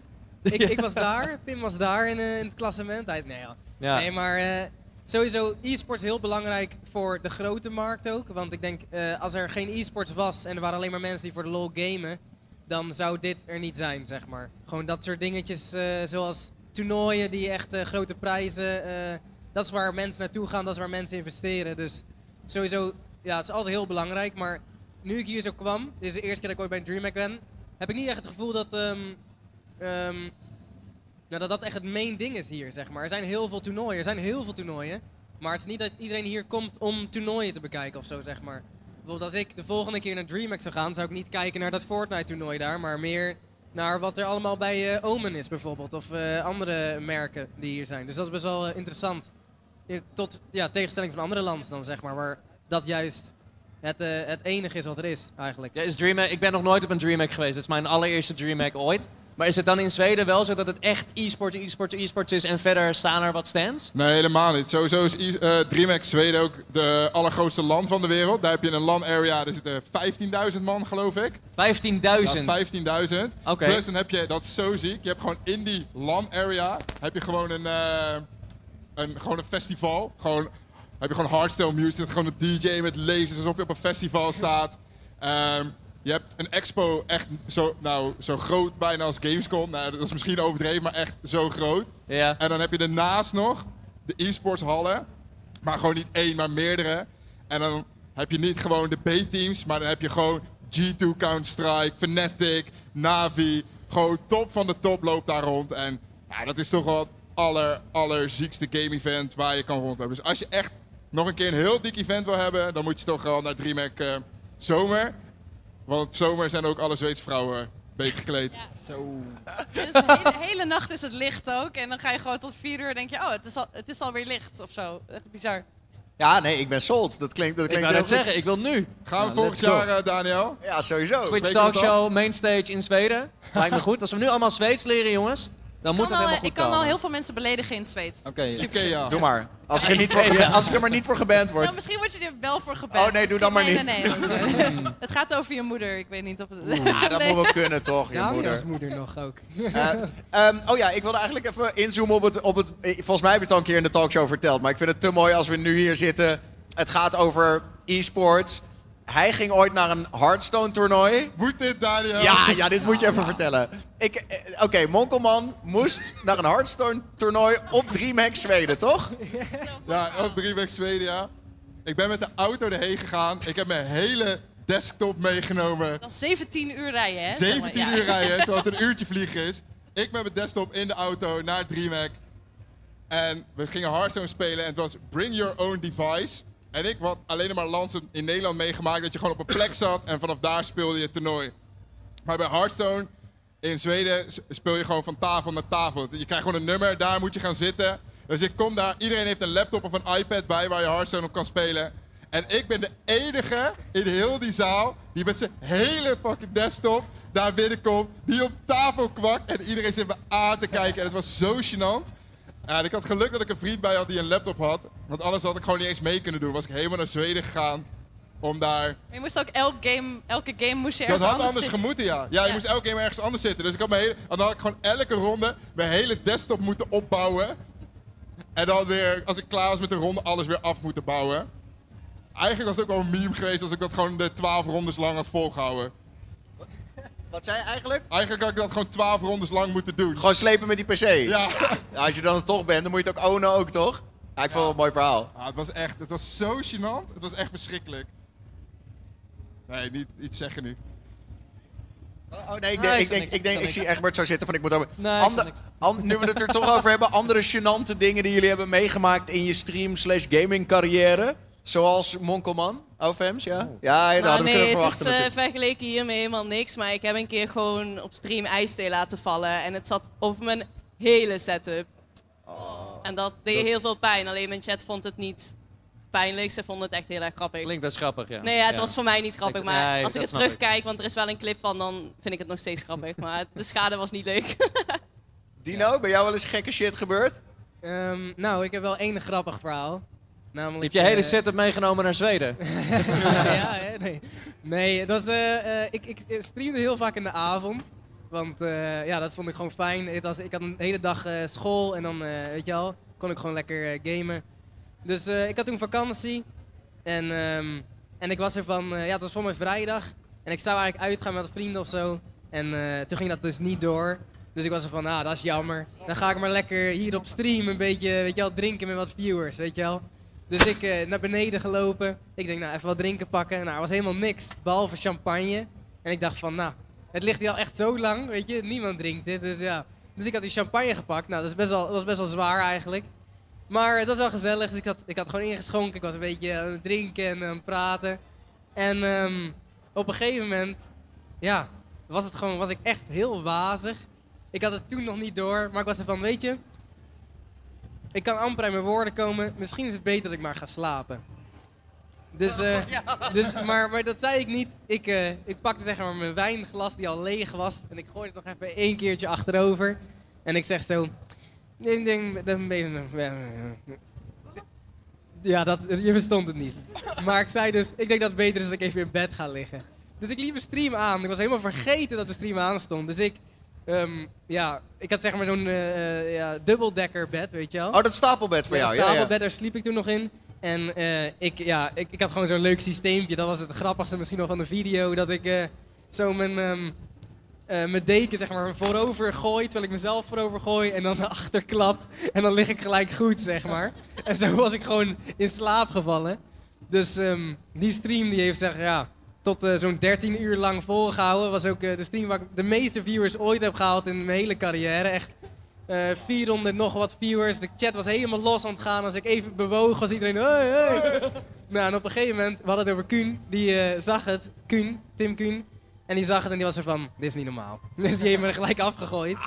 ik, ik was daar, Pim was daar in, in het klassement. Hij, nee, ja. Ja. nee, maar eh, sowieso e-sports heel belangrijk voor de grote markt ook. Want ik denk, eh, als er geen e-sports was en er waren alleen maar mensen die voor de lol gamen, dan zou dit er niet zijn, zeg maar. Gewoon dat soort dingetjes, eh, zoals toernooien die echt eh, grote prijzen. eh, dat is waar mensen naartoe gaan, dat is waar mensen investeren. Dus sowieso, ja, het is altijd heel belangrijk. Maar nu ik hier zo kwam, dit is de eerste keer dat ik ooit bij DreamHack ben, heb ik niet echt het gevoel dat, nou, dat dat echt het main ding is hier, zeg maar. Er zijn heel veel toernooien, er zijn heel veel toernooien. Maar het is niet dat iedereen hier komt om toernooien te bekijken of zo, zeg maar. Bijvoorbeeld als ik de volgende keer naar DreamHack zou gaan, zou ik niet kijken naar dat Fortnite-toernooi daar, maar meer naar wat er allemaal bij eh, Omen is bijvoorbeeld. Of eh, andere merken die hier zijn. Dus dat is best wel eh, interessant. In- tot ja, tegenstelling van andere landen dan, zeg maar. Waar dat juist het, het enige is wat er is, eigenlijk. Ja, is DreamHack, ik ben nog nooit op een DreamHack geweest. Dat is mijn allereerste DreamHack ooit. Maar is het dan in Zweden wel zo dat het echt e-sport, e-sport, e-sport is en verder staan er wat stands? Nee, helemaal niet. Sowieso is I- eh, DreamHack Zweden ook de allergrootste land van de wereld. Daar heb je een LAN-area, daar zitten 15.000 man, geloof ik. 15.000? Ja, 15.000. Oké. Plus dan heb je, dat is zo ziek, je hebt gewoon in die LAN-area, heb je gewoon een, eh, een, gewoon een festival. Gewoon, heb je gewoon hardstyle music, gewoon een DJ met lasers, alsof je op een festival staat. Ehm, je hebt een expo echt zo, nou, zo groot bijna als Gamescom. Nou, dat is misschien overdreven, maar echt zo groot. Ja. En dan heb je daarnaast nog de e-sports hallen. Maar gewoon niet één, maar meerdere. En dan heb je niet gewoon de B-teams, maar dan heb je gewoon G2 Counter-Strike, Fnatic, Navi. Gewoon top van de top loopt daar rond. En ja, dat is toch wel het aller, allerziekste game-event waar je kan rondlopen. Dus als je echt nog een keer een heel dik event wil hebben, dan moet je toch wel naar DreamHack eh, Zomer. Want zomer zijn ook alle Zweedse vrouwen beter gekleed. Zo. Dus de hele, hele nacht is het licht ook. En dan ga je gewoon tot vier uur denk je, oh, het is, al, het is alweer licht of zo. Echt bizar. Ja, nee, ik ben sold. Dat klinkt, dat Ik klinkt net goed. zeggen, ik wil nu. Gaan we Nou, volgend jaar, eh, Daniel? Ja, sowieso. Twitch het Talkshow, mainstage in Zweden. Lijkt me goed. Als we nu allemaal Zweeds leren, jongens, dan moet Ik kan, al, helemaal goed ik kan al komen. heel veel mensen beledigen in het zweet. Oké. Ikea. doe maar. Als ik, er niet voor geband, als ik er maar niet voor geband word. Nou, misschien word je er wel voor gebeld. Oh, nee, doe dan maar Misschien- niet. Nee, nee, eh, het gaat over je moeder. Ik weet niet of het... Ja, dat Nee. moet wel kunnen, toch, je Ja, moeder. als moeder nog ook. Eh, ehm, oh ja, ik wilde eigenlijk even inzoomen op het, op het... eh, Volgens mij heb je het al een keer in de talkshow verteld. Maar ik vind het te mooi als we nu hier zitten. Het gaat over e-sports. Hij ging ooit naar een Hearthstone toernooi. Moet dit, Daniel? Ja, ja, dit moet je even vertellen. Ik, eh, Oké, Monkelman moest naar een Hearthstone toernooi op DreamHack Zweden, toch? Ja, op DreamHack Zweden, ja. Ik ben met de auto erheen gegaan. Ik heb mijn hele desktop meegenomen. Dat is 17 uur rijden, hè? zeg maar. 17 Ja. uur rijden, terwijl het een uurtje vliegen is. Ik met mijn desktop in de auto naar DreamHack. En we gingen Hearthstone spelen en het was bring your own device. En ik had alleen maar Lansen in Nederland meegemaakt dat je gewoon op een plek zat en vanaf daar speelde je toernooi. Maar bij Hearthstone in Zweden speel je gewoon van tafel naar tafel. Je krijgt gewoon een nummer, daar moet je gaan zitten. Dus ik kom daar, iedereen heeft een laptop of een iPad bij waar je Hearthstone op kan spelen. En ik ben de enige in heel die zaal die met zijn hele fucking desktop daar binnenkomt. Die op tafel kwakt en iedereen zit me aan te kijken. En het was zo gênant. Ja, en ik had geluk dat ik een vriend bij had die een laptop had. Want anders had ik gewoon niet eens mee kunnen doen. Was ik helemaal naar Zweden gegaan om daar Maar je moest ook elk game, elke game moest je dat ergens had anders gemoeten, ja. Ja, je Ja. moest elke keer ergens anders zitten. Dus ik had mijn hele, dan had ik gewoon elke ronde mijn hele desktop moeten opbouwen. En dan weer, als ik klaar was met de ronde, alles weer af moeten bouwen. Eigenlijk was het ook wel een meme geweest als ik dat gewoon de 12 rondes lang had volgehouden. Wat zei je eigenlijk? Eigenlijk had ik dat gewoon 12 rondes lang moeten doen. Gewoon slepen met die PC? Ja. Ja, Als je dan er toch bent, dan moet je het ook ownen ook, toch? Ja, ik vond het een mooi verhaal. Ah, het was echt, het was zo gênant. Het was echt verschrikkelijk. Nee, niet iets zeggen nu. Oh nee, ik denk, ik denk, ik, denk, ik ik zal zie Egbert zo zitten van ik moet over... Nee, Ander- an- nu we het er toch over hebben, andere gênante dingen die jullie hebben meegemaakt in je stream slash gaming carrière. Zoals Monkelman, OFM's, ja? Ja, dat Nou, hadden we nee, kunnen het verwachten is eh, natuurlijk. vergeleken hiermee helemaal niks. Maar ik heb een keer gewoon op stream ijsthee laten vallen. En het zat op mijn hele setup. en dat deed dat- heel veel pijn. Alleen mijn chat vond het niet pijnlijk. Ze vonden het echt heel erg grappig. Klinkt best grappig, ja. Nee, ja, het Ja. was voor mij niet grappig. Ik- Maar nee, als ik het ik. terugkijk, want er is wel een clip van, dan vind ik het nog steeds grappig. Maar de schade was niet leuk. Dino, bij jou wel eens gekke shit gebeurd? Ehm, nou, ik heb wel één grappig verhaal. Namelijk, Heb je hele eh, setup meegenomen naar Zweden? ja, hè, nee. Nee, dat is, eh, eh, ik, ik streamde heel vaak in de avond. Want ja, dat vond ik gewoon fijn. Het was, ik had een hele dag school en dan, weet je wel, kon ik gewoon lekker gamen. Dus ik had toen vakantie. En, ehm, en ik was er van, ja, het was voor mij vrijdag. En ik zou eigenlijk uitgaan met vrienden of zo. En toen ging dat dus niet door. Dus ik was er van, ah, dat is jammer. Dan ga ik maar lekker hier op stream een beetje, weet je wel, drinken met wat viewers, weet je wel. Dus ik eh, naar beneden gelopen. Ik denk, nou, even wat drinken pakken. Nou, was helemaal niks, behalve champagne. En ik dacht van, nou, het ligt hier al echt zo lang, weet je. Niemand drinkt dit, dus ja. Dus ik had die champagne gepakt. Nou, dat, is best wel, dat was best wel zwaar eigenlijk. Maar het was wel gezellig, dus ik had, ik had gewoon ingeschonken. Ik was een beetje aan het drinken en aan het praten. En ehm, op een gegeven moment, ja, was het gewoon, was ik echt heel wazig. Ik had het toen nog niet door, maar ik was er van, weet je, ik kan amper uit mijn woorden komen. Misschien is het beter dat ik maar ga slapen. Dus, eh, dus maar, maar dat zei ik niet. Ik, eh, ik pakte zeg maar mijn wijnglas die al leeg was. En ik gooide het nog even één keertje achterover. En ik zeg zo... Ik denk, dat ben je- Ja, dat, je verstond het niet. Maar ik zei dus, ik denk dat het beter is dat ik even in bed ga liggen. Dus ik liep mijn stream aan. Ik was helemaal vergeten dat de stream aan stond. Dus ik, ehm, ja, ik had zeg maar zo'n eh, ja, dubbeldekker bed, weet je wel. Oh, dat stapelbed voor Ja, jou, ja, ja. stapelbed, daar sliep ik toen nog in. En eh, ik, ja, ik, ik had gewoon zo'n leuk systeempje. Dat was het grappigste misschien nog van de video. Dat ik eh, zo mijn, eh, mijn deken zeg maar voorover gooi, terwijl ik mezelf voorover gooi. En dan achterklap. En dan lig ik gelijk goed, zeg maar. en zo was ik gewoon in slaap gevallen. Dus ehm, die stream die heeft zeg ja, tot eh, zo'n 13 uur lang volgehouden. Was ook eh, de stream waar ik de meeste viewers ooit heb gehaald in mijn hele carrière. Echt eh 400 nog wat viewers. De chat was helemaal los aan het gaan. Als ik even bewoog, was iedereen... Hey, hey. nou, en op een gegeven moment, we hadden het over Kuhn. Die eh, zag het. Kuhn, Tim Kuhn. En die zag het en die was er van, dit is niet normaal. Dus die heeft me er gelijk afgegooid.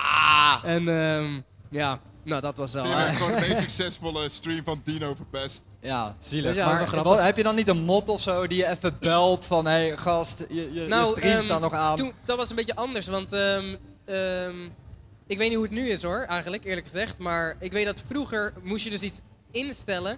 En ehm, ja, nou dat was wel... Tim heeft gewoon de meest succesvolle stream van Dino verpest. Ja, zielig. Ja, maar wat- heb je dan niet een mod of zo die je even belt van... Hé hey, gast, je, je, je stream ehm, staat nog aan. Toen, dat was een beetje anders, want ehm, ehm, ik weet niet hoe het nu is hoor, eigenlijk, eerlijk gezegd. Maar ik weet dat vroeger moest je dus iets instellen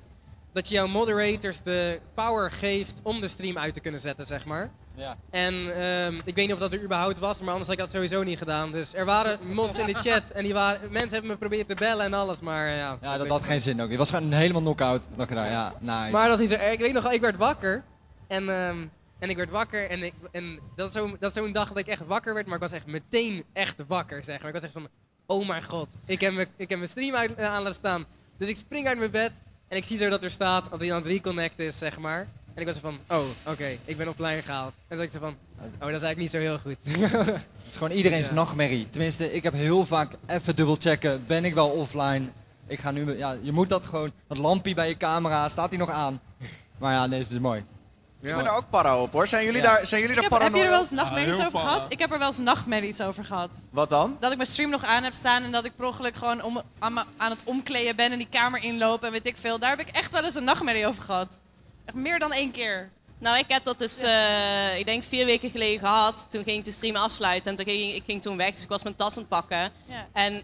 dat je jouw moderators de power geeft om de stream uit te kunnen zetten, zeg maar. Ja. En ehm, ik weet niet of dat er überhaupt was, maar anders had ik dat sowieso niet gedaan. Dus er waren mods in de chat en die waren, mensen hebben me proberen te bellen en alles, maar ja. Ja, dat had geen zin ook. Je was gewoon helemaal knock-out. Ja, nice. Maar dat is niet zo erg. Ik weet nog ik werd wakker. En, ehm, en ik werd wakker. En, ik, en dat is zo'n dat is zo'n dag dat ik echt wakker werd. Maar ik was echt meteen echt wakker, zeg maar. Ik was echt van, oh mijn god. Ik heb, me, ik heb mijn stream uit, eh, aan laten staan. Dus ik spring uit mijn bed. En ik zie zo dat er staat dat hij aan het reconnecten is, zeg maar. En ik was van, oh, oké, ik ben offline gehaald. En toen was ik zo van, oh, dat is eigenlijk niet zo heel goed. Het is gewoon iedereen's Ja. nachtmerrie. Tenminste, ik heb heel vaak even dubbelchecken. Ben ik wel offline? Ik ga nu... Ja, je moet dat gewoon... Dat lampje bij je camera, staat die nog aan? Maar ja, nee, het is mooi. Ik ben er ook para op hoor. Zijn jullie Ja. daar, zijn jullie daar heb, heb je er wel eens nachtmerries over gehad? Ik heb er wel eens nachtmerries over gehad. Wat dan? Dat ik mijn stream nog aan heb staan en dat ik per ongeluk gewoon om, aan, het omkleden ben en die kamer inloop en weet ik veel. Daar heb ik echt wel eens een nachtmerrie over gehad. Echt meer dan één keer. Nou, ik heb dat dus, eh, ik denk vier weken geleden gehad. Toen ging ik de stream afsluiten en toen ging, ik ging toen weg. Dus ik was mijn tas aan het pakken. Ja. En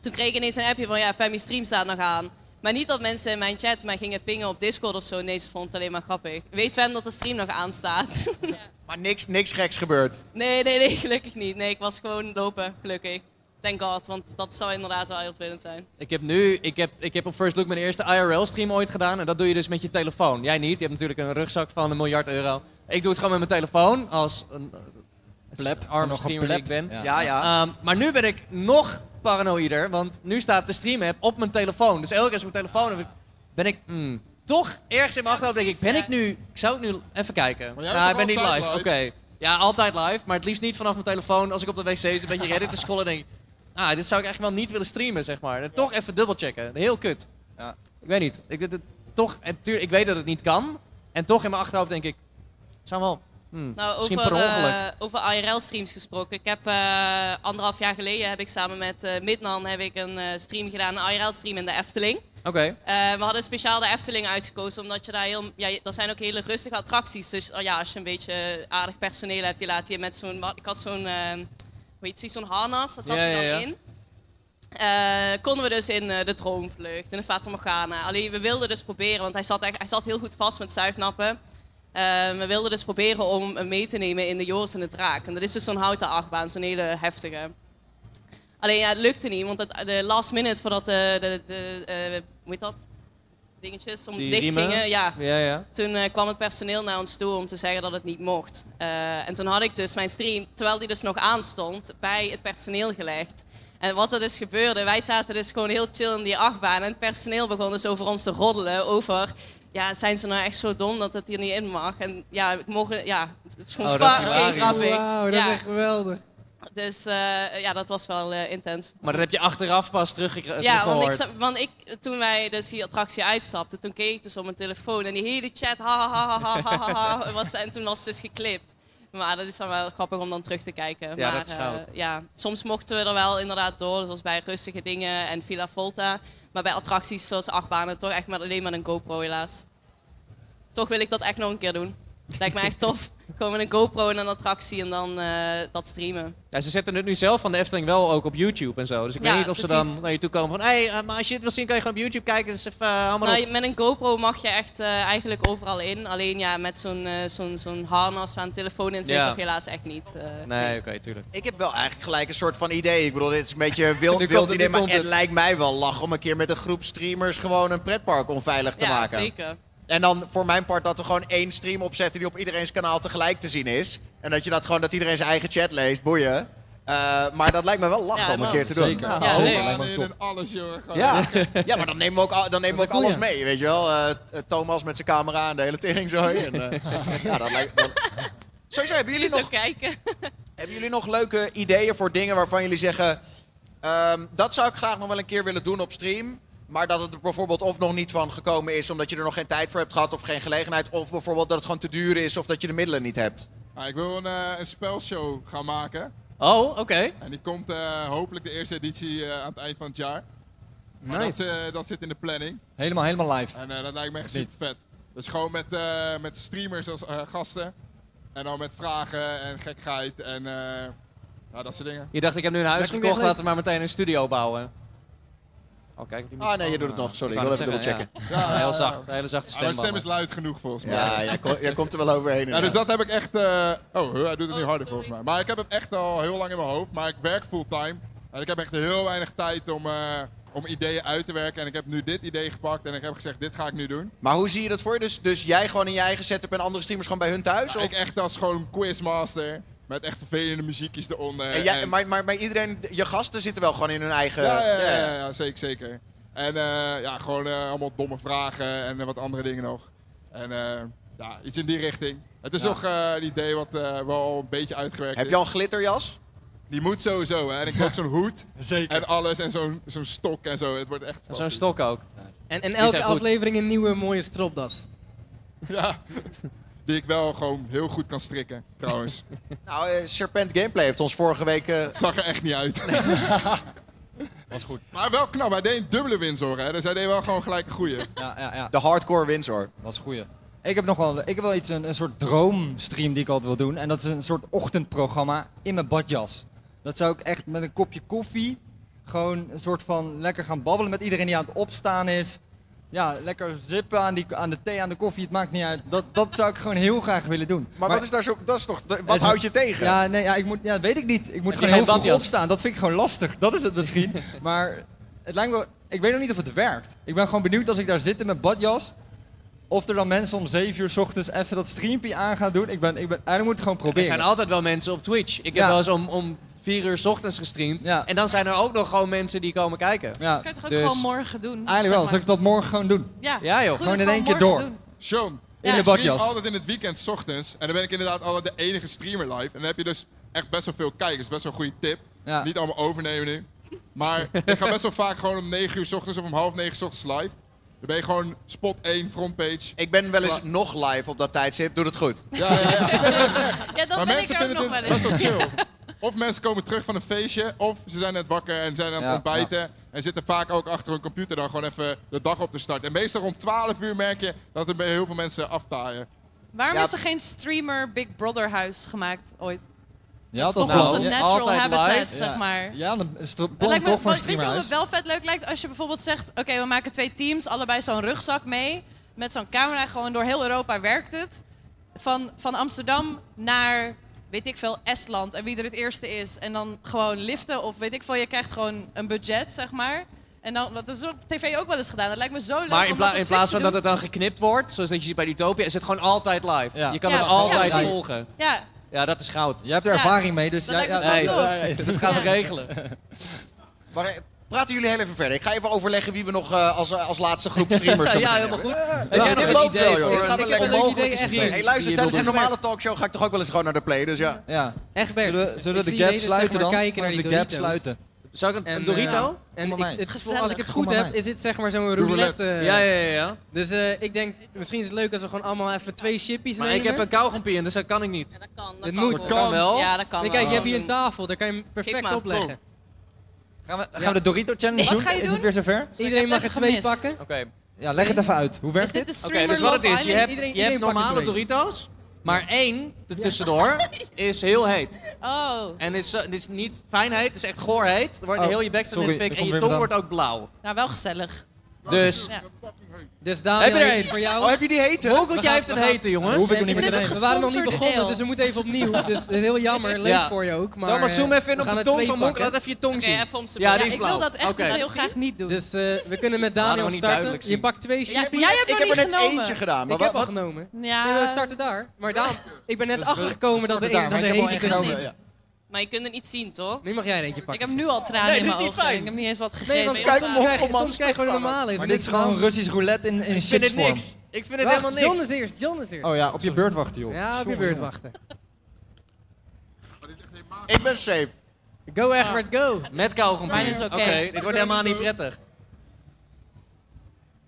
toen kreeg ik ineens een appje van, ja, Femi stream staat nog aan. Maar niet dat mensen in mijn chat mij gingen pingen op Discord of zo. Nee, ze vonden het alleen maar grappig. Weet Fem dat de stream nog aanstaat? Maar niks, niks geks gebeurd. nee, nee, nee, gelukkig niet. Nee, ik was gewoon lopen, gelukkig. Thank God, want dat zou inderdaad wel heel vervelend zijn. Ik heb nu, ik heb, ik heb op First Look mijn eerste IRL-stream ooit gedaan. En dat doe je dus met je telefoon. Jij niet, je hebt natuurlijk een rugzak van een miljard euro. Ik doe het gewoon met mijn telefoon als een, Pleb. arme Nog een streamer die ik pleb. ben. Ja. Ja, ja. Ehm, maar nu ben ik nog paranoïder, want nu staat de stream-app op mijn telefoon. Dus elke keer als ik mijn telefoon heb, ben ik hmm, toch ergens in mijn achterhoofd denk ik, ben ik nu, ik zou ik nu even kijken. Maar Nou, ik ben niet live, oké. Ja, altijd live, maar het liefst niet vanaf mijn telefoon. Als ik op de wc zit, een beetje Reddit te scrollen, denk ik, ah, dit zou ik eigenlijk wel niet willen streamen, zeg maar. En toch even dubbelchecken, heel kut. Ja. Ik weet niet, ik, dit, dit- toch, en tuur- ik weet dat het niet kan. En toch in mijn achterhoofd denk ik, het zou wel, hmm, Nou, misschien over, eh, over IRL-streams gesproken. Ik heb eh, anderhalf jaar geleden heb ik samen met eh Midnan heb ik een stream gedaan, een IRL-stream in de Efteling. Oké. We hadden speciaal de Efteling uitgekozen, omdat je daar heel... Ja, je- dat zijn ook hele rustige attracties. Dus oh ja, als je een beetje aardig personeel hebt, die laat je met zo'n... Ik had zo'n... eh, hoe heet het, zo'n harnas, dat zat Ja, er dan ja, ja. in. Konden we dus in de Droomvlucht, in de Fata Morgana. Alleen we wilden dus proberen, want hij zat, echt, hij zat heel goed vast met zuignappen. Eh, we wilden dus proberen om hem mee te nemen in de Joris en de Draak. En dat is dus zo'n houten achtbaan, zo'n hele heftige. Alleen ja, het lukte niet, want het, de last minute voordat de, de, de eh, hoe heet dat? Dingetjes om Die dicht riemen? gingen. Ja. Ja, ja. Toen eh, kwam het personeel naar ons toe om te zeggen dat het niet mocht. Eh, en toen had ik dus mijn stream, terwijl die dus nog aanstond, bij het personeel gelegd. En wat er dus gebeurde, wij zaten dus gewoon heel chill in die achtbaan. En het personeel begon dus over ons te roddelen. Over, ja, zijn ze nou echt zo dom dat het hier niet in mag? En ja, het mogen, ja, het is gewoon Oh, grappig. Wauw, dat is ja. echt geweldig. Dus eh, ja, dat was wel eh, intens. Maar dat heb je achteraf pas teruggekregen. Ja, want ik, want ik, toen wij dus die attractie uitstapten, toen keek ik dus op mijn telefoon en die hele chat, ha ha ha ha ha ha, ha wat, en toen was het dus geklipt. Maar dat is dan wel grappig om dan terug te kijken. Ja, maar, dat is eh, ja, soms mochten we er wel inderdaad door, zoals bij rustige dingen en Villa Volta. Maar bij attracties zoals achtbanen toch echt met, alleen met een GoPro helaas. Toch wil ik dat echt nog een keer doen. Lijkt me echt tof. Gewoon met een GoPro in een attractie en dan eh, dat streamen. Ja, ze zetten het nu zelf van de Efteling wel ook op YouTube en zo. Dus ik Ja, weet niet of ze dan naar je toe komen van... Hé, hey, eh, maar als je dit wil zien, kan je gewoon op YouTube kijken. Dus even allemaal Nou, op. met een GoPro mag je echt eh, eigenlijk overal in. Alleen ja, met zo'n zo'n zo'n harnas waar een telefoon in zit, Ja. toch helaas echt niet. eh. Nee, oké, tuurlijk. Ik heb wel eigenlijk gelijk een soort van idee. Ik bedoel, dit is een beetje wild, het, idee, maar het het. lijkt mij wel lachen om een keer met een groep streamers gewoon een pretpark onveilig te Ja, maken. zeker. En dan voor mijn part dat we gewoon één stream opzetten die op iedereen's kanaal tegelijk te zien is. En dat je dat gewoon, dat iedereen zijn eigen chat leest, boeien. Eh, maar dat lijkt me wel lachen Ja, om een keer te doen. Zeker. Ja, zeker. Me en alles, joh. Ja. ja, maar dan nemen we ook, al- dan nemen we ook alles mee, weet je wel. Eh, eh, Thomas met zijn camera en de hele teringzooi. En, eh, ja, dat lijkt dan... Sowieso, hebben jullie, nog, kijken. hebben jullie nog leuke ideeën voor dingen waarvan jullie zeggen... ehm, dat zou ik graag nog wel een keer willen doen op stream... Maar dat het er bijvoorbeeld of nog niet van gekomen is omdat je er nog geen tijd voor hebt gehad of geen gelegenheid. Of bijvoorbeeld dat het gewoon te duur is of dat je de middelen niet hebt. Nou, ik wil een, eh, een spelshow gaan maken. Oh, oké. En die komt eh, hopelijk de eerste editie eh, aan het eind van het jaar. Maar Nice. dat, dat zit in de planning. Helemaal, helemaal live. En eh, dat lijkt me echt super vet. Dus gewoon met, eh, met streamers als gasten. En dan met vragen en gekheid en eh, ja, dat soort dingen. Je dacht, ik heb nu een huis gekocht, laten we maar meteen een studio bouwen. Oh, kijk. Die Ah, nee, je doet het nog. Sorry, ik wil even zeggen, dubbelchecken. Ja, heel zacht. Een hele zachte Ja, stem. mijn stem is luid genoeg volgens mij. Ja, jij ko- jij komt er wel overheen, Ja, dus dat heb ik echt... eh, Oh, hij doet het nu harder volgens mij. Maar ik heb het echt al heel lang in mijn hoofd. Maar ik werk fulltime. En ik heb echt heel weinig tijd om, eh, om ideeën uit te werken. En ik heb nu dit idee gepakt en ik heb gezegd, dit ga ik nu doen. Maar hoe zie je dat voor je? Dus, dus jij gewoon in je eigen setup en andere streamers gewoon bij hun thuis? Nou, of? ik echt als gewoon quizmaster. Met echt vervelende muziekjes eronder. En jij, en- maar, maar, maar iedereen, je gasten zitten wel gewoon in hun eigen... Ja, ja, ja, ja, ja, zeker, zeker. En eh, ja, gewoon eh, allemaal domme vragen en eh, wat andere dingen nog. En eh, ja, iets in die richting. Het is Ja. nog eh, een idee wat eh, wel al een beetje uitgewerkt Heb is. je al een glitterjas? Die moet sowieso, hè. En ik heb ook zo'n hoed. Zeker. En alles en zo'n zo'n stok en zo. Het wordt echt Zo'n stok ook. En, en elke aflevering een nieuwe mooie stropdas. Ja, die ik wel gewoon heel goed kan strikken, trouwens. Nou, eh, Serpent Gameplay heeft ons vorige week... eh, Het zag er echt niet uit. Was goed. Maar wel knap, hij deed een dubbele Windsor, hè. Dus hij deed wel gewoon gelijk een goeie. Ja, ja, ja. De hardcore Windsor. Dat is een goeie. Ik heb nog wel, ik heb wel iets, een, een soort droomstream die ik altijd wil doen. En dat is een soort ochtendprogramma in mijn badjas. Dat zou ik echt met een kopje koffie gewoon een soort van lekker gaan babbelen met iedereen die aan het opstaan is. Ja, lekker zippen aan, die, aan de thee, aan de koffie, het maakt niet uit. Dat, dat zou ik gewoon heel graag willen doen. Maar, wat is daar zo... Dat is toch... Wat houd je tegen? Ja, nee, ja, ik moet, ja, dat weet ik niet. Ik moet gewoon heel vroeg opstaan. Dat vind ik gewoon lastig. Dat is het misschien. maar het lijkt me... Ik weet nog niet of het werkt. Ik ben gewoon benieuwd als ik daar zit in mijn badjas... of er dan mensen om 7 uur 's ochtends even dat streampje aan gaan doen. Ik ben, ik ben, eigenlijk moet het gewoon Er proberen. zijn altijd wel mensen op Twitch. Ik heb Ja. wel eens om, om vier uur 's ochtends gestreamd. Ja. En dan zijn er ook nog gewoon mensen die komen kijken. Ja. Dat kan je toch ook Dus- gewoon morgen doen? Eigenlijk wel. Zal ik dat morgen gewoon doen? Ja, Ja, joh. Gewoon in één keer door. doen. Sean, In ik de stream badjas. altijd in het weekend 's ochtends. En dan ben ik inderdaad altijd de enige streamer live. En dan heb je dus echt best wel veel kijkers. Best wel een goede tip. Ja. Niet allemaal overnemen nu. Maar ik ga best wel vaak gewoon om 9 uur 's ochtends of om half 9 's ochtends live. Dan ben je gewoon spot 1, frontpage. Ik ben wel eens nog live op dat tijdstip. Doe het goed. Ja, ja, ja. Nee, maar dat is echt. Ja, dan maar ben mensen ik ook vinden nog het wel best eens. wel chill. Of mensen komen terug van een feestje, of ze zijn net wakker en zijn aan het Ja, ontbijten. En zitten vaak ook achter hun computer dan gewoon even de dag op te starten. En meestal rond 12 uur merk je dat er bij heel veel mensen aftaaien. Waarom Ja. is er geen streamer Big Brother huis gemaakt ooit? Ja, dat is toch onze natural habitat, zeg maar. Ja, dan is het lijkt me, toch voor een weet je wat het wel vet leuk lijkt? Als je bijvoorbeeld zegt, oké, we maken twee teams, allebei zo'n rugzak mee. Met zo'n camera, gewoon door heel Europa werkt het. Van, van Amsterdam naar, weet ik veel, Estland. En wie er het eerste is. En dan gewoon liften of weet ik veel. Je krijgt gewoon een budget, zeg maar. En dan, dat is op tv ook wel eens gedaan. Dat lijkt me zo leuk Maar in, pla- plaats van dat het dan geknipt wordt, zoals dat je ziet bij Utopia, is het gewoon altijd live. Je kan Ja, het altijd volgen. Ja, Ja, dat is goud. Jij hebt er Ja. ervaring mee, dus Dat jij- lijkt me ja, zo nee, tof. dat gaan we regelen. Maar eh, praten jullie heel even verder. Ik ga even overleggen wie we nog eh, als, als laatste groep streamers Ja, hebben. helemaal goed. Ja, Ik heb dit nog loopt een wel, idee joh. Dit gaat wel ik heb lekker. een leuk idee, Hey, luister, tijdens een normale talkshow ga ik toch ook wel eens gewoon naar de play, dus ja. Ja. Egbert, Zullen we, zullen ik we zie de gap Nederland, sluiten maar, dan? kijken naar Laten we die de gap Doritos. sluiten. Zou ik een, En, een Dorito? eh, en ik, het, als ik het goed heb, is dit zeg maar zo'n Roulette. eh, Ja, ja, ja. ja. Dus eh, ik denk, misschien is het leuk als we gewoon allemaal even twee chippies Maar nemen. ik heb een kauwgompie in, dus dat kan ik niet. Dat kan, dat Het kan. moet. hoor. Dat kan wel. Ja, dat kan Nee, wel. kijk, je hebt hier een tafel, daar kan je hem perfect maar. opleggen. Gaan we, gaan we de Dorito Challenge Wat doen? ga je Is doen? het weer zover? Iedereen mag er even twee gemist. pakken. Oké. Ja, leg het even uit. Hoe werkt Is dit dit? de Oké, streamer dus wat het Love is, je Island? hebt, Iedereen- je hebt iedereen pakt normale een. Doritos, maar één er tussendoor is heel heet. Oh, En is, eh, dit is niet fijn heet, het is echt goor heet. Dan wordt Oh, heel je bek in de fik er en je tong wordt ook blauw. nou wel gezellig. Dus, Ja. Dus Daniel heb je er heeft een? voor jou. Oh, heb je die hete? Monkeltje heeft een hete, jongens. Hoef ik nog Is niet meer We waren nog niet begonnen, deel? dus we moeten even opnieuw. Dus het is heel jammer, leuk Ja. voor je ook. Maar, Thomas, zoom eh, even in we op gaan de tong twee van Monkel. Laat even je tong zien. even om ze Ja, die is ik wil dat echt Oké. dus heel graag niet doen. Dus eh, we kunnen met Daniel starten. duidelijk Je pakt twee Ja, chippies. jij hebt Ik heb er net genomen. eentje gedaan. Maar Ik heb al genomen. Ja. Nee, we starten daar. Maar Daan, ik ben net achtergekomen we dat er, dat eentje één Maar je kunt het niet zien, toch? Nu mag jij er eentje Ik pakken. heb nu al tranen Nee, in dit is mijn niet ogen. fijn. Ik heb niet eens wat gegeten. Nee, want Ik kijk, Soms krijg je- Soms soms krijg je gewoon een normale. Is Maar er dit is gewoon. Russisch roulette in, in Ik vind het niks. Ik vind het Wacht, helemaal John niks. is eerst, John is eerst. Oh ja, op je beurt wachten, joh. Ja, op je beurt wachten. Ik ben safe. Go Egbert, go. Met kauwgompie. Mijn is oké. Dit wordt helemaal niet prettig.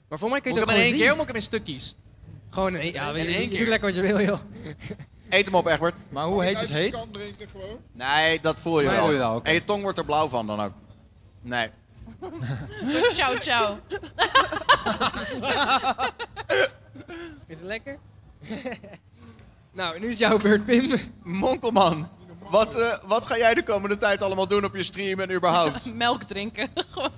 Maar voor mij kun Moet je ik het hem ook in één keer of moet ik hem in stukjes? Gewoon in één, ja, In één Doe keer. lekker wat je wil, joh. Eet hem op, Egbert. Maar hoe heet is heet? kan drinken gewoon. Nee, dat voel je wel. voel je wel, oké. En je tong wordt er blauw van dan ook. Nee. Ciao, ciao. Is het lekker? nou, nu is jouw beurt, Pim. Monkelman, wat, eh, wat ga jij de komende tijd allemaal doen op je stream en überhaupt? Melk drinken. Gewoon.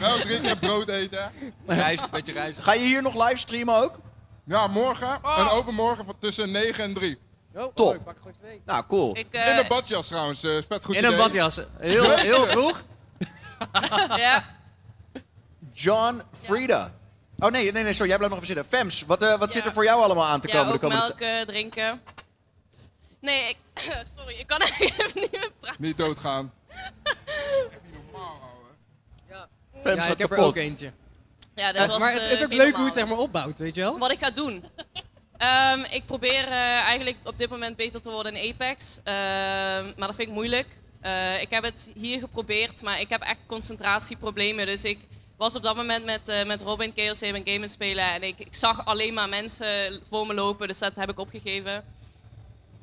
Melk drinken en brood eten. Rijst, beetje rijst. Ga je hier nog live streamen ook? Ja, morgen en overmorgen van tussen 9 en 3. Oh, Top. oh, ik pak gewoon twee. Nou, cool. Ik, In eh, mijn badjas trouwens, eh spet goed In een idee. badjas. Heel, heel vroeg. ja. John Frieda. Oh nee, nee, nee, sorry, jij blijft nog even zitten. Fems, wat, eh, wat zit er voor jou allemaal aan te ja, komen de ook komende melk eh, drinken. Nee, ik... Sorry, ik kan eigenlijk even niet meer praten. Niet doodgaan. Fems Ja, gaat ik heb er kapot. ook eentje. Ja, dat Ja, was maar het, eh, het is ook leuk hoe het zeg maar opbouwt, weet je wel? Wat ik ga doen. Ehm, ik probeer eh, eigenlijk op dit moment beter te worden in Apex. Ehm, maar dat vind ik moeilijk. Eh, ik heb het hier geprobeerd, maar ik heb echt concentratieproblemen. Dus ik was op dat moment met, eh, met Robin KLC een game spelen. En ik, ik zag alleen maar mensen voor me lopen, dus dat heb ik opgegeven.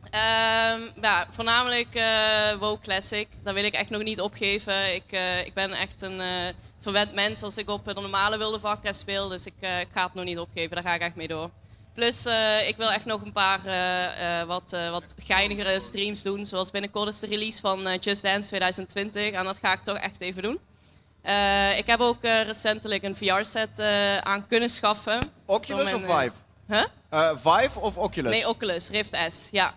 Ehm, ja, voornamelijk WoW Classic. Dat wil ik echt nog niet opgeven. Ik, ik ben echt een verwend mens als ik op de normale wilde vakrest speel. Dus ik, ik ga het nog niet opgeven. Daar ga ik echt mee door. Plus, eh, ik wil echt nog een paar eh, eh, wat, wat geinigere streams doen. Zoals binnenkort is de release van Just Dance 2020. En dat ga ik toch echt even doen. Ik heb ook recentelijk een VR-set aan kunnen schaffen. Oculus of Vive? Huh? Vive of Oculus? Nee, Oculus, Rift S, ja.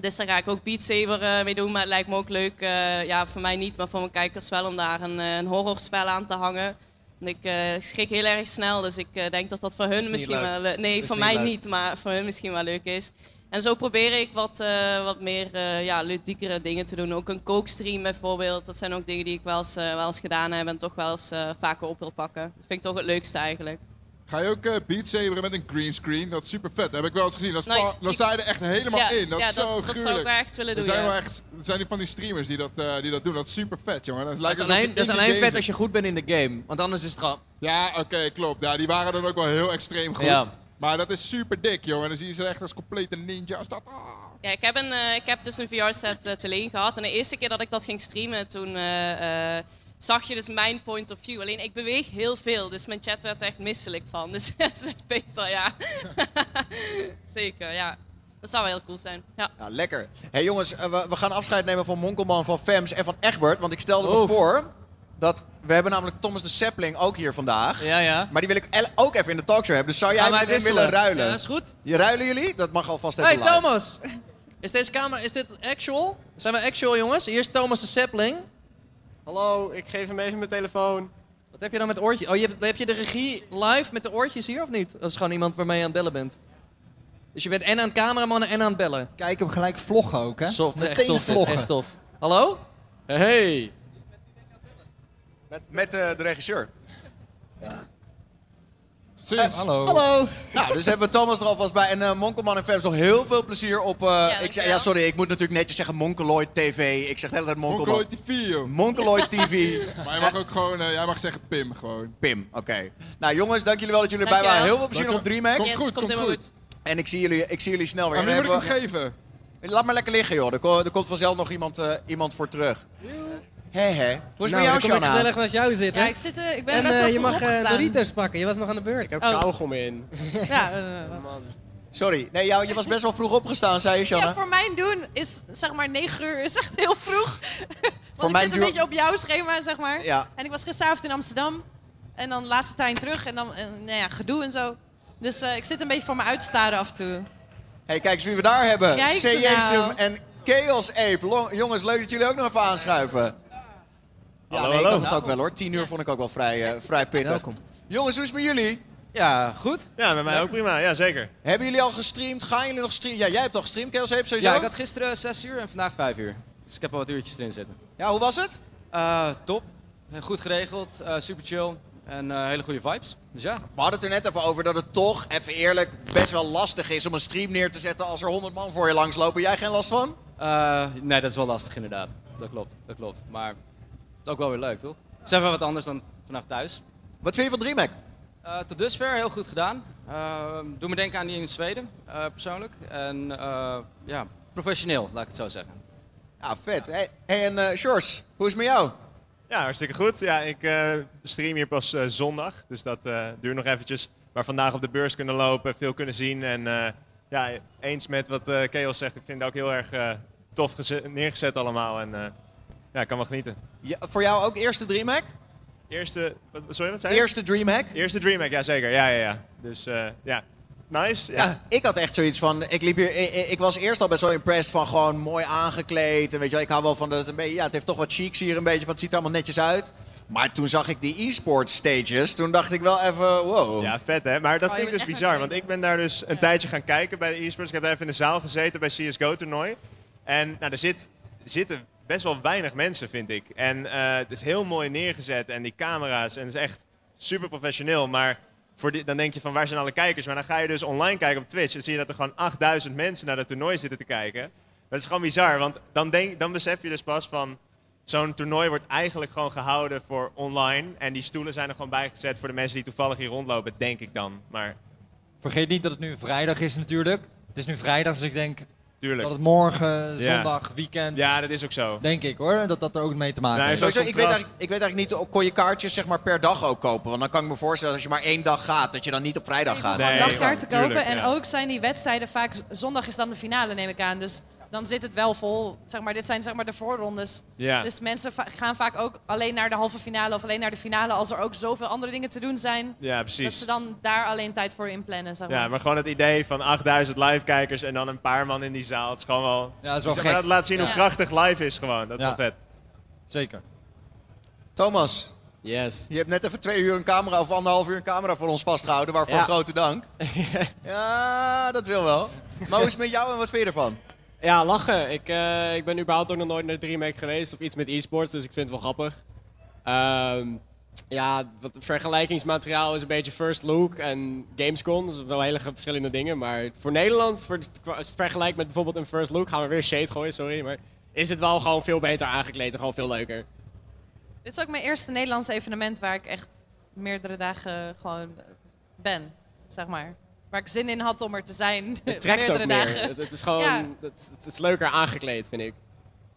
Dus daar ga ik ook Beat Saber mee doen, maar het lijkt me ook leuk, ja, voor mij niet, maar voor mijn kijkers wel, om daar een, een horrorspel aan te hangen. Ik eh, schrik heel erg snel, dus ik eh, denk dat dat voor hun misschien leuk. wel... le- nee, Is voor mij leuk. niet, maar voor hun misschien wel leuk is. En zo probeer ik wat, eh, wat meer eh ja, ludiekere dingen te doen. Ook een kookstream bijvoorbeeld. Dat zijn ook dingen die ik wel eens, eh, wel eens gedaan heb en toch wel eens eh, vaker op wil pakken. Dat vind ik toch het leukste eigenlijk. Ga je ook eh Beat Saberen met een greenscreen? Dat is super vet. Dat heb ik wel eens gezien. Dat Nou, dan ik- sta je er echt helemaal Ja, in. Dat ja, is dat- zo dat zou ik echt willen er doen, Zijn ja. wel echt, er zijn van die streamers die dat, eh, die dat doen. Dat is super vet, jongen. Dat, Dat lijkt is alsof alleen, dat is alleen vet als je goed bent in de game. Want anders is het gewoon... Ja, oké, klopt. Ja, die waren dan ook wel heel extreem goed. Ja. Maar dat is super dik, jongen. Dan zie je ze echt als complete ninjas. Dat, ah. Ja, ik heb, een, eh, ik heb dus een VR-set te leen gehad. En de eerste keer dat ik dat ging streamen, toen eh, eh, zag je dus mijn point of view. Alleen ik beweeg heel veel, dus mijn chat werd er echt misselijk van. Dus dat is echt beter, ja. Zeker, ja. Dat zou wel heel cool zijn. Ja. Ja, lekker. hey, jongens, eh, we, we gaan afscheid nemen van Monkelman, van Fems en van Egbert. Want ik stelde me voor dat... We hebben namelijk Thomas de Sapling ook hier vandaag. Ja, ja. Maar die wil ik ook even in de talkshow hebben. Dus zou jij met wisselen? willen ruilen? Ja, is goed. Je ruilen jullie? Dat mag alvast even Hey live. Thomas! Is deze camera, is dit actual? Zijn we actual jongens? Hier is Thomas de Sapling. Hallo, ik geef hem even mijn telefoon. Wat heb je dan met oortjes? Oh, je hebt, heb je de regie live met de oortjes hier of niet? Dat is gewoon iemand waarmee je aan het bellen bent. Dus je bent en aan het cameramannen en aan het bellen. Kijk hem gelijk vloggen ook, hè? Soft, Meteen echt tof, vloggen. echt tof. Hallo? Hey. Met, met eh, de regisseur. Sinds. hallo. Hallo. Nou, dus hebben we Thomas er alvast bij. En eh, Monkelman en Fems nog heel veel plezier op... eh, ik zeg, ja, sorry, ik moet natuurlijk netjes zeggen Monkeloid TV. Ik zeg de hele tijd Monkelman. Monkeloid TV, joh. Monkeloid TV. Maar je mag ook gewoon, eh, jij mag zeggen Pim gewoon. Pim, oké. Nou jongens, dank jullie wel dat jullie erbij waren. Heel veel plezier nog op DreamHack. Komt goed, komt goed. En ik zie jullie, ik zie jullie snel weer. En moet ik hem geven? Laat maar lekker liggen, joh. Er, ko- er komt vanzelf nog iemand, eh, iemand voor terug. Hé, hé. Hoe is het met jou, Nou, kom ik Shanna? gezellig naast jou zitten. Ja, ik, zit, eh, ik ben en best wel eh, je mag eh. Doritos pakken. Je was nog aan de beurt. Ik heb Oh. kauwgom in. Ja, eh, Sorry. Nee, jou, je was best wel vroeg opgestaan, zei je, Shanna. ja, voor mijn doen is zeg maar 9 uur is echt heel vroeg. Want ik mijn zit een beetje op jouw schema, zeg maar. Ja. En ik was gisteravond in Amsterdam. En dan laatste trein terug. En dan nou ja, gedoe en zo. Dus eh, ik zit een beetje voor me uit te staren af en toe. hey, kijk eens wie we daar hebben. Kijk nou. en Chaos Ape. Long- jongens, leuk dat jullie ook nog even aanschuiven. Ja, Hallo, nee, ik hallo. dacht het ook wel hoor. 10 uur vond ik ook wel vrij, eh, vrij pittig. Welkom. Jongens, hoe is het met jullie? Ja, goed. Ja, met mij ook prima. Ja, zeker. Hebben jullie al gestreamd? Gaan jullie nog streamen? Ja, jij hebt al gestreamd, Chaos Ape, sowieso? Ja, ik had gisteren 6 uur en vandaag 5 uur. Dus ik heb al wat uurtjes erin zitten. Ja, hoe was het? Eh, top. Goed geregeld. eh, super chill. En eh, hele goede vibes. Dus ja. We hadden het er net even over dat het toch, even eerlijk, best wel lastig is om een stream neer te zetten als er 100 man voor je langslopen. Jij geen last van? Eh, nee, dat is wel lastig inderdaad. Dat klopt, dat klopt. Maar is ook wel weer leuk, toch? Het is even wat anders dan vanaf thuis. Wat vind je van DreamHack? Eh, tot dusver heel goed gedaan. Eh, doe me denken aan die in Zweden, eh, persoonlijk. En eh, ja, professioneel, laat ik het zo zeggen. Ja, vet. Hey, hey en eh Sjors, hoe is het met jou? Ja, hartstikke goed. Ja, ik eh, stream hier pas eh, zondag, dus dat eh, duurt nog eventjes. Maar vandaag op de beurs kunnen lopen, veel kunnen zien. En eh, ja, eens met wat eh Chaos zegt, ik vind het ook heel erg eh, tof geze- neergezet allemaal. En eh, ja, ik kan wel genieten. Ja, voor jou ook eerste DreamHack? Eerste, wat, sorry, wat zei je? Eerste DreamHack? Eerste DreamHack, ja zeker. Ja, ja, ja. Dus eh, ja, nice. Ja. Ja, ik had echt zoiets van. Ik, liep hier, ik, ik was eerst al best wel impressed van gewoon mooi aangekleed. En weet je wel, ik hou wel van dat het een beetje. Ja, het heeft toch wat chics hier een beetje. Want het ziet er allemaal netjes uit. Maar toen zag ik die e-sport stages. Toen dacht ik wel even, wow. Ja, vet hè. Maar dat Oh, vind ik dus bizar. Want ik ben daar dus een tijdje gaan kijken bij de e-sports. Ik heb daar even in de zaal gezeten bij CSGO toernooi. En nou, er, zit, er zitten best wel weinig mensen, vind ik. En eh, het is heel mooi neergezet. En die camera's. En het is echt super professioneel. Maar voor dan denk je van waar zijn alle kijkers? Maar dan ga je dus online kijken op Twitch. En zie je dat er gewoon 8000 mensen naar dat toernooi zitten te kijken. Dat is gewoon bizar. Want dan, denk, dan besef je dus pas van... Zo'n toernooi wordt eigenlijk gewoon gehouden voor online. En die stoelen zijn er gewoon bijgezet voor de mensen die toevallig hier rondlopen, denk ik dan. Maar Vergeet niet dat het nu vrijdag is natuurlijk. Het is nu vrijdag, dus ik denk Tuurlijk. dat het morgen, Ja. zondag, weekend... Ja, dat is ook zo. Denk ik hoor, dat dat er ook mee te maken heeft. Sowieso, ik, weet eigenlijk, ik weet eigenlijk niet, kon je kaartjes zeg maar per dag ook kopen? Want dan kan ik me voorstellen, als je maar één dag gaat, dat je dan niet op vrijdag gaat. Gewoon dagkaart te kopen. en ook zijn die wedstrijden vaak... Zondag is dan de finale, neem ik aan. Dus dan zit het wel vol. Zeg maar, dit zijn zeg maar de voorrondes. Ja. Dus mensen va- gaan vaak ook alleen naar de halve finale... of alleen naar de finale als er ook zoveel andere dingen te doen zijn. Ja, Dat precies. ze dan daar alleen tijd voor inplannen, zeg maar. Ja, maar gewoon het idee van 8000 live-kijkers en dan een paar man in die zaal. Het is gewoon wel... Ja, dat is wel Zeg maar, gek. dat laat zien hoe krachtig live is gewoon. Dat is Ja. wel vet. Zeker. Thomas, Yes. Je hebt net even twee uur een camera of anderhalf uur een camera voor ons vastgehouden. Waarvoor Ja. grote dank. ja, dat wil wel. Maar hoe is het met jou en wat vind je ervan? Ja, lachen. Ik, eh, ik ben überhaupt ook nog nooit naar DreamHack geweest of iets met e-sports, dus ik vind het wel grappig. Ehm, ja, wat vergelijkingsmateriaal is een beetje First Look en Gamescom. Dat is wel hele verschillende dingen. Maar voor Nederland, voor, als het vergelijkt met bijvoorbeeld een First Look, gaan we weer shade gooien, sorry. Maar is het wel gewoon veel beter aangekleed en gewoon veel leuker. Dit is ook mijn eerste Nederlandse evenement waar ik echt meerdere dagen gewoon ben, zeg maar. Waar ik zin in had om er te zijn. Het trekt meerdere ook meer. dagen. Het, het is gewoon, Ja. het, het is leuker aangekleed, vind ik.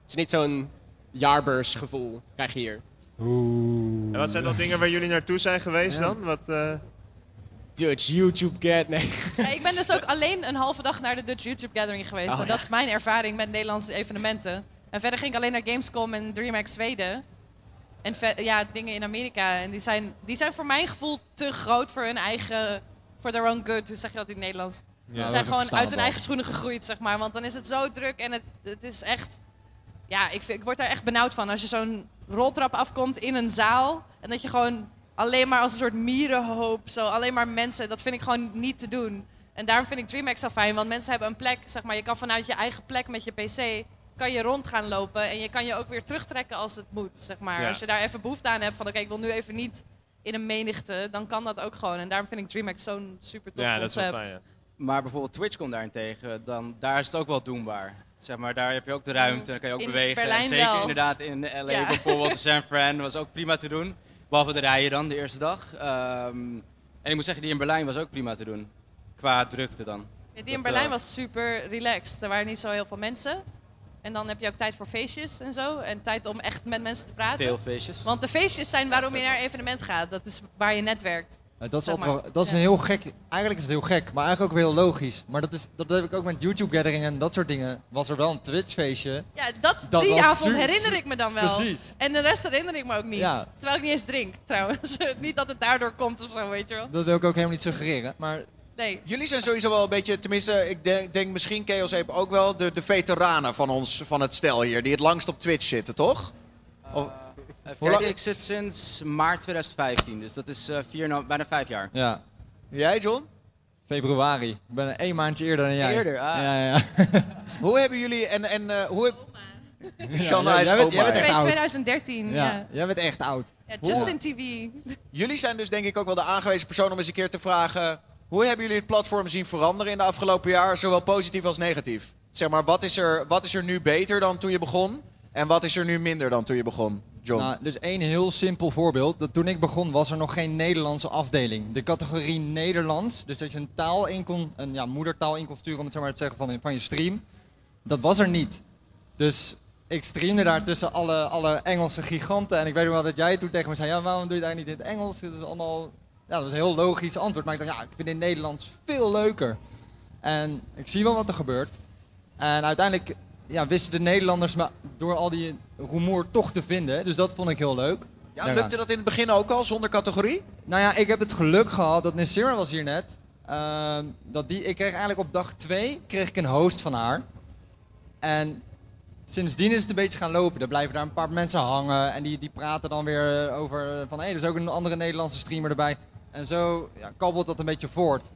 Het is niet zo'n jaarbeursgevoel, krijg je hier. En wat zijn dan dingen waar jullie naartoe zijn geweest Ja. dan? Wat, eh, Dutch YouTube Get, nee. Ja, ik ben dus ook alleen een halve dag naar de Dutch YouTube Gathering geweest. Oh, en dat is mijn ervaring met Nederlandse evenementen. En verder ging ik alleen naar Gamescom en DreamHack Zweden. En ja, dingen in Amerika. En die zijn, die zijn voor mijn gevoel te groot voor hun eigen... For their own good, hoe zeg je dat in het Nederlands? Ja, Ze zijn gewoon uit hun eigen schoenen gegroeid, zeg maar. Want dan is het zo druk en het, het is echt... Ja, ik, vind- ik word daar echt benauwd van. Als je zo'n roltrap afkomt in een zaal... en dat je gewoon alleen maar als een soort mierenhoop... Zo, alleen maar mensen, dat vind ik gewoon niet te doen. En daarom vind ik DreamHack zo fijn. Want mensen hebben een plek, zeg maar... je kan vanuit je eigen plek met je pc... kan je rond gaan lopen en je kan je ook weer terugtrekken als het moet, zeg maar. Ja. Als je daar even behoefte aan hebt van... oké, ik wil nu even niet in een menigte... dan kan dat ook gewoon. En daarom vind ik DreamHack zo'n super tof concept. Maar bijvoorbeeld TwitchCon daarentegen, dan, daar is het ook wel doenbaar. Zeg maar, daar heb je ook de ruimte, dan kan je ook In bewegen. Berlijn en zeker wel. inderdaad in LA Ja. bijvoorbeeld, in San Fran, was ook prima te doen. Behalve de rijen dan, de eerste dag. Ehm, en ik moet zeggen, die in Berlijn was ook prima te doen. Qua drukte dan. Ja, die in Dat, Berlijn eh, was super relaxed. Er waren niet zo heel veel mensen. En dan heb je ook tijd voor feestjes en zo. En tijd om echt met mensen te praten. Veel feestjes. Want de feestjes zijn waarom je naar een evenement gaat. Dat is waar je netwerkt. Ja, dat is, Zeg altijd maar. dat is een heel gek. Eigenlijk is het heel gek, maar eigenlijk ook weer heel logisch. Maar dat, is, dat heb ik ook met YouTube Gathering en dat soort dingen. Was er wel een Twitch feestje. Ja, dat, Dat die avond super- herinner ik me dan wel. Precies. En de rest herinner ik me ook niet. Ja. Terwijl ik niet eens drink, trouwens. niet dat het daardoor komt of zo, weet je wel. Dat wil ik ook helemaal niet suggereren. Maar Nee. Jullie zijn sowieso wel een beetje, tenminste, ik denk, denk misschien Chaos Ape ook wel, de, de veteranen van ons, van het stel hier, die het langst op Twitch zitten, toch? Of- Even kijken, lang- ik zit sinds maart 2015, dus dat is eh, vier, nou, bijna vijf jaar. ja. Jij, John? Februari. Ik ben één maandje eerder dan jij. Eerder, ah. Ja, ja. Hoe hebben jullie, en, en eh, hoe heb... Shanna Ja, is jij bent- oma, jij bent hè? echt oud. 2013, ja. Ja, jij bent echt oud. Ja, Justin TV. Jullie zijn dus denk ik ook wel de aangewezen persoon om eens een keer te vragen... Hoe hebben jullie het platform zien veranderen in de afgelopen jaar, zowel positief als negatief? Zeg maar, wat is er, wat is er nu beter dan toen je begon? En wat is er nu minder dan toen je begon, John? Nou, dus één heel simpel voorbeeld. Dat toen ik begon was er nog geen Nederlandse afdeling. De categorie Nederlands, dus dat je een taal in kon, een ja, moedertaal in kon sturen om het zo maar te zeggen van, je stream. Dat was er niet. Dus ik streamde daar tussen alle, alle Engelse giganten. En ik weet nog wel dat jij toen tegen me zei, ja waarom doe je het niet in het Engels? Dat is allemaal, ja dat was een heel logisch antwoord. Maar ik dacht, ja ik vind het in Nederlands veel leuker. En ik zie wel wat er gebeurt. En uiteindelijk ja, wisten de Nederlanders me door al die rumoer toch te vinden. Dus dat vond ik heel leuk. Ja, lukte dat in het begin ook al, zonder categorie? Nou ja, ik heb het geluk gehad dat Nessira was hier net. ehm, dat die, ik kreeg eigenlijk op dag 2 kreeg ik een host van haar. En sindsdien is het een beetje gaan lopen. Er blijven daar een paar mensen hangen. En die, die praten dan weer over van... hé, er is ook een andere Nederlandse streamer erbij. En zo ja, kabbelt dat een beetje voort.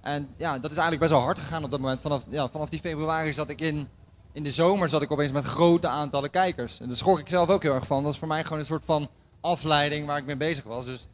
En ja, dat is eigenlijk best wel hard gegaan op dat moment. Vanaf, ja, vanaf die februari zat ik in... In de zomer zat ik opeens met grote aantallen kijkers. En daar schrok ik zelf ook heel erg van. Dat is voor mij gewoon een soort van afleiding waar ik mee bezig was. Dus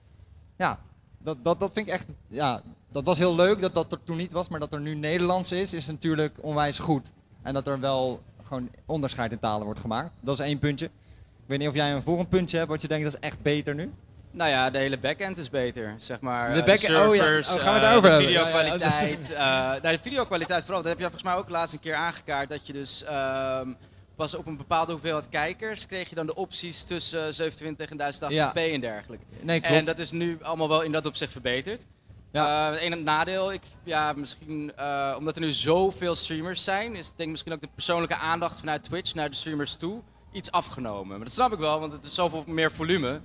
ja, dat, dat, dat vind ik echt. Ja, dat was heel leuk dat dat er toen niet was. Maar dat er nu Nederlands is, is natuurlijk onwijs goed. En dat er wel gewoon onderscheid in talen wordt gemaakt. Dat is één puntje. Ik weet niet of jij een volgend puntje hebt wat je denkt dat is echt beter nu. Nou ja, de hele backend is beter, zeg maar. De Eh, backend- oh ja, oh, gaan we het eh, de hebben? videokwaliteit. eh, nou, de videokwaliteit vooral, dat heb je volgens mij ook laatst een keer aangekaart. Dat je dus ehm, pas op een bepaalde hoeveelheid kijkers kreeg je dan de opties tussen 27 en 1080p Ja. en dergelijke. Nee, klopt. En dat is nu allemaal wel in dat opzicht verbeterd. Ja. Het enige nadeel, ik, ja, misschien omdat er nu zoveel streamers zijn, is denk ik misschien ook de persoonlijke aandacht vanuit Twitch naar de streamers toe iets afgenomen. Maar dat snap ik wel, want het is zoveel meer volume.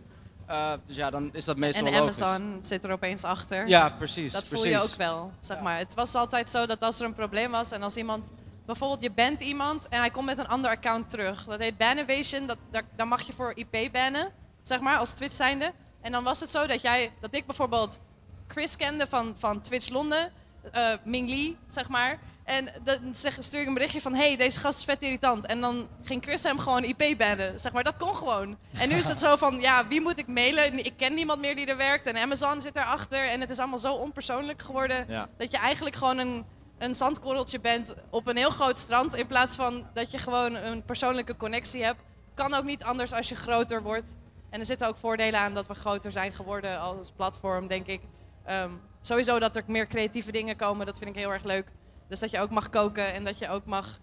Eh, dus ja, dan is dat meestal En logisch. Amazon zit er opeens achter. Ja, precies, Dat voel precies. je ook wel, zeg maar. Het was altijd zo dat als er een probleem was en als iemand... Bijvoorbeeld, je bent iemand en hij komt met een ander account terug. Dat heet ban evasion, dat, daar, daar mag je voor IP bannen, zeg maar, als Twitch zijnde. En dan was het zo dat, jij, dat ik bijvoorbeeld Chris kende van, van Twitch Londen, eh Ming Lee, zeg maar. En dan zeg, stuur ik een berichtje van, hey, deze gast is vet irritant. En dan ging Chris hem gewoon IP bannen, zeg maar. Dat kon gewoon. En nu is het zo van, ja, wie moet ik mailen? Ik ken niemand meer die er werkt. En Amazon zit erachter. En het is allemaal zo onpersoonlijk geworden... Ja. dat je eigenlijk gewoon een, een zandkorreltje bent op een heel groot strand... in plaats van dat je gewoon een persoonlijke connectie hebt. Kan ook niet anders als je groter wordt. En er zitten ook voordelen aan dat we groter zijn geworden als platform, denk ik. Ehm, sowieso dat er meer creatieve dingen komen, dat vind ik heel erg leuk. Dus dat je ook mag koken en dat je ook mag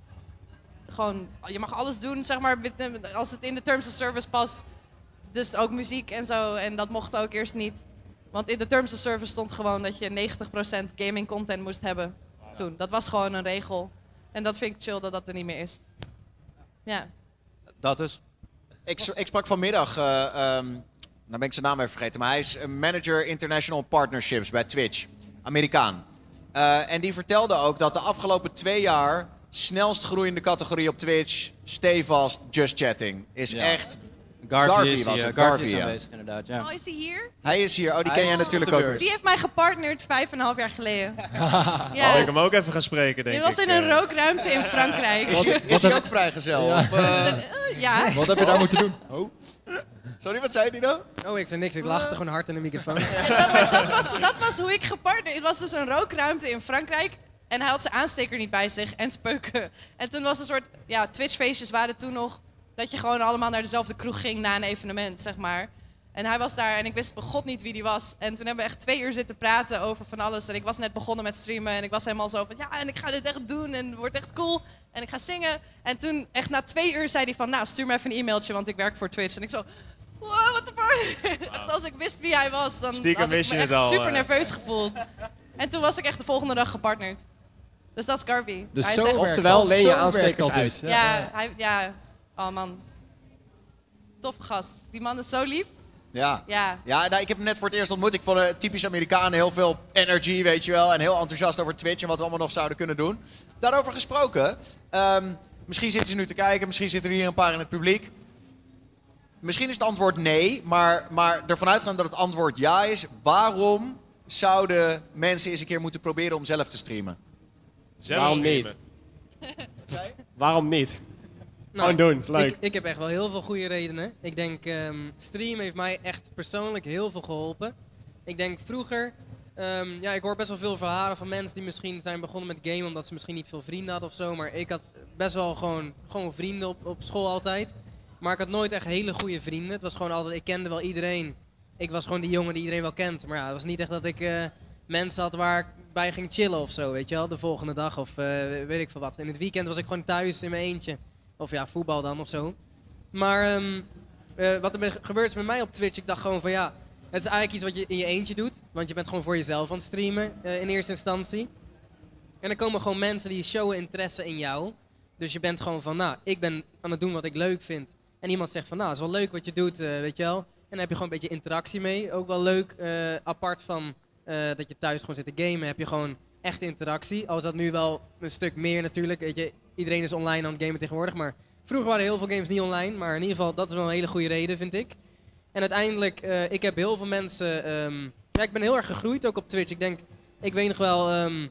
gewoon, je mag alles doen, zeg maar, als het in de terms of service past. Dus ook muziek en zo. En dat mocht ook eerst niet. Want in de terms of service stond gewoon dat je 90% gaming content moest hebben. Toen. Dat was gewoon een regel. En dat vind ik chill dat dat er niet meer is. Ja. Dat dus. Ik, ik sprak vanmiddag, eh ehm, nou ben ik zijn naam even vergeten, maar hij is een manager international partnerships bij Twitch, Amerikaan. Eh, en die vertelde ook dat de afgelopen twee jaar snelst groeiende categorie op Twitch, stevast, just chatting, is Ja. echt Garvey is was hier, het. Garvey Garvey, is ja. aanwezig inderdaad, ja. Oh, is hij hier? Hij is hier, oh die Hij ken jij is natuurlijk op ook. Die heeft mij gepartnerd vijf en een half jaar geleden. Ja. Oh, ik hem ook even gaan spreken, denk Dit was ik. in een eh. rookruimte in Frankrijk. Is hij, is hij ook vrijgezel? Ja. Of, eh, Eh, ja. Wat heb je daar moeten doen? Oh. Sorry, wat zei hij nou? Oh, ik zei niks. Ik lachte gewoon hard in de microfoon. dat, was, dat was hoe ik gepartnerd. Het was dus een rookruimte in Frankrijk. En hij had zijn aansteker niet bij zich en speuken. En toen was een soort, ja, Twitch-feestjes waren toen nog dat je gewoon allemaal naar dezelfde kroeg ging na een evenement, zeg maar. En hij was daar en ik wist bij god niet wie die was. En toen hebben we echt twee uur zitten praten over van alles. En ik was net begonnen met streamen en ik was helemaal zo van... Ja, en ik ga dit echt doen en het wordt echt cool. En ik ga zingen. En toen, echt na twee uur, zei hij van... Nou, stuur me even een e-mailtje, want ik werk voor Twitch. En ik zo... Wow, what the fuck? Als ik wist wie hij was, dan Stiekem had ik me je echt al, super eh. nerveus gevoeld. En toen was ik echt de volgende dag gepartnerd. Dus dat is Garvey. Dus Hij zo is echt- werkt Oftewel, leen je aanstekers uit. dus. Ja, hij, ja. Oh man. Toffe gast. Die man is zo lief. Ja. Ja. Ja, nou, ik heb hem net voor het eerst ontmoet. Ik vond het typisch Amerikanen heel veel energy, weet je wel. En heel enthousiast over Twitch en wat we allemaal nog zouden kunnen doen. Daarover gesproken. ehm, misschien zitten ze nu te kijken, misschien zitten er hier een paar in het publiek. Misschien is het antwoord nee, maar, maar ervan uitgaan dat het antwoord ja is. Waarom zouden mensen eens een keer moeten proberen om zelf te streamen? Waarom niet? Waarom niet? Gewoon doen. Nou, Ik, ik heb echt wel heel veel goede redenen. Ik denk, ehm stream heeft mij echt persoonlijk heel veel geholpen. Ik denk vroeger, ehm, ja, ik hoor best wel veel verhalen van mensen die misschien zijn begonnen met gamen omdat ze misschien niet veel vrienden hadden of zo. Maar ik had best wel gewoon, gewoon vrienden op, op school altijd. Maar ik had nooit echt hele goede vrienden. Het was gewoon altijd, ik kende wel iedereen. Ik was gewoon die jongen die iedereen wel kent. Maar ja, het was niet echt dat ik eh, mensen had waar ik bij ging chillen of zo, weet je wel. De volgende dag of eh, weet ik veel wat. In het weekend was ik gewoon thuis in mijn eentje. Of ja, voetbal dan of zo. Maar ehm, eh, wat er be- gebeurt is met mij op Twitch, ik dacht gewoon van ja, het is eigenlijk iets wat je in je eentje doet. Want je bent gewoon voor jezelf aan het streamen eh, in eerste instantie. En er komen gewoon mensen die showen interesse in jou. Dus je bent gewoon van, nou, ik ben aan het doen wat ik leuk vind. En iemand zegt van, nou, is wel leuk wat je doet, eh, weet je wel. En dan heb je gewoon een beetje interactie mee. Ook wel leuk, apart van dat je thuis gewoon zit te gamen, heb je gewoon echt interactie. Al is dat nu wel een stuk meer natuurlijk. Weet je, iedereen is online aan het gamen tegenwoordig. Maar vroeger waren heel veel games niet online. Maar in ieder geval, dat is wel een hele goede reden, vind ik. En uiteindelijk, eh, ik heb heel veel mensen... ja, ik ben heel erg gegroeid ook op Twitch. Ik denk, ik weet nog wel... ehm,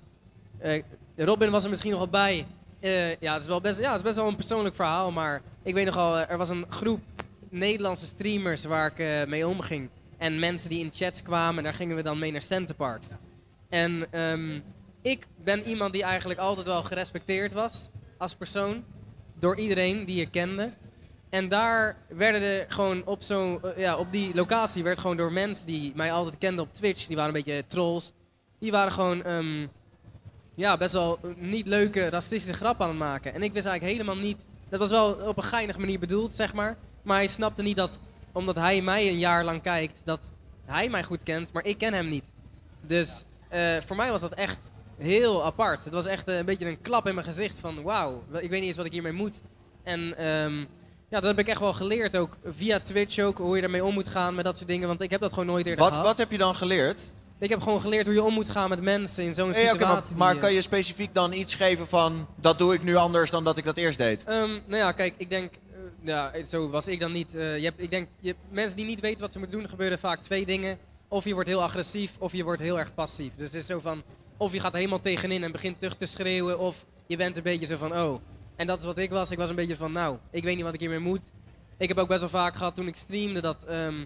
eh, Robin was er misschien nog wel bij. Eh, ja, het is wel best, ja, het is best wel een persoonlijk verhaal. Maar ik weet nog wel, er was een groep Nederlandse streamers waar ik mee omging. En mensen die in chats kwamen, en daar gingen we dan mee naar Centerparks. En ehm, ik ben iemand die eigenlijk altijd wel gerespecteerd was als persoon. Door iedereen die je kende. En daar werden er gewoon op, zo, eh, ja, op die locatie werd gewoon door mensen die mij altijd kenden op Twitch, die waren een beetje trolls. Die waren gewoon ehm, ja, best wel niet leuke racistische grappen aan het maken. En ik wist eigenlijk helemaal niet. Dat was wel op een geinige manier bedoeld, zeg maar. Maar hij snapte niet dat, omdat hij mij een jaar lang kijkt, dat hij mij goed kent, maar ik ken hem niet. Dus eh, voor mij was dat echt heel apart. Het was echt eh, een beetje een klap in mijn gezicht van wauw, ik weet niet eens wat ik hiermee moet. En ehm, ja, dat heb ik echt wel geleerd ook via Twitch ook, hoe je daarmee om moet gaan met dat soort dingen. Want ik heb dat gewoon nooit eerder Wat, gehad. wat heb je dan geleerd? Ik heb gewoon geleerd hoe je om moet gaan met mensen in zo'n Hey, situatie. maar maar eh, kan je specifiek dan iets geven van... dat doe ik nu anders dan dat ik dat eerst deed? Ehm, nou ja, kijk, ik denk, eh, ja, zo was ik dan niet. Eh, je hebt, ik denk, je mensen die niet weten wat ze moeten doen, gebeuren vaak twee dingen. Of je wordt heel agressief, of je wordt heel erg passief. Dus het is zo van, of je gaat helemaal tegenin en begint terug te schreeuwen, of je bent een beetje zo van, oh. En dat is wat ik was. Ik was een beetje van, nou, ik weet niet wat ik hiermee moet. Ik heb ook best wel vaak gehad toen ik streamde dat, ehm,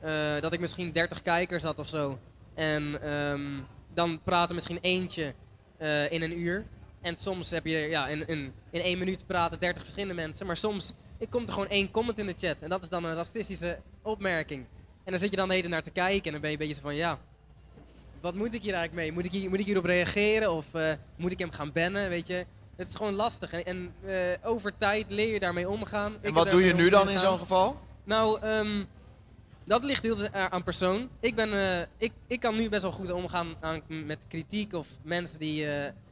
eh, dat ik misschien 30 kijkers had of zo. En ehm, dan praten misschien eentje eh, in een uur. En soms heb je ja, in, in, in één minuut praten 30 verschillende mensen. Maar soms ik komt er gewoon één comment in de chat. En dat is dan een racistische opmerking. En dan zit je dan de hele naar te kijken. En dan ben je een beetje zo van ja. Wat moet ik hier eigenlijk mee? Moet ik, hier, moet ik hierop reageren? Of eh, moet ik hem gaan bannen? Weet je? Het is gewoon lastig. En, en eh, over tijd leer je daarmee omgaan. En wat doe je nu dan in zo'n geval? Nou, ehm, dat ligt heel erg aan persoon. Ik, ben, eh, ik, ik kan nu best wel goed omgaan aan, met kritiek of mensen die,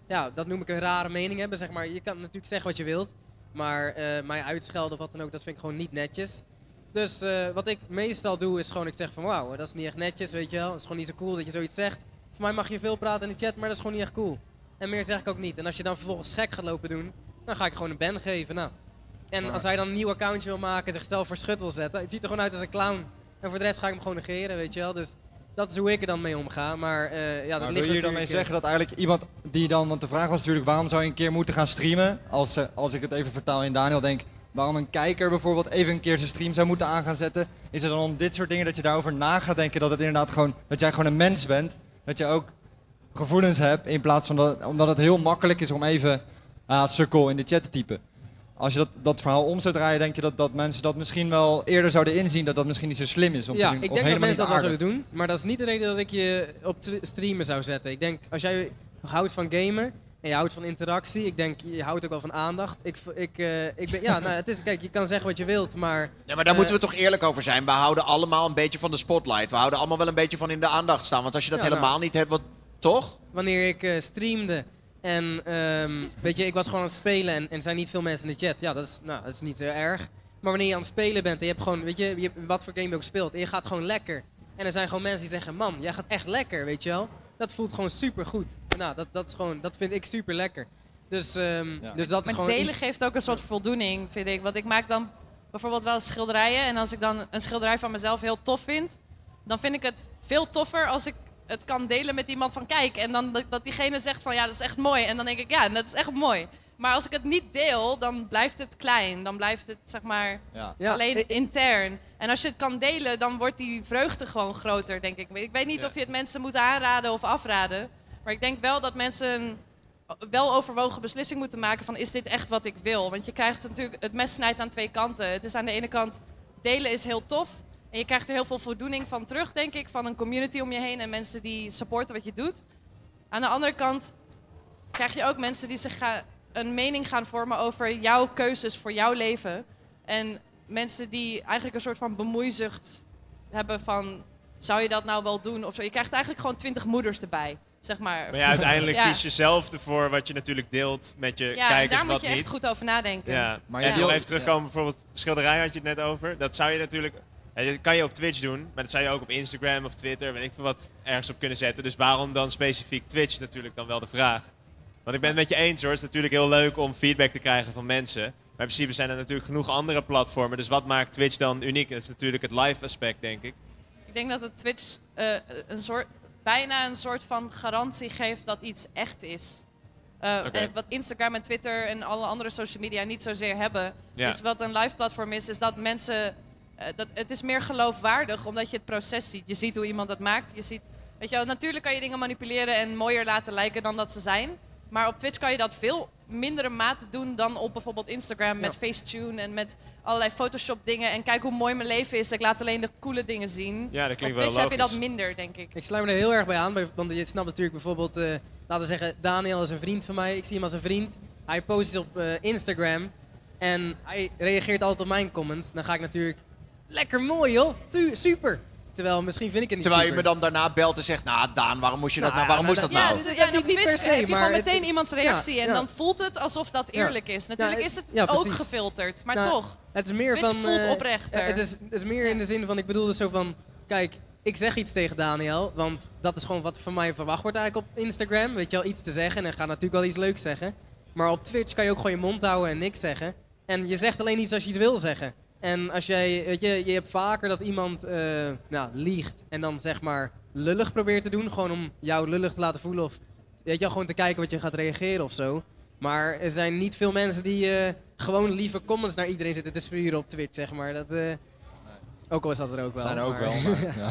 ja, dat noem ik een rare mening hebben. Zeg maar. Je kan natuurlijk zeggen wat je wilt, maar mij uitschelden of wat dan ook, dat vind ik gewoon niet netjes. Dus eh, wat ik meestal doe is gewoon, ik zeg van wauw, dat is niet echt netjes, weet je wel. Het is gewoon niet zo cool dat je zoiets zegt. Voor mij mag je veel praten in de chat, maar dat is gewoon niet echt cool. En meer zeg ik ook niet. En als je dan vervolgens gek gaat lopen doen, dan ga ik gewoon een ban geven. Nou. En als hij dan een nieuw accountje wil maken, zichzelf voor schut wil zetten, het ziet er gewoon uit als een clown. En voor de rest ga ik hem gewoon negeren, weet je wel. Dus dat is hoe ik er dan mee omga. Maar eh, ja, dat Nou, ligt wil je dan mee zeggen dat eigenlijk iemand die dan, want de vraag was natuurlijk waarom zou je een keer moeten gaan streamen? Als, eh, als ik het even vertaal in Daniel denk, waarom een kijker bijvoorbeeld even een keer zijn stream zou moeten aan gaan zetten? Is het dan om dit soort dingen dat je daarover na gaat denken dat het inderdaad gewoon, dat jij gewoon een mens bent? Dat je ook gevoelens hebt in plaats van dat, omdat het heel makkelijk is om even ah, sukkel in de chat te typen. Als je dat, dat verhaal om zou draaien, denk je dat, dat mensen dat misschien wel eerder zouden inzien dat dat misschien niet zo slim is om ja, te doen? ik denk dat mensen dat wel zouden doen. Maar dat is niet de reden dat ik je op streamen zou zetten. Ik denk, als jij houdt van gamen en je houdt van interactie, ik denk, je houdt ook wel van aandacht. Ik, ik, eh, ik ben, ja, nou, het is, kijk, je kan zeggen wat je wilt, maar... Ja, maar daar eh, moeten we toch eerlijk over zijn. We houden allemaal een beetje van de spotlight. We houden allemaal wel een beetje van in de aandacht staan. Want als je dat Ja, helemaal nou. niet hebt, wat, toch? wanneer ik eh, streamde en ehm, weet je, ik was gewoon aan het spelen en, en er zijn niet veel mensen in de chat. Ja, dat is, nou, dat is niet zo erg. Maar wanneer je aan het spelen bent en je hebt gewoon, weet je, je wat voor game je ook speelt en je gaat gewoon lekker. En er zijn gewoon mensen die zeggen, man, jij gaat echt lekker, weet je wel. Dat voelt gewoon super goed. Nou, dat, dat, is gewoon, dat vind ik super lekker. Dus, ehm, dus dat is maar gewoon delen iets- geeft ook een soort voldoening, vind ik. Want ik maak dan bijvoorbeeld wel schilderijen. En als ik dan een schilderij van mezelf heel tof vind... dan vind ik het veel toffer als ik het kan delen met iemand van kijk. En dan dat, dat diegene zegt van ja, dat is echt mooi. En dan denk ik ja, dat is echt mooi. Maar als ik het niet deel, dan blijft het klein. Dan blijft het zeg maar Ja. alleen intern. En als je het kan delen, dan wordt die vreugde gewoon groter, denk ik. Ik weet niet Ja. of je het mensen moet aanraden of afraden. Maar ik denk wel dat mensen een wel overwogen beslissing moeten maken van is dit echt wat ik wil? Want je krijgt natuurlijk, het mes snijdt aan twee kanten. Het is aan de ene kant, delen is heel tof. En je krijgt er heel veel voldoening van terug, denk ik. Van een community om je heen en mensen die supporten wat je doet. Aan de andere kant krijg je ook mensen die zich gaan, een mening gaan vormen over jouw keuzes voor jouw leven. En mensen die eigenlijk een soort van bemoeizucht hebben van... zou je dat nou wel doen of zo? Je krijgt eigenlijk gewoon twintig moeders erbij, zeg maar. Maar ja, uiteindelijk Ja. kies je zelf ervoor wat je natuurlijk deelt met je Ja, kijkers, daar wat moet je echt niet. goed over nadenken. Ja, Maar je en deelt- nog even terugkomen, bijvoorbeeld schilderij had je het net over. Dat zou je natuurlijk... ja, dat kan je op Twitch doen, maar dat zou je ook op Instagram of Twitter, weet ik veel wat, ergens op kunnen zetten. Dus waarom dan specifiek Twitch natuurlijk dan wel de vraag. Want ik ben het met je eens hoor, het is natuurlijk heel leuk om feedback te krijgen van mensen. Maar in principe zijn er natuurlijk genoeg andere platformen. Dus wat maakt Twitch dan uniek? Dat is natuurlijk het live aspect, denk ik. Ik denk dat het Twitch eh, een soort, bijna een soort van garantie geeft dat iets echt is. Eh, wat Instagram en Twitter en alle andere social media niet zozeer hebben. Ja. Dus wat een live platform is, is dat mensen. eh, dat, het is meer geloofwaardig omdat je het proces ziet. Je ziet hoe iemand dat maakt. Je ziet, weet je wel, natuurlijk kan je dingen manipuleren en mooier laten lijken dan dat ze zijn. Maar op Twitch kan je dat veel mindere mate doen dan op bijvoorbeeld Instagram met Facetune en met allerlei Photoshop dingen. En kijk hoe mooi mijn leven is. Ik laat alleen de coole dingen zien. Ja, dat klinkt op wel Twitch heb je dat minder, denk ik. Ik sluit me er heel erg bij aan, want je snapt natuurlijk bijvoorbeeld, eh, laten we zeggen, Daniel is een vriend van mij. Ik zie hem als een vriend. Hij post op eh, Instagram en hij reageert altijd op mijn comments. Dan ga ik natuurlijk, lekker mooi joh, Tu- super. Terwijl misschien vind ik het niet Terwijl je me super. dan daarna belt en zegt, nou Daan, waarom moest je dat Nou nou? Waarom ja, moest dat nou? Ja, dus, ja, en op niet Twitch per se, heb je maar gewoon het- meteen iemands reactie. Ja, en ja. dan voelt het alsof dat eerlijk is. Natuurlijk Ja, is het ook gefilterd, maar Nou, toch. Het is meer Twitch van. voelt eh, oprechter. Het is, het is meer in de zin van, ik bedoel dus zo van, kijk, ik zeg iets tegen Daniel, want dat is gewoon wat van mij verwacht wordt eigenlijk op Instagram. Weet je wel, iets te zeggen en ga natuurlijk wel iets leuks zeggen. Maar op Twitch kan je ook gewoon je mond houden en niks zeggen. En je zegt alleen iets als je iets wil zeggen. En als jij, weet je, je hebt vaker dat iemand eh, nou, liegt en dan zeg maar lullig probeert te doen. Gewoon om jou lullig te laten voelen of weet je wel, gewoon te kijken wat je gaat reageren of zo. Maar er zijn niet veel mensen die eh, gewoon lieve comments naar iedereen zitten te spuren op Twitch, zeg maar. Dat, eh, ook al is dat er ook wel. Zijn er ook maar- wel, maar, ja.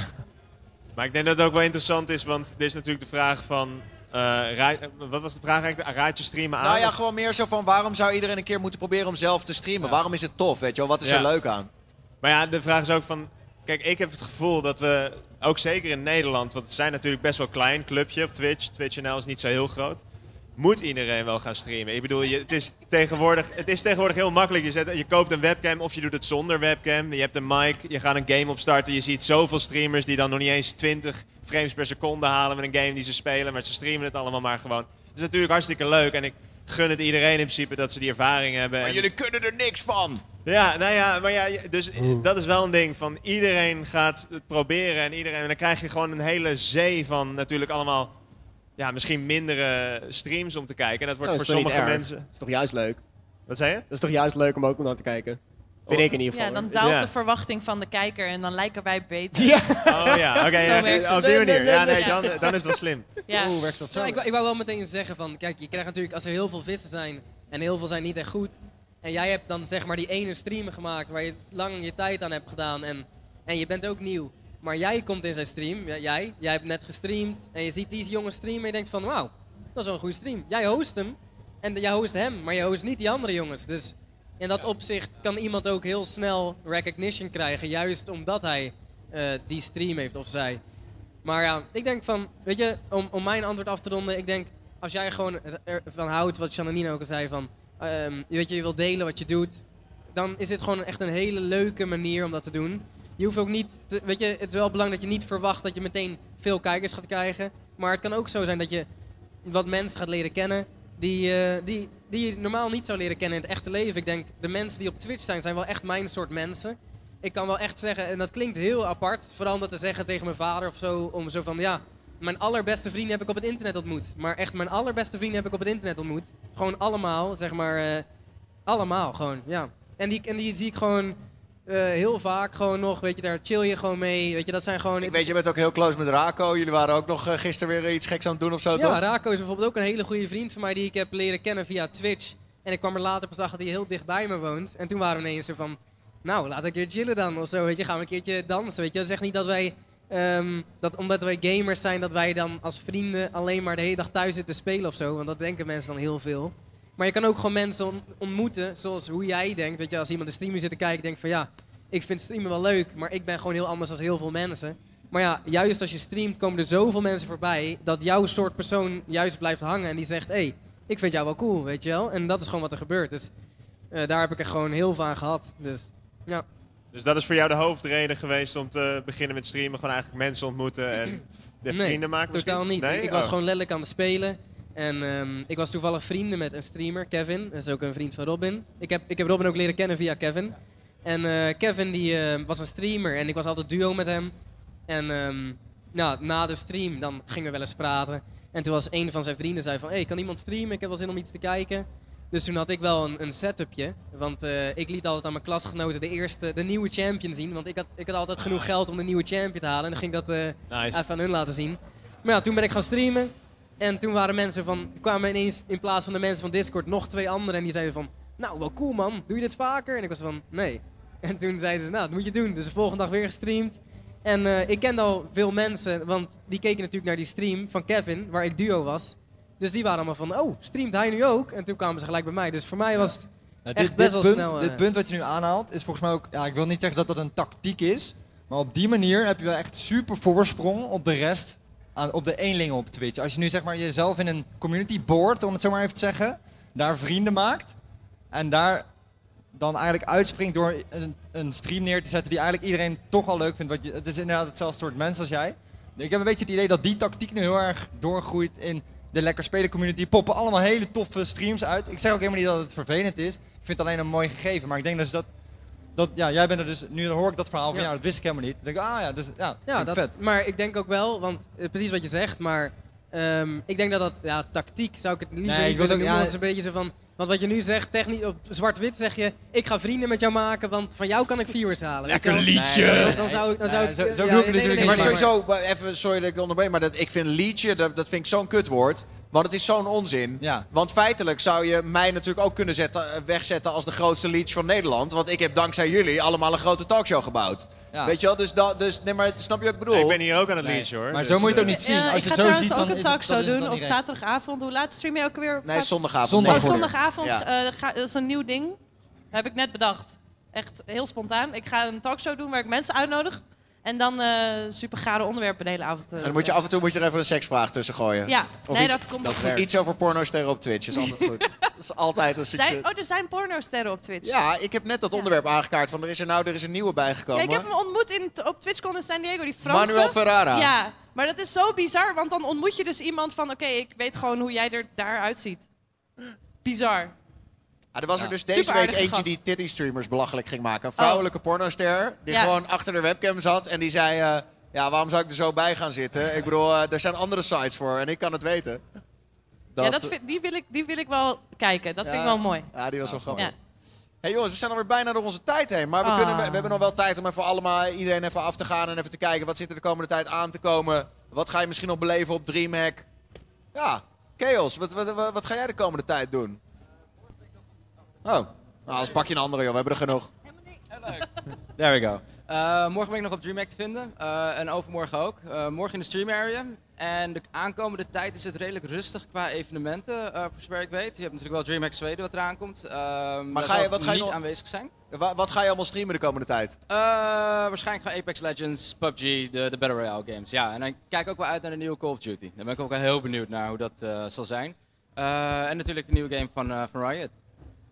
Maar ik denk dat het ook wel interessant is, want er is natuurlijk de vraag van... eh, raad- wat was de vraag eigenlijk? Raad je streamen aan? Nou ja, gewoon meer zo van waarom zou iedereen een keer moeten proberen om zelf te streamen? Waarom is het tof, weet je wel? Wat is Ja. er leuk aan? Maar ja, de vraag is ook van... Kijk, ik heb het gevoel dat we, ook zeker in Nederland... want het zijn natuurlijk best wel klein clubje op Twitch. Twitch.nl is niet zo heel groot. Moet iedereen wel gaan streamen? Ik bedoel, je, het, is tegenwoordig, het is tegenwoordig heel makkelijk. Je, zet, je koopt een webcam of je doet het zonder webcam. Je hebt een mic, je gaat een game opstarten. Je ziet zoveel streamers die dan nog niet eens 20 frames per seconde halen... met een game die ze spelen, maar ze streamen het allemaal maar gewoon. Het is natuurlijk hartstikke leuk en ik gun het iedereen in principe dat ze die ervaring hebben. Maar En- jullie kunnen er niks van! ja, nou ja, maar ja, dus dat is wel een ding van iedereen gaat het proberen en iedereen. En dan krijg je gewoon een hele zee van natuurlijk allemaal, ja, misschien mindere streams om te kijken. En dat wordt Nou, voor sommige mensen. Dat is toch juist leuk? Wat zei je? Dat is toch juist leuk om ook om naar te kijken? Vind ik in ieder geval. Ja, dan daalt Ja. de verwachting van de kijker en dan lijken wij beter. Ja. Oh ja, oké, Zo ja, op die manier. Ja, nee, dan, dan is dat slim. Ja. Oeh, werkt dat zo? ik, wou- ik wou wel meteen zeggen van, kijk, je krijgt natuurlijk als er heel veel vissen zijn en heel veel zijn niet echt goed. En jij hebt dan zeg maar die ene stream gemaakt waar je lang je tijd aan hebt gedaan en, en je bent ook nieuw. Maar jij komt in zijn stream, jij, jij hebt net gestreamd en je ziet die jongen streamen en je denkt van, wauw, dat is wel een goede stream. Jij host hem en jij host hem, maar je host niet die andere jongens. Dus in dat opzicht kan iemand ook heel snel recognition krijgen, juist omdat hij eh, die stream heeft of zij. Maar ja, ik denk van, weet je, om, om mijn antwoord af te ronden, ik denk als jij gewoon ervan houdt, wat Janine ook al zei, van, ehm, je weet je, je wil delen wat je doet, dan is dit gewoon echt een hele leuke manier om dat te doen. Je hoeft ook niet, te, weet je, het is wel belangrijk dat je niet verwacht dat je meteen veel kijkers gaat krijgen. Maar het kan ook zo zijn dat je wat mensen gaat leren kennen die, eh, die, die je normaal niet zou leren kennen in het echte leven. Ik denk, de mensen die op Twitch zijn, zijn wel echt mijn soort mensen. Ik kan wel echt zeggen, en dat klinkt heel apart, vooral dat te zeggen tegen mijn vader of zo, om zo van, ja, mijn allerbeste vrienden heb ik op het internet ontmoet. Maar echt, mijn allerbeste vrienden heb ik op het internet ontmoet. Gewoon allemaal, zeg maar, eh, allemaal gewoon, ja. En die, en die zie ik gewoon eh, heel vaak gewoon nog, weet je, daar chill je gewoon mee. Weet je, dat zijn gewoon... Ik weet, je bent ook heel close met Rako. Jullie waren ook nog eh, gisteren weer iets geks aan het doen of zo, Ja, toch? Rako is bijvoorbeeld ook een hele goede vriend van mij die ik heb leren kennen via Twitch. En ik kwam er later pas achter dat hij heel dicht bij me woont. En toen waren we ineens zo van, nou, we een keer chillen dan of zo. Weet je, gaan we een keertje dansen. Weet je, dat is echt niet dat wij, ehm, dat omdat wij gamers zijn, dat wij dan als vrienden alleen maar de hele dag thuis zitten te spelen of zo. Want dat denken mensen dan heel veel. Maar je kan ook gewoon mensen on- ontmoeten zoals hoe jij denkt. Weet je, als iemand de streamer zit te kijken, denkt van ja, ik vind streamen wel leuk, maar ik ben gewoon heel anders dan heel veel mensen. Maar ja, juist als je streamt komen er zoveel mensen voorbij dat jouw soort persoon juist blijft hangen en die zegt, hé, hey, ik vind jou wel cool, weet je wel. En dat is gewoon wat er gebeurt. Dus eh, daar heb ik er gewoon heel veel aan gehad. Dus ja. Dus dat is voor jou de hoofdreden geweest om te beginnen met streamen. Gewoon eigenlijk mensen ontmoeten en nee, vrienden maken misschien? totaal niet. Nee? Ik was Oh. gewoon letterlijk aan het spelen. En ehm, ik was toevallig vrienden met een streamer, Kevin. Dat is ook een vriend van Robin. Ik heb, ik heb Robin ook leren kennen via Kevin. En eh, Kevin die, eh, was een streamer en ik was altijd duo met hem. En ehm, nou, na de stream dan gingen we wel eens praten. En toen was een van zijn vrienden zei van... Hey, kan iemand streamen? Ik heb wel zin om iets te kijken. Dus toen had ik wel een, een setupje. Want eh, ik liet altijd aan mijn klasgenoten de eerste, de nieuwe champion zien. Want ik had, ik had altijd genoeg geld om de nieuwe champion te halen. En dan ging ik dat Nice. even aan hun laten zien. Maar ja, toen ben ik gaan streamen. En toen waren mensen van, kwamen ineens in plaats van de mensen van Discord nog twee anderen. En die zeiden van, nou wel cool man, doe je dit vaker? En ik was van, nee. En toen zeiden ze, nou dat moet je doen. Dus de volgende dag weer gestreamd. En eh, ik kende al veel mensen, want die keken natuurlijk naar die stream van Kevin, waar ik duo was. Dus die waren allemaal van, oh, streamt hij nu ook? En toen kwamen ze gelijk bij mij. Dus voor mij was het Ja, echt dit, best dit, wel punt, snel. eh, dit punt wat je nu aanhaalt is volgens mij ook... Ja, ik wil niet zeggen dat dat een tactiek is. Maar op die manier heb je wel echt super voorsprong op de rest. Op de eenlingen op Twitch. Als je nu zeg maar jezelf in een community board, om het zo maar even te zeggen. Daar vrienden maakt. En daar dan eigenlijk uitspringt door een, een stream neer te zetten die eigenlijk iedereen toch al leuk vindt. Want je, het is inderdaad hetzelfde soort mens als jij. Ik heb een beetje het idee dat die tactiek nu heel erg doorgroeit in de lekker spelen community. Poppen allemaal hele toffe streams uit. Ik zeg ook helemaal niet dat het vervelend is. Ik vind het alleen een mooi gegeven. Maar ik denk dus dat, dat ja, jij bent er dus, nu hoor ik dat verhaal van Ja. dat wist ik helemaal niet. Dan denk ik, ah ja, dus, ja, Ja, dat, vet. maar ik denk ook wel, want eh, precies wat je zegt, maar ehm, ik denk dat dat, ja, tactiek zou ik het liever Nee, niet ik wil ook- noemen, ja, het is een beetje zo van, Want wat je nu zegt, technisch, op zwart-wit zeg je... Ik ga vrienden met jou maken, want van jou kan ik viewers halen. Wel? liedje. Dan, dan zou ik... Dan zou ik zo- zo ja, bedoel ik het natuurlijk nee, maar sowieso, maar even, sorry dat ik onderbreek, maar dat, ik vind liedje, dat, dat vind ik zo'n kutwoord. Want het is zo'n onzin. Want feitelijk zou je mij natuurlijk ook kunnen zetten, eh, wegzetten als de grootste leech van Nederland. Want ik heb dankzij jullie allemaal een grote talkshow gebouwd. Ja. Weet je wel? Dus, dat, dus nee, maar snap je wat ik bedoel? Ik ben hier ook aan het Nee. leasen hoor. Maar dus, zo moet je het ook eh, niet zien. Ja, Als ik je ga het zo ziet, ook dan een is het- talkshow doen op zaterdagavond. Hoe laat stream je ook weer? Op Nee, zondagavond. Zondag Oh, zondagavond. Ja. eh, ga- dat is een nieuw ding. heb ik net bedacht. Echt heel spontaan. Ik ga een talkshow doen waar ik mensen uitnodig. En dan eh super gare onderwerpen de hele avond. eh, En dan moet je af en toe moet je er even een seksvraag tussen gooien. Ja, Of nee, iets, dat komt goed. Iets over pornosterren op Twitch is altijd goed. dat is altijd een Zijn, succes. oh, er zijn pornosterren op Twitch. Ja, ik heb net dat onderwerp aangekaart van er is er nou er is een nieuwe Ja, bijgekomen. ik heb hem ontmoet in, op TwitchCon in San Diego, die Franse. Manuel Ferrara. Ja, maar dat is zo bizar, want dan ontmoet je dus iemand van... Oké, ik weet gewoon hoe jij er daaruit ziet. Bizar. Ah, er was er dus deze week eentje gast. die titty streamers belachelijk ging maken. Een vrouwelijke pornoster die Ja. gewoon achter de webcam zat en die zei... eh, ja, waarom zou ik er zo bij gaan zitten? Ik bedoel, eh, er zijn andere sites voor en ik kan het weten. ja, dat vind- die, wil ik, die wil ik wel kijken. Dat vind ik wel mooi. Ja, die was wel grappig. Ja. hey, jongens, we zijn alweer bijna door onze tijd heen. Maar we, Ah. kunnen, we, we hebben nog wel tijd om even allemaal iedereen even af te gaan en even te kijken... wat zit er de komende tijd aan te komen? Wat ga je misschien nog beleven op DreamHack? Ja, Chaos, wat, wat, wat, wat ga jij de komende tijd doen? Oh, nou, anders pak je een andere, joh. We hebben er genoeg. There we go. Eh, morgen ben ik nog op DreamHack te vinden. eh, en overmorgen ook. Eh, morgen in de stream area. En de aankomende tijd is het redelijk rustig qua evenementen, eh, voor zover ik weet. Je hebt natuurlijk wel DreamHack Zweden wat eraan komt. Maar maar ga je, wat ga je niet nog- aanwezig zijn? Wa- wat ga je allemaal streamen de komende tijd? Eh, waarschijnlijk gewoon Apex Legends, PUBG, de, de Battle Royale games. Ja, en dan kijk ik ook wel uit naar de nieuwe Call of Duty. Daar ben ik ook wel heel benieuwd naar hoe dat eh, zal zijn. Eh, en natuurlijk de nieuwe game van, eh, van Riot.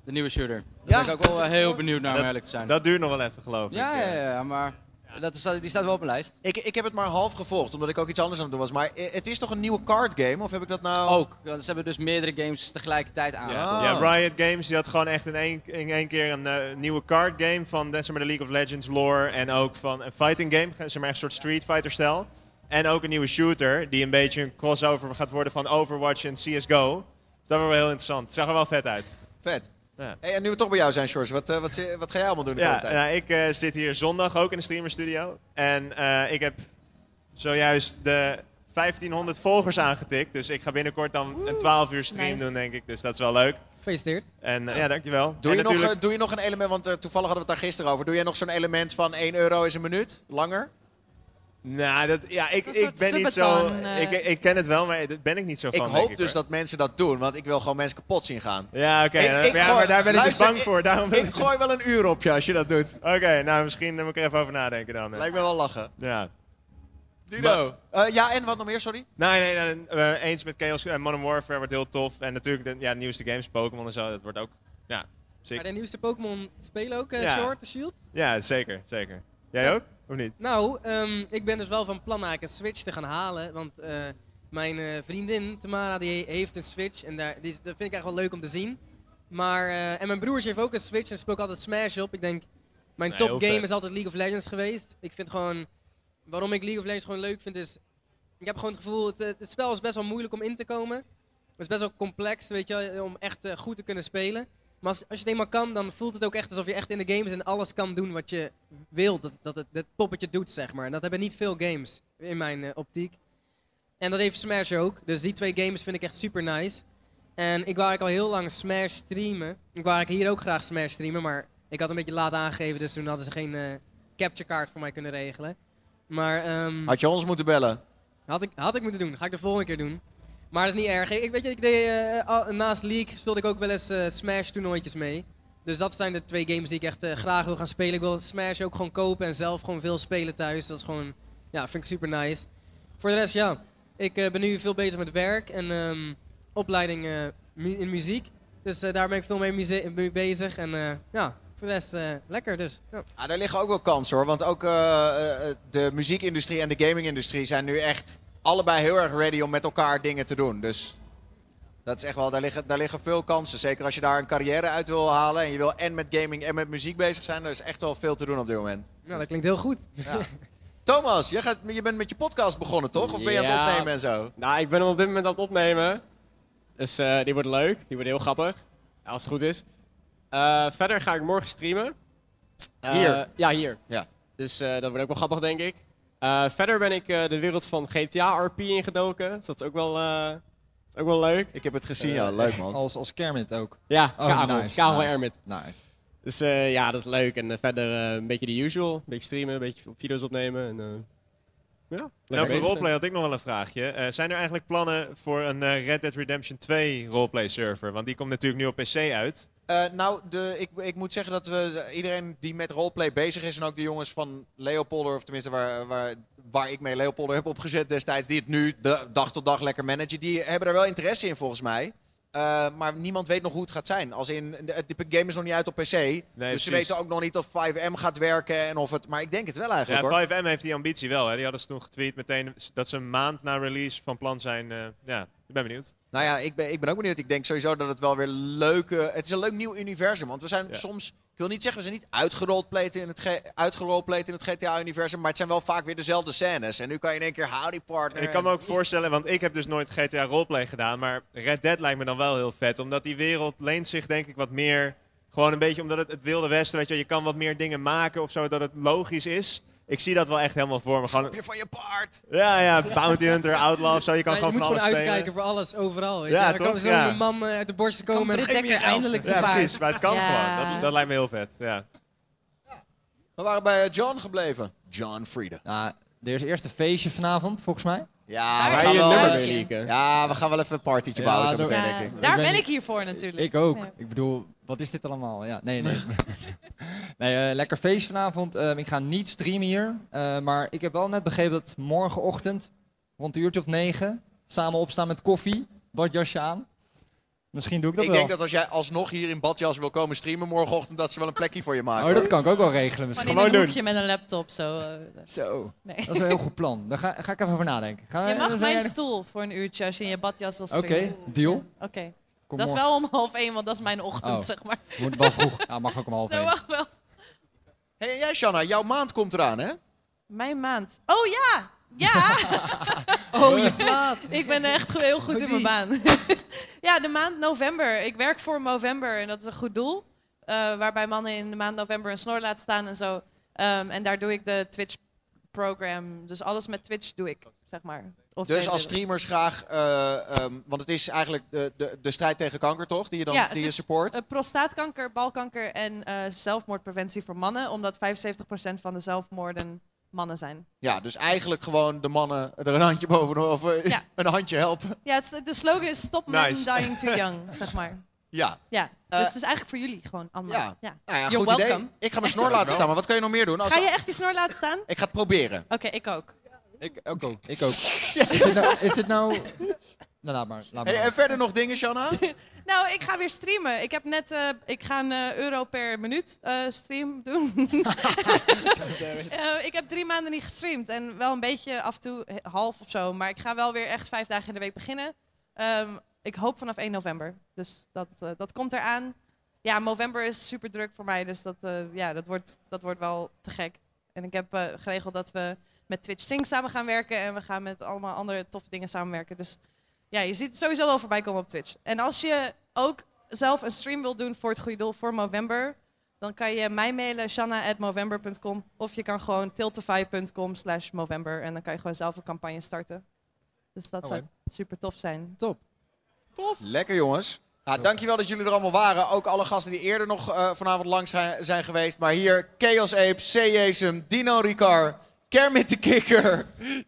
De nieuwe shooter. Daar ben ik ook wel eh, heel benieuwd naar om eerlijk te zijn. Dat duurt nog wel even, geloof ik. ja, ja, ja, maar dat is, die staat wel op mijn lijst. Ik, ik heb het maar half gevolgd, omdat ik ook iets anders aan het doen was. Maar het is toch een nieuwe card game? Of heb ik dat nou... Ook. Want ze hebben dus meerdere games tegelijkertijd aan. Ja, ja, Riot Games die had gewoon echt in één, in één keer een eh, nieuwe card game van de, zeg maar, de League of Legends lore. En ook van een fighting game, zeg maar echt een soort Street Fighter stijl. En ook een nieuwe shooter die een beetje een crossover gaat worden van Overwatch en CSGO. Dus dat wordt wel heel interessant. Het zag er wel vet uit. Vet. Ja. Hey, en nu we toch bij jou zijn, George, wat, eh, wat, wat ga jij allemaal doen de Ja, komende tijd? nou, ik eh, zit hier zondag ook in de streamerstudio. En eh, ik heb zojuist de 1500 volgers aangetikt. Dus ik ga binnenkort dan een 12 uur stream nice. doen, denk ik. Dus dat is wel leuk. Gefeliciteerd. En ja, dankjewel. Doe En je, nog, natuurlijk- doe je nog een element, want toevallig hadden we het daar gisteren over. Doe je nog zo'n element van 1 euro is een minuut? Langer? Nou, dat, ja, ik, ik ben niet zo... subathon, eh. Ik, ik ken het wel, maar daar ben ik niet zo Ik van. denk hoop dus hoor. dat mensen dat doen, want ik wil gewoon mensen kapot zien gaan. Ja, oké. Ik- ja, ik maar daar ben ik dus bang ik- voor. Daarom ik gooi wel een uur op je als je dat doet. Oké, nou misschien moet ik er even over nadenken dan. Lijkt me wel lachen. Ja. Dino. Eh, ja, en wat nog meer, sorry? Nee, nee, nee eh, eens met Chaos en Modern Warfare wordt heel tof. En natuurlijk de ja, nieuwste games, Pokémon en zo, dat wordt ook, ja, sick. Maar de nieuwste Pokémon spelen ook, eh Ja. Sword, the Shield? Ja, zeker, zeker. Jij ook? Of niet? Nou, ehm, ik ben dus wel van plan eigenlijk een Switch te gaan halen. Want eh, mijn eh, vriendin Tamara die heeft een Switch. En daar, die, dat vind ik echt wel leuk om te zien. Maar, eh, en mijn broertje heeft ook een Switch en speelt altijd Smash op. Ik denk, mijn Nee, top game is altijd League of Legends geweest. Ik vind gewoon, waarom ik League of Legends gewoon leuk vind is... Ik heb gewoon het gevoel, het, het spel is best wel moeilijk om in te komen. Het is best wel complex, weet je, om echt goed te kunnen spelen. Maar als, als je het eenmaal kan, dan voelt het ook echt alsof je echt in de games en alles kan doen wat je wilt. Dat, dat het dat poppetje doet, zeg maar. En dat hebben niet veel games in mijn eh, optiek. En dat heeft Smash ook. Dus die twee games vind ik echt super nice. En ik wou eigenlijk al heel lang Smash streamen. Ik wou eigenlijk hier ook graag Smash streamen, maar ik had een beetje laat aangegeven, dus toen hadden ze geen eh, capture card voor mij kunnen regelen. Maar, ehm, Had je ons moeten bellen? had ik, had ik moeten doen. Ga ik de volgende keer doen. Maar dat is niet erg. Ik, weet je, eh, naast League speelde ik ook wel eens eh, Smash toernooitjes mee. Dus dat zijn de twee games die ik echt eh, graag wil gaan spelen. Ik wil Smash ook gewoon kopen en zelf gewoon veel spelen thuis. Dat is gewoon, ja, vind ik super nice. Voor de rest, ja. Ik ben nu veel bezig met werk en ehm, opleiding in muziek. Dus daar ben ik veel mee, bezig. En ja, voor de rest lekker dus. Ja. Ah, daar liggen ook wel kansen hoor. Want ook de muziekindustrie en de gamingindustrie zijn nu echt allebei heel erg ready om met elkaar dingen te doen. Dus dat is echt wel, daar liggen, daar liggen veel kansen. Zeker als je daar een carrière uit wil halen en je wil en met gaming en met muziek bezig zijn. Er is echt wel veel te doen op dit moment. Nou, dat klinkt heel goed. Ja. Thomas, jij gaat, je bent met je podcast begonnen toch? Of ben je aan het Ja. opnemen en zo? Nou, ik ben hem op dit moment aan het opnemen. Dus eh, die wordt leuk, die wordt heel grappig. als het goed is. Eh, verder ga ik morgen streamen. Eh, Hier? Ja, hier. Ja. Dus eh, dat wordt ook wel grappig, denk ik. Eh, verder ben ik eh, de wereld van GTA RP ingedoken. Dus dat is ook wel, eh, is ook wel leuk. Ik heb het gezien, ja. Leuk, man. Als, als Kermit ook. Ja, Oh, Karel. nice, Karel nice. Ermit. Nice. Dus eh, ja, dat is leuk. En verder eh, een beetje de usual. Een beetje streamen, een beetje video's opnemen. En, eh, ja, Nou, voor roleplay had ik nog wel een vraagje. Eh, zijn er eigenlijk plannen voor een Red Dead Redemption 2 roleplay server? Want die komt natuurlijk nu op PC uit. Eh, nou, de, ik, ik moet zeggen dat we, iedereen die met roleplay bezig is... en ook de jongens van Leopolder, of tenminste waar, waar, waar ik mee Leopolder heb opgezet destijds... die het nu de dag tot dag lekker managen, die hebben er wel interesse in volgens mij. Eh, maar niemand weet nog hoe het gaat zijn. Als in, de, de game is nog niet uit op PC. dus precies. ze weten ook nog niet of 5M gaat werken en of het... Maar ik denk het wel eigenlijk hoor. Ja, 5M heeft die ambitie wel. Hè. Die hadden ze toen getweet meteen dat ze een maand na release van plan zijn. eh, ja, ik ben benieuwd. Nou ja, ik ben, ik ben ook benieuwd. Ik denk sowieso dat het wel weer leuke... Het is een leuk nieuw universum. Want we zijn soms... Ik wil niet zeggen, we zijn niet uitgeroleplayed in het, in het GTA-universum. Maar het zijn wel vaak weer dezelfde scènes. En nu kan je in één keer howdy partner. En ik kan me ook voorstellen, want ik heb dus nooit GTA roleplay gedaan. Maar Red Dead lijkt me dan wel heel vet. Omdat die wereld leent zich denk ik wat meer... Gewoon een beetje omdat het het wilde westen, weet je. Je kan wat meer dingen maken of zo, dat het logisch is. Ik zie dat wel echt helemaal voor me. Gewoon, je van je paard. Ja, ja, Bounty Hunter, Outlaw of zo. Je kan Ja, gewoon je van moet alles gewoon spelen. uitkijken voor alles, overal. Weet Ja, je? Er kan toch? zo'n Ja. man eh, uit de borsten komen en je eindelijk Ja, paard. precies. Maar het kan Ja. gewoon. Dat, dat lijkt me heel vet. Ja. We waren bij eh, John gebleven. John Frieda. Nou, er is eerst een feestje vanavond, volgens mij. Ja, we gaan je wel. Ja, we gaan wel even een partytje Ja, bouwen zo meteen, Ja, denk ik. Daar ben ik hier voor natuurlijk. Ik ook. Ja. Ik bedoel, wat is dit allemaal? Ja, nee, nee. nee, eh, lekker feest vanavond. Ehm, ik ga niet streamen hier. eh, maar ik heb wel net begrepen dat morgenochtend, rond een uurtje of negen, samen opstaan met koffie, badjasje aan. Misschien doe ik dat Ik wel. denk dat als jij alsnog hier in badjas wil komen streamen morgenochtend, dat ze wel een plekje voor je maken. Oh, dat kan ik ook wel regelen misschien. Gewoon in een hoekje met een laptop zo. eh. Zo. Nee. Dat is wel een heel goed plan. Daar ga, ga ik even over nadenken. Ga, Je mag ben mijn stoel voor een uurtje als je in je badjas wil Oké, streamen. deal. Oké. Kom Dat is wel om half één, want dat is mijn ochtend, Oh. zeg maar. Moet wel vroeg. Ja, mag ook om half Dat één. mag wel. Hey, jij, Shanna, jouw maand komt eraan, hè? Mijn maand. Oh ja! Ja! Oh, je plaat. ik ben echt heel goed in mijn baan. ja, de maand november. Ik werk voor november en dat is een goed doel. Eh, waarbij mannen in de maand november een snor laten staan en zo. Ehm, en daar doe ik de Twitch-program. Dus alles met Twitch doe ik, zeg maar. Of Dus als streamers graag, eh, ehm, want het is eigenlijk de, de, de strijd tegen kanker, toch? Die je dan ja, die het je is, support. eh, prostaatkanker, balkanker en eh, zelfmoordpreventie voor mannen. Omdat 75% van de zelfmoorden mannen zijn. Ja, dus eigenlijk gewoon de mannen er een handje bovenop, of een handje helpen. Ja, het, de slogan is Stop men Nice. dying too young, zeg maar. Ja. Ja, dus Eh, het is eigenlijk voor jullie gewoon allemaal. Ja. Ja. Nou ja, goed welcome. idee. Ik ga mijn snor laten staan, maar wat kan je nog meer doen? Als Ga je echt je snor laten staan? Ik ga het proberen. Oké, ik ook. Ik ook. ook. Ik ook. Is, dit nou, is dit nou... Nou, laat maar. Laat maar. Hey, en verder nog dingen, Shanna? Nou, ik ga weer streamen. Ik heb net, eh, ik ga een eh, euro per minuut eh, stream doen. Eh, ik heb drie maanden niet gestreamd en wel een beetje af en toe half of zo. Maar ik ga wel weer echt vijf dagen in de week beginnen. Ehm, ik hoop vanaf 1 november. Dus dat, eh, dat komt eraan. Ja, november is super druk voor mij, dus dat, eh, ja, dat, wordt, dat wordt wel te gek. En ik heb eh, geregeld dat we met Twitch Sync samen gaan werken en we gaan met allemaal andere toffe dingen samenwerken. Dus ja, je ziet het sowieso wel voorbij komen op Twitch. En als je ook zelf een stream wil doen voor het goede doel voor Movember, dan kan je mij mailen, shanna.movember.com. Of je kan gewoon tiltify.com slash Movember. En dan kan je gewoon zelf een campagne starten. Dus dat zou Oké. super tof zijn. Top. Lekker jongens. Nou, dankjewel dat jullie er allemaal waren. Ook alle gasten die eerder nog eh, vanavond langs zijn, geweest. Maar hier Chaos Ape, C. Dino Ricard, Kermit de Kikker,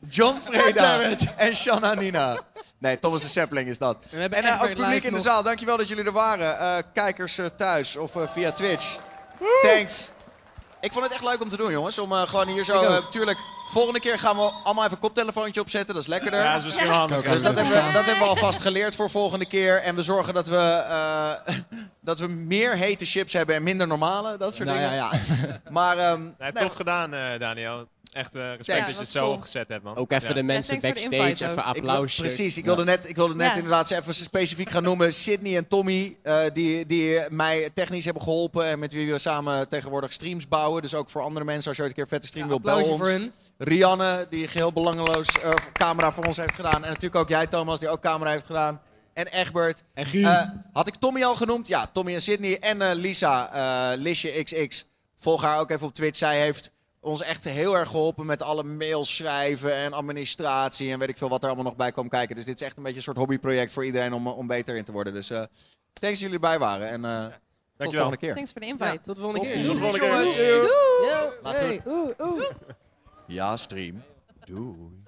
John Freda en Shanna Nina. Nee, Thomas de Sapling is dat. We hebben En eh, echt ook publiek in de zaal, dankjewel dat jullie er waren. Eh, kijkers eh, thuis of eh, via Twitch. Thanks. Ik vond het echt leuk om te doen, jongens. Om eh, gewoon hier zo... Ik ook. eh, tuurlijk, volgende keer gaan we allemaal even een koptelefoontje opzetten. Dat is lekkerder. Ja, dat is misschien wel handig. Dus dat hebben, we, dat hebben we alvast geleerd voor volgende keer. En we zorgen dat we, eh, dat we meer hete chips hebben en minder normale. Dat soort Nou, dingen. ja, Maar, ehm, Nee, nee, tof gedaan, eh, Daniel. Echt eh, respect Ja, dat je het zo cool. opgezet hebt, man. Ook even Ja. de mensen backstage, even applausje. precies, ik wilde net, ik wilde net Ja. inderdaad ze even specifiek gaan noemen. Sydney en Tommy, eh, die, die mij technisch hebben geholpen. En met wie we samen tegenwoordig streams bouwen. Dus ook voor andere mensen, als je ooit een keer een vette stream wil, bel ons. voor hun. Rianne, die geheel belangeloos eh, camera voor ons heeft gedaan. En natuurlijk ook jij, Thomas, die ook camera heeft gedaan. en Egbert. En Guy. Eh, had ik Tommy al genoemd? Ja, Tommy en Sydney. En eh, Lisa, eh Lisje XX. Volg haar ook even op Twitch. Zij heeft ons echt heel erg geholpen met alle mails schrijven en administratie. En weet ik veel wat er allemaal nog bij kwam kijken. Dus dit is echt een beetje een soort hobbyproject voor iedereen om, om beter in te worden. Dus eh thanks dat jullie erbij waren. En eh, tot de Dankjewel. volgende keer. Thanks voor de invite. Ja, tot de volgende keer. Tot de volgende keer. Doei. Ja, Laten we- hey, oeh, oeh. Ja, stream. Doei.